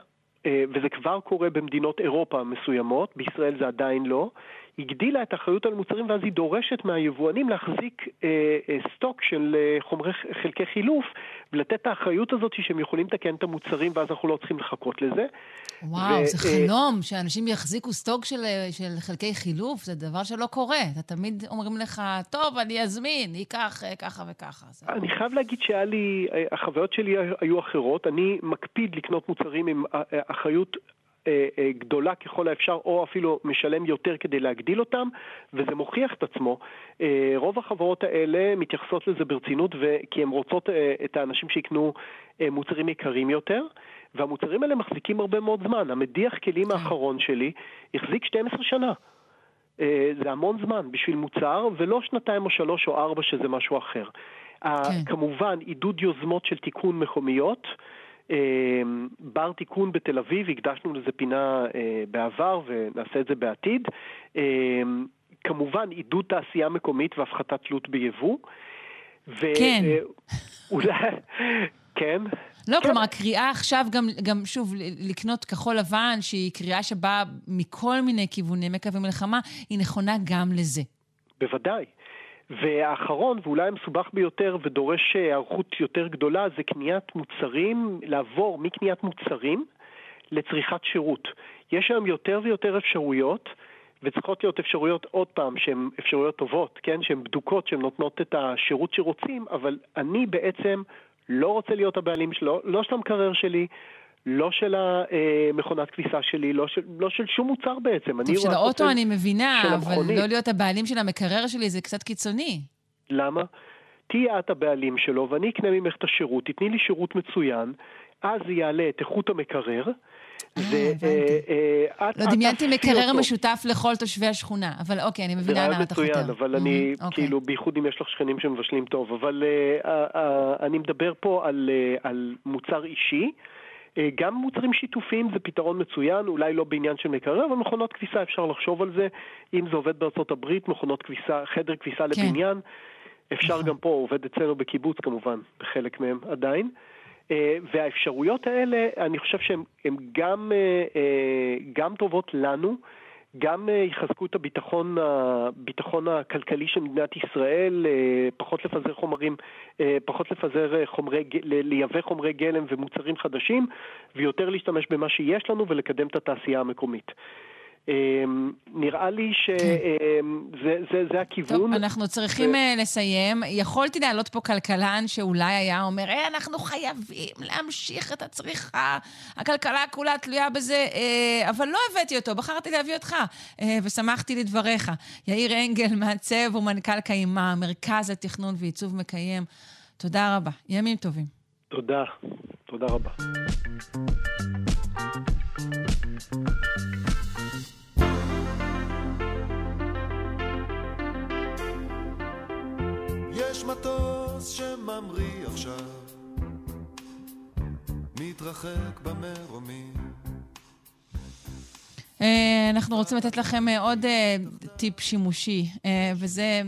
[SPEAKER 8] אה, וזה כבר קורה במדינות אירופה מסוימות, בישראל זה עדיין לא, הגדילה את האחריות על מוצרים ואז היא דורשת מהיבואנים להחזיק אה, אה, סטוק של אה, חומרי חלקי חילוף ולתת את האחריות הזאת שהם יכולים לתקן את המוצרים ואז אנחנו לא צריכים לחכות לזה.
[SPEAKER 1] וואו, ו- זה חלום, שאנשים יחזיקו סטוק של, של חלקי חילוף, זה דבר שלא קורה. אתה תמיד אומרים לך, טוב, אני אזמין, ייקח ככה וככה.
[SPEAKER 8] אני חייב להגיד שהיה לי, החוויות שלי היו אחרות. אני מקפיד לקנות מוצרים עם אחריות גדולה ככל האפשר, או אפילו משלם יותר כדי להגדיל אותם, וזה מוכיח את עצמו. רוב החברות האלה מתייחסות לזה ברצינות, כי הן רוצות את האנשים שיקנו מוצרים יקרים יותר, והמוצרים האלה מחזיקים הרבה מאוד זמן. המדיח כלים האחרון שלי החזיק 12 שנה. זה המון זמן בשביל מוצר, ולא שנתיים או שלוש או ארבע שזה משהו אחר. כן. כמובן, עידוד יוזמות של תיקון מקומיות. בר תיקון בתל אביב, הקדשנו לזה פינה בעבר ונעשה את זה בעתיד. כמובן, עידוד תעשייה מקומית והפחתת תלות ביבוא.
[SPEAKER 1] כן.
[SPEAKER 8] ואולי, כן.
[SPEAKER 1] לא, כלומר, הקריאה עכשיו גם, גם, שוב, לקנות כחול לבן, שהיא קריאה שבאה מכל מיני כיווני מקווי מלחמה, היא נכונה גם לזה.
[SPEAKER 8] בוודאי. והאחרון, ואולי המסובך ביותר ודורש היערכות יותר גדולה, זה קניית מוצרים, לעבור מקניית מוצרים לצריכת שירות. יש היום יותר ויותר אפשרויות, וצריכות להיות אפשרויות, עוד פעם, שהן אפשרויות טובות, כן? שהן בדוקות, שהן נותנות את השירות שרוצים, אבל אני בעצם לא רוצה להיות הבעלים שלו, לא של המקרר שלי, לא של המכונת כביסה שלי, לא של, לא של שום מוצר בעצם.
[SPEAKER 1] טוב, של האוטו אני מבינה, אבל לא להיות הבעלים של המקרר שלי זה קצת קיצוני.
[SPEAKER 8] למה? תהיי את הבעלים שלו ואני אקנה ממך את השירות, תתני לי שירות מצוין, אז זה יעלה את איכות המקרר.
[SPEAKER 1] לא דמיינתי מקרר משותף לכל תושבי השכונה, אבל אוקיי, אני מבינה למה אתה חותר.
[SPEAKER 8] זה רעיון מצוין, אבל אני, כאילו, בייחוד אם יש לך שכנים שמבשלים טוב, אבל אני מדבר פה על מוצר אישי. גם מוצרים שיתופיים זה פתרון מצוין, אולי לא בעניין של מקרר, אבל מכונות כביסה אפשר לחשוב על זה. אם זה עובד בארצות הברית, מכונות כביסה, חדר כביסה כן. לבניין, אפשר נכון. גם פה, עובד אצלנו בקיבוץ כמובן, בחלק מהם עדיין. והאפשרויות האלה, אני חושב שהן גם, גם טובות לנו, גם יחזקו את הביטחון, הביטחון הכלכלי של מדינת ישראל, פחות לפזר חומרים, פחות לפזר חומרי, לייבא חומרי גלם ומוצרים חדשים, ויותר להשתמש במה שיש לנו ולקדם את התעשייה המקומית. נראה לי שזה זה, זה הכיוון.
[SPEAKER 1] טוב, אנחנו צריכים ו... לסיים. יכולתי להעלות פה כלכלן שאולי היה אומר, אה, אנחנו חייבים להמשיך את הצריכה, הכלכלה כולה תלויה בזה, אבל לא הבאתי אותו, בחרתי להביא אותך, ושמחתי לדבריך. יאיר אנגל, מעצב ומנכ"ל קיימה, מרכז לתכנון ועיצוב מקיים. תודה רבה. ימים טובים.
[SPEAKER 8] תודה, תודה רבה.
[SPEAKER 9] מטוס שממריא עכשיו, מתרחק במרומים.
[SPEAKER 1] אה, אנחנו רוצים לתת לכם אה, עוד אה, טיפ שימושי, וזה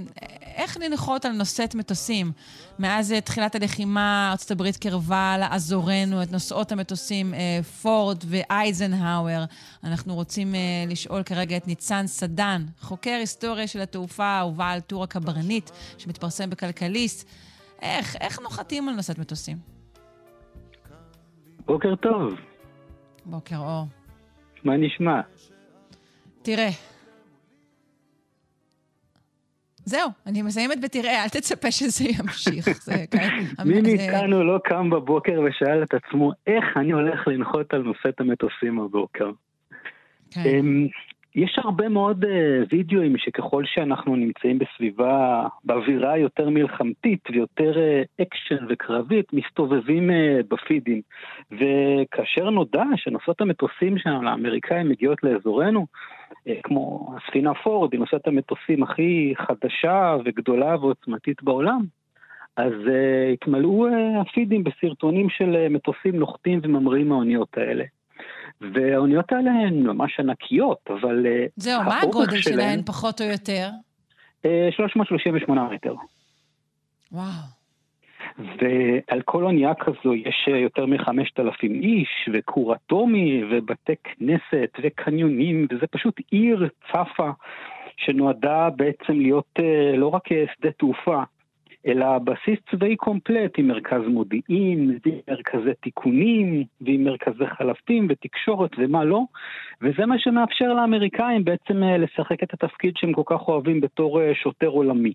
[SPEAKER 1] איך לנחות על נושאת מטוסים. מאז תחילת הלחימה, ארה"ב קרבה לעזורנו את נושאות המטוסים פורד ואייזנהאואר. אנחנו רוצים לשאול כרגע את ניצן סדן, חוקר היסטוריה של התעופה ובעל טור הקברניט, שמתפרסם בכלכליסט. איך, איך נוחתים על נושאת מטוסים?
[SPEAKER 10] בוקר טוב.
[SPEAKER 1] בוקר אור.
[SPEAKER 10] מה נשמע?
[SPEAKER 1] תראה. זהו, אני מסיימת בתראה, אל תצפה שזה ימשיך. זה,
[SPEAKER 10] כן, מי מאיתנו לא קם בבוקר ושאל את עצמו, איך אני הולך לנחות על נושאת המטוסים בבוקר? כן. אמ, יש הרבה מאוד אה, וידאוים שככל שאנחנו נמצאים בסביבה, באווירה יותר מלחמתית ויותר אה, אקשן וקרבית, מסתובבים אה, בפידים. וכאשר נודע שנושאות המטוסים שלנו, האמריקאים, מגיעות לאזורנו, אה, כמו הספינה פורד, היא נושאת המטוסים הכי חדשה וגדולה ועוצמתית בעולם, אז אה, התמלאו אה, הפידים בסרטונים של אה, מטוסים נוחתים וממריאים מהאוניות האלה. והאוניות האלה הן ממש ענקיות, אבל... אה,
[SPEAKER 1] זהו, מה הגודל שלהן, פחות או יותר?
[SPEAKER 10] 338 אה, מטר.
[SPEAKER 1] וואו.
[SPEAKER 10] ועל כל אונייה כזו יש אה, יותר מ-5,000 איש, וכור אטומי, ובתי כנסת, וקניונים, וזה פשוט עיר צפה שנועדה בעצם להיות לא רק שדה תעופה, אלא בסיס צבאי קומפלט עם מרכז מודיעין, עם מרכזי תיקונים, ועם מרכזי חלפים ותקשורת ומה לא, וזה מה שמאפשר לאמריקאים בעצם אה, לשחק את התפקיד שהם כל כך אוהבים בתור אה, שוטר עולמי.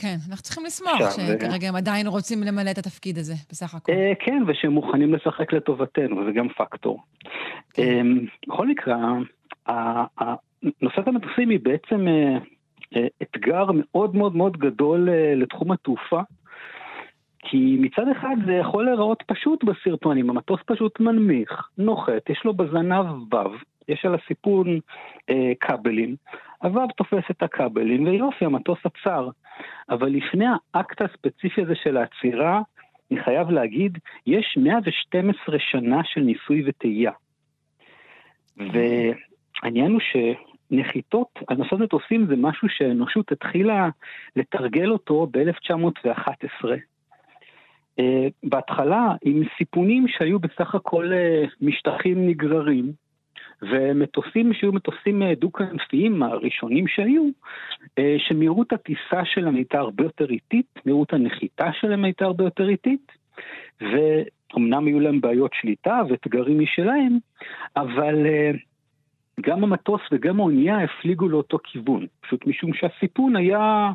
[SPEAKER 1] כן, אנחנו צריכים לשמוח שכרגע הם עדיין רוצים למלא את התפקיד הזה, בסך הכל.
[SPEAKER 10] אה, כן, ושהם מוכנים לשחק לטובתנו, וזה גם פקטור. כן. בכל מקרה, נושאת המטוסים היא בעצם אה, אתגר מאוד מאוד מאוד גדול אה, לתחום התעופה. כי מצד אחד זה יכול להיראות פשוט בסרטונים, המטוס פשוט מנמיך, נוחת, יש לו בזנב וו, יש על הסיפון אה, כבלים, הוו תופס את הכבלים, ויופי, המטוס עצר. אבל לפני האקט הספציפי הזה של העצירה, אני חייב להגיד, יש 112 שנה של ניסוי וטעייה. והעניין הוא ש... נחיתות על נושאות מטוסים זה משהו שהאנושות התחילה לתרגל אותו ב-1911. Uh, בהתחלה עם סיפונים שהיו בסך הכל uh, משטחים נגררים, ומטוסים שהיו מטוסים uh, דו-כנפיים הראשונים שהיו, uh, שמהירות הטיסה שלהם הייתה הרבה יותר איטית, מהירות הנחיתה שלהם הייתה הרבה יותר איטית, ואומנם היו להם בעיות שליטה ואתגרים משלהם, אבל uh, גם המטוס וגם האונייה הפליגו לאותו כיוון, פשוט משום שהסיפון היה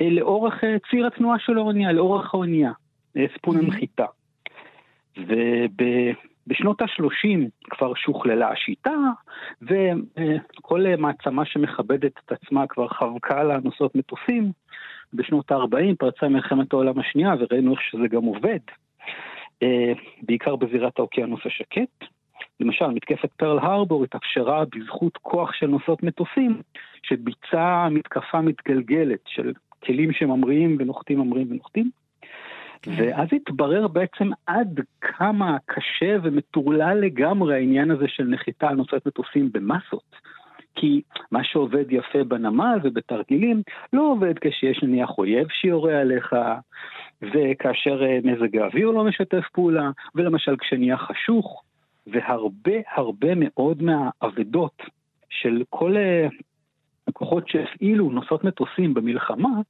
[SPEAKER 10] אה, לאורך אה, ציר התנועה של האונייה, לאורך האונייה, אה, סיפון. הנחיתה. ובשנות ה-30 כבר שוכללה השיטה, וכל מעצמה שמכבדת את עצמה כבר חבקה לה נושאות מטוסים. בשנות ה-40 פרצה מלחמת העולם השנייה וראינו איך שזה גם עובד, בעיקר בזירת האוקיינוס השקט. למשל, מתקפת פרל הרבור התאפשרה בזכות כוח של נושאות מטוסים, שביצעה מתקפה מתגלגלת של כלים שממריאים ונוחתים, ממריאים ונוחתים. כן. ואז התברר בעצם עד כמה קשה ומטורלל לגמרי העניין הזה של נחיתה על נושאת מטוסים במסות. כי מה שעובד יפה בנמל ובתרגילים לא עובד כשיש נניח אויב שיורה עליך, וכאשר אה, מזג האוויר לא משתף פעולה, ולמשל כשנהיה חשוך, והרבה הרבה מאוד מהאבדות של כל אה, הכוחות שהפעילו נושאות מטוסים במלחמה,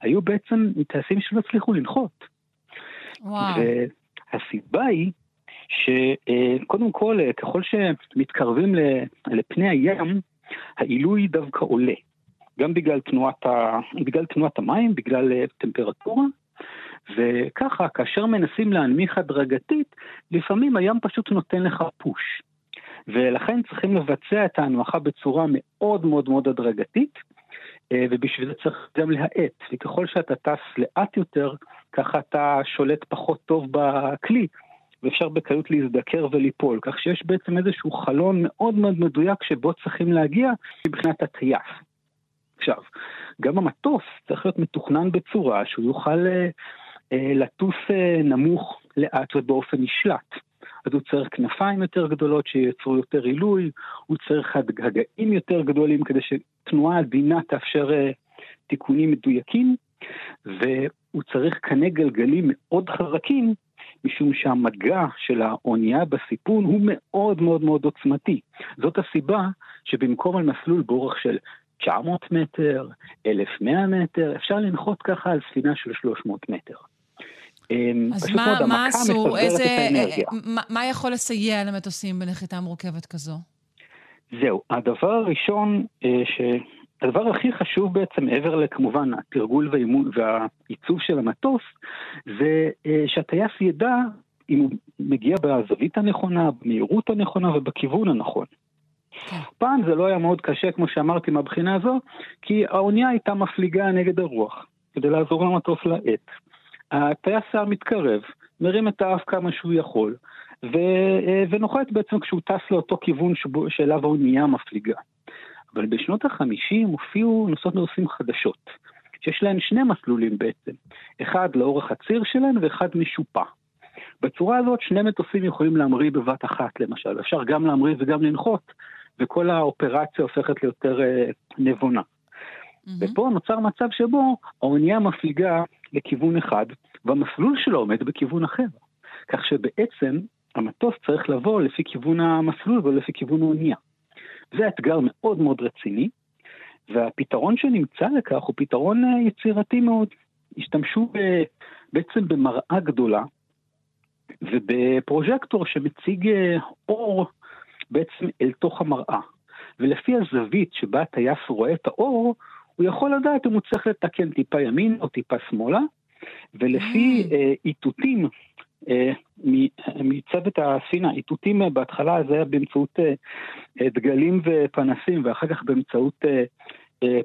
[SPEAKER 10] היו בעצם טייסים שלא הצליחו לנחות. והסיבה היא שקודם כל, ככל שמתקרבים לפני הים, העילוי דווקא עולה. גם בגלל תנועת, ה... בגלל תנועת המים, בגלל אה, טמפרטורה, וככה, כאשר מנסים להנמיך הדרגתית, לפעמים הים פשוט נותן לך פוש. ולכן צריכים לבצע את ההנמכה בצורה מאוד מאוד מאוד הדרגתית, ובשביל זה צריך גם להאט, וככל שאתה טס לאט יותר, ככה אתה שולט פחות טוב בכלי, ואפשר בקלות להזדקר וליפול, כך שיש בעצם איזשהו חלון מאוד מאוד מדויק שבו צריכים להגיע מבחינת הטייס. עכשיו, גם המטוס צריך להיות מתוכנן בצורה שהוא יוכל אה, אה, לטוס אה, נמוך, לאט ובאופן נשלט. אז הוא צריך כנפיים יותר גדולות שייצרו יותר עילוי, הוא צריך הגאים יותר גדולים כדי שתנועה עדינה תאפשר אה, תיקונים מדויקים, והוא צריך קנה גלגלים מאוד חזקים, משום שהמגע של האונייה בסיפון הוא מאוד מאוד מאוד עוצמתי. זאת הסיבה שבמקום על מסלול באורך של 900 מטר, 1,100 מטר, אפשר לנחות ככה על ספינה של 300 מטר. אמ,
[SPEAKER 1] אז מה, מה עשו? איזה, מה, מה יכול לסייע למטוסים בנחיתה מורכבת כזו?
[SPEAKER 10] זהו, הדבר הראשון, אה, ש... הדבר הכי חשוב בעצם, מעבר לכמובן התרגול והאימון והעיצוב של המטוס, זה אה, שהטייס ידע אם הוא מגיע בזווית הנכונה, במהירות הנכונה ובכיוון הנכון. כן. פעם זה לא היה מאוד קשה, כמו שאמרתי, מהבחינה הזו, כי האונייה הייתה מפליגה נגד הרוח, כדי לעזור למטוס לעט. הטייס היה מתקרב, מרים את האף כמה שהוא יכול, ו, אה, ונוחת בעצם כשהוא טס לאותו כיוון שבו, שאליו האונייה מפליגה. אבל בשנות החמישים הופיעו נוסעות נוסעים חדשות, שיש להן שני מסלולים בעצם, אחד לאורך הציר שלהן ואחד משופע. בצורה הזאת שני מטוסים יכולים להמריא בבת אחת למשל, אפשר גם להמריא וגם לנחות, וכל האופרציה הופכת ליותר אה, נבונה. Mm-hmm. ופה נוצר מצב שבו האונייה מפליגה לכיוון אחד, והמסלול שלו עומד בכיוון אחר. כך שבעצם המטוס צריך לבוא לפי כיוון המסלול ולא לפי כיוון האונייה. זה אתגר מאוד מאוד רציני, והפתרון שנמצא לכך הוא פתרון אה, יצירתי מאוד. השתמשו בעצם במראה גדולה ובפרוז'קטור שמציג אה, אור בעצם אל תוך המראה. ולפי הזווית שבה הטייס רואה את האור, הוא יכול לדעת אם הוא צריך לתקן טיפה ימין או טיפה שמאלה, ולפי mm. אה, איתותים אה, מצוות הסינה, איתותים אה, בהתחלה זה היה באמצעות דגלים ופנסים ואחר כך באמצעות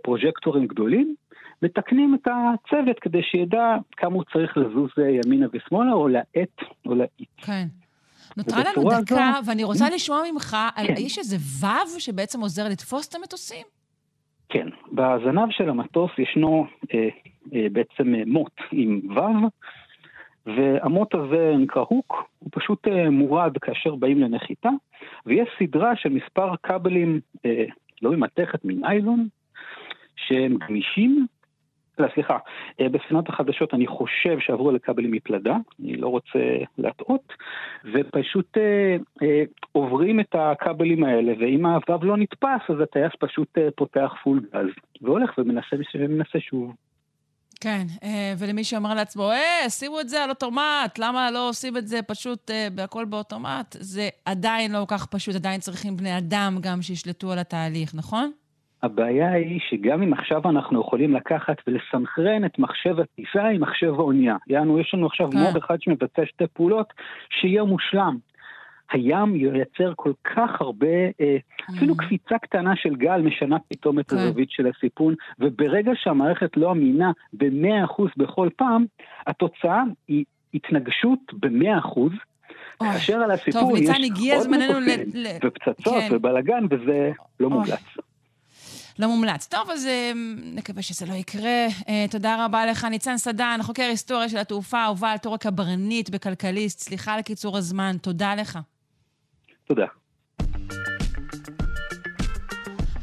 [SPEAKER 10] פרוז'קטורים גדולים, מתקנים את הצוות כדי שידע כמה הוא צריך לזוז ימינה ושמאלה או להאט או להאיט.
[SPEAKER 1] כן. נותרה לנו דקה, זו... ואני רוצה לשמוע ממך, על, כן. יש איזה וו שבעצם עוזר לתפוס את המטוסים?
[SPEAKER 10] כן, בזנב של המטוס ישנו אה, אה, בעצם אה, מוט עם וו, והמוט הזה נקרא הוק, הוא פשוט אה, מורד כאשר באים לנחיתה, ויש סדרה של מספר כבלים, אה, לא ממתכת, מניילון, שהם גמישים לא, סליחה, אה, בספינות החדשות אני חושב שעברו לכבלים מפלדה, אני לא רוצה להטעות, ופשוט אה, אה, עוברים את הכבלים האלה, ואם הוו לא נתפס, אז הטייס פשוט אה, פותח פול גז, והולך ומנסה, ומנסה שוב.
[SPEAKER 1] כן, אה, ולמי שאומר לעצמו, אה, שימו את זה על אוטומט, למה לא עושים את זה פשוט בהכל באוטומט? זה עדיין לא כל כך פשוט, עדיין צריכים בני אדם גם שישלטו על התהליך, נכון?
[SPEAKER 10] הבעיה היא שגם אם עכשיו אנחנו יכולים לקחת ולסנכרן את מחשב הטיסה עם מחשב האונייה. יענו, יש לנו עכשיו כן. מוד אחד שמבצע שתי פעולות, שיהיה מושלם. הים ייצר כל כך הרבה, אה, אפילו mm. קפיצה קטנה של גל משנה פתאום את כן. הזווית של הסיפון, וברגע שהמערכת לא אמינה ב-100% בכל פעם, התוצאה היא התנגשות ב-100%. כאשר על הסיפור יש עוד מטוסים ופצצות כן. ובלאגן, וזה לא מומלץ.
[SPEAKER 1] לא מומלץ. טוב, אז אה, נקווה שזה לא יקרה. Uh, תודה רבה לך, ניצן סדן, חוקר היסטוריה של התעופה, הובל תור הקברניט בכלכליסט. סליחה על קיצור הזמן, תודה לך.
[SPEAKER 10] תודה.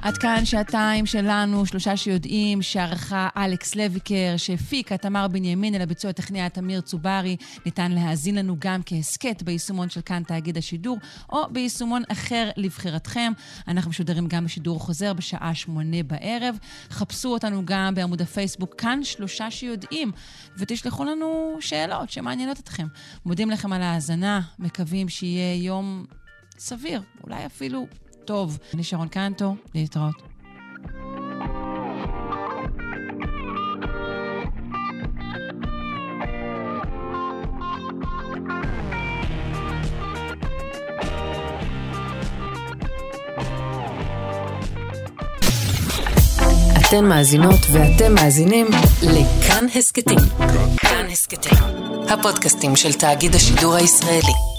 [SPEAKER 1] עד כאן שעתיים שלנו, שלושה שיודעים, שערכה אלכס לויקר, שהפיקה תמר בנימין, אל הביצוע הטכני תמיר צוברי. ניתן להאזין לנו גם כהסכת ביישומון של כאן תאגיד השידור, או ביישומון אחר לבחירתכם. אנחנו משודרים גם בשידור חוזר בשעה שמונה בערב. חפשו אותנו גם בעמוד הפייסבוק כאן שלושה שיודעים, ותשלחו לנו שאלות שמעניינות אתכם. מודים לכם על ההאזנה, מקווים שיהיה יום סביר, אולי אפילו טוב. אני שרון קנטו, להתראות.
[SPEAKER 11] אתן מאזינות ואתם מאזינים לכאן הסכתים. כאן הסכתים, הפודקאסטים של תאגיד השידור הישראלי.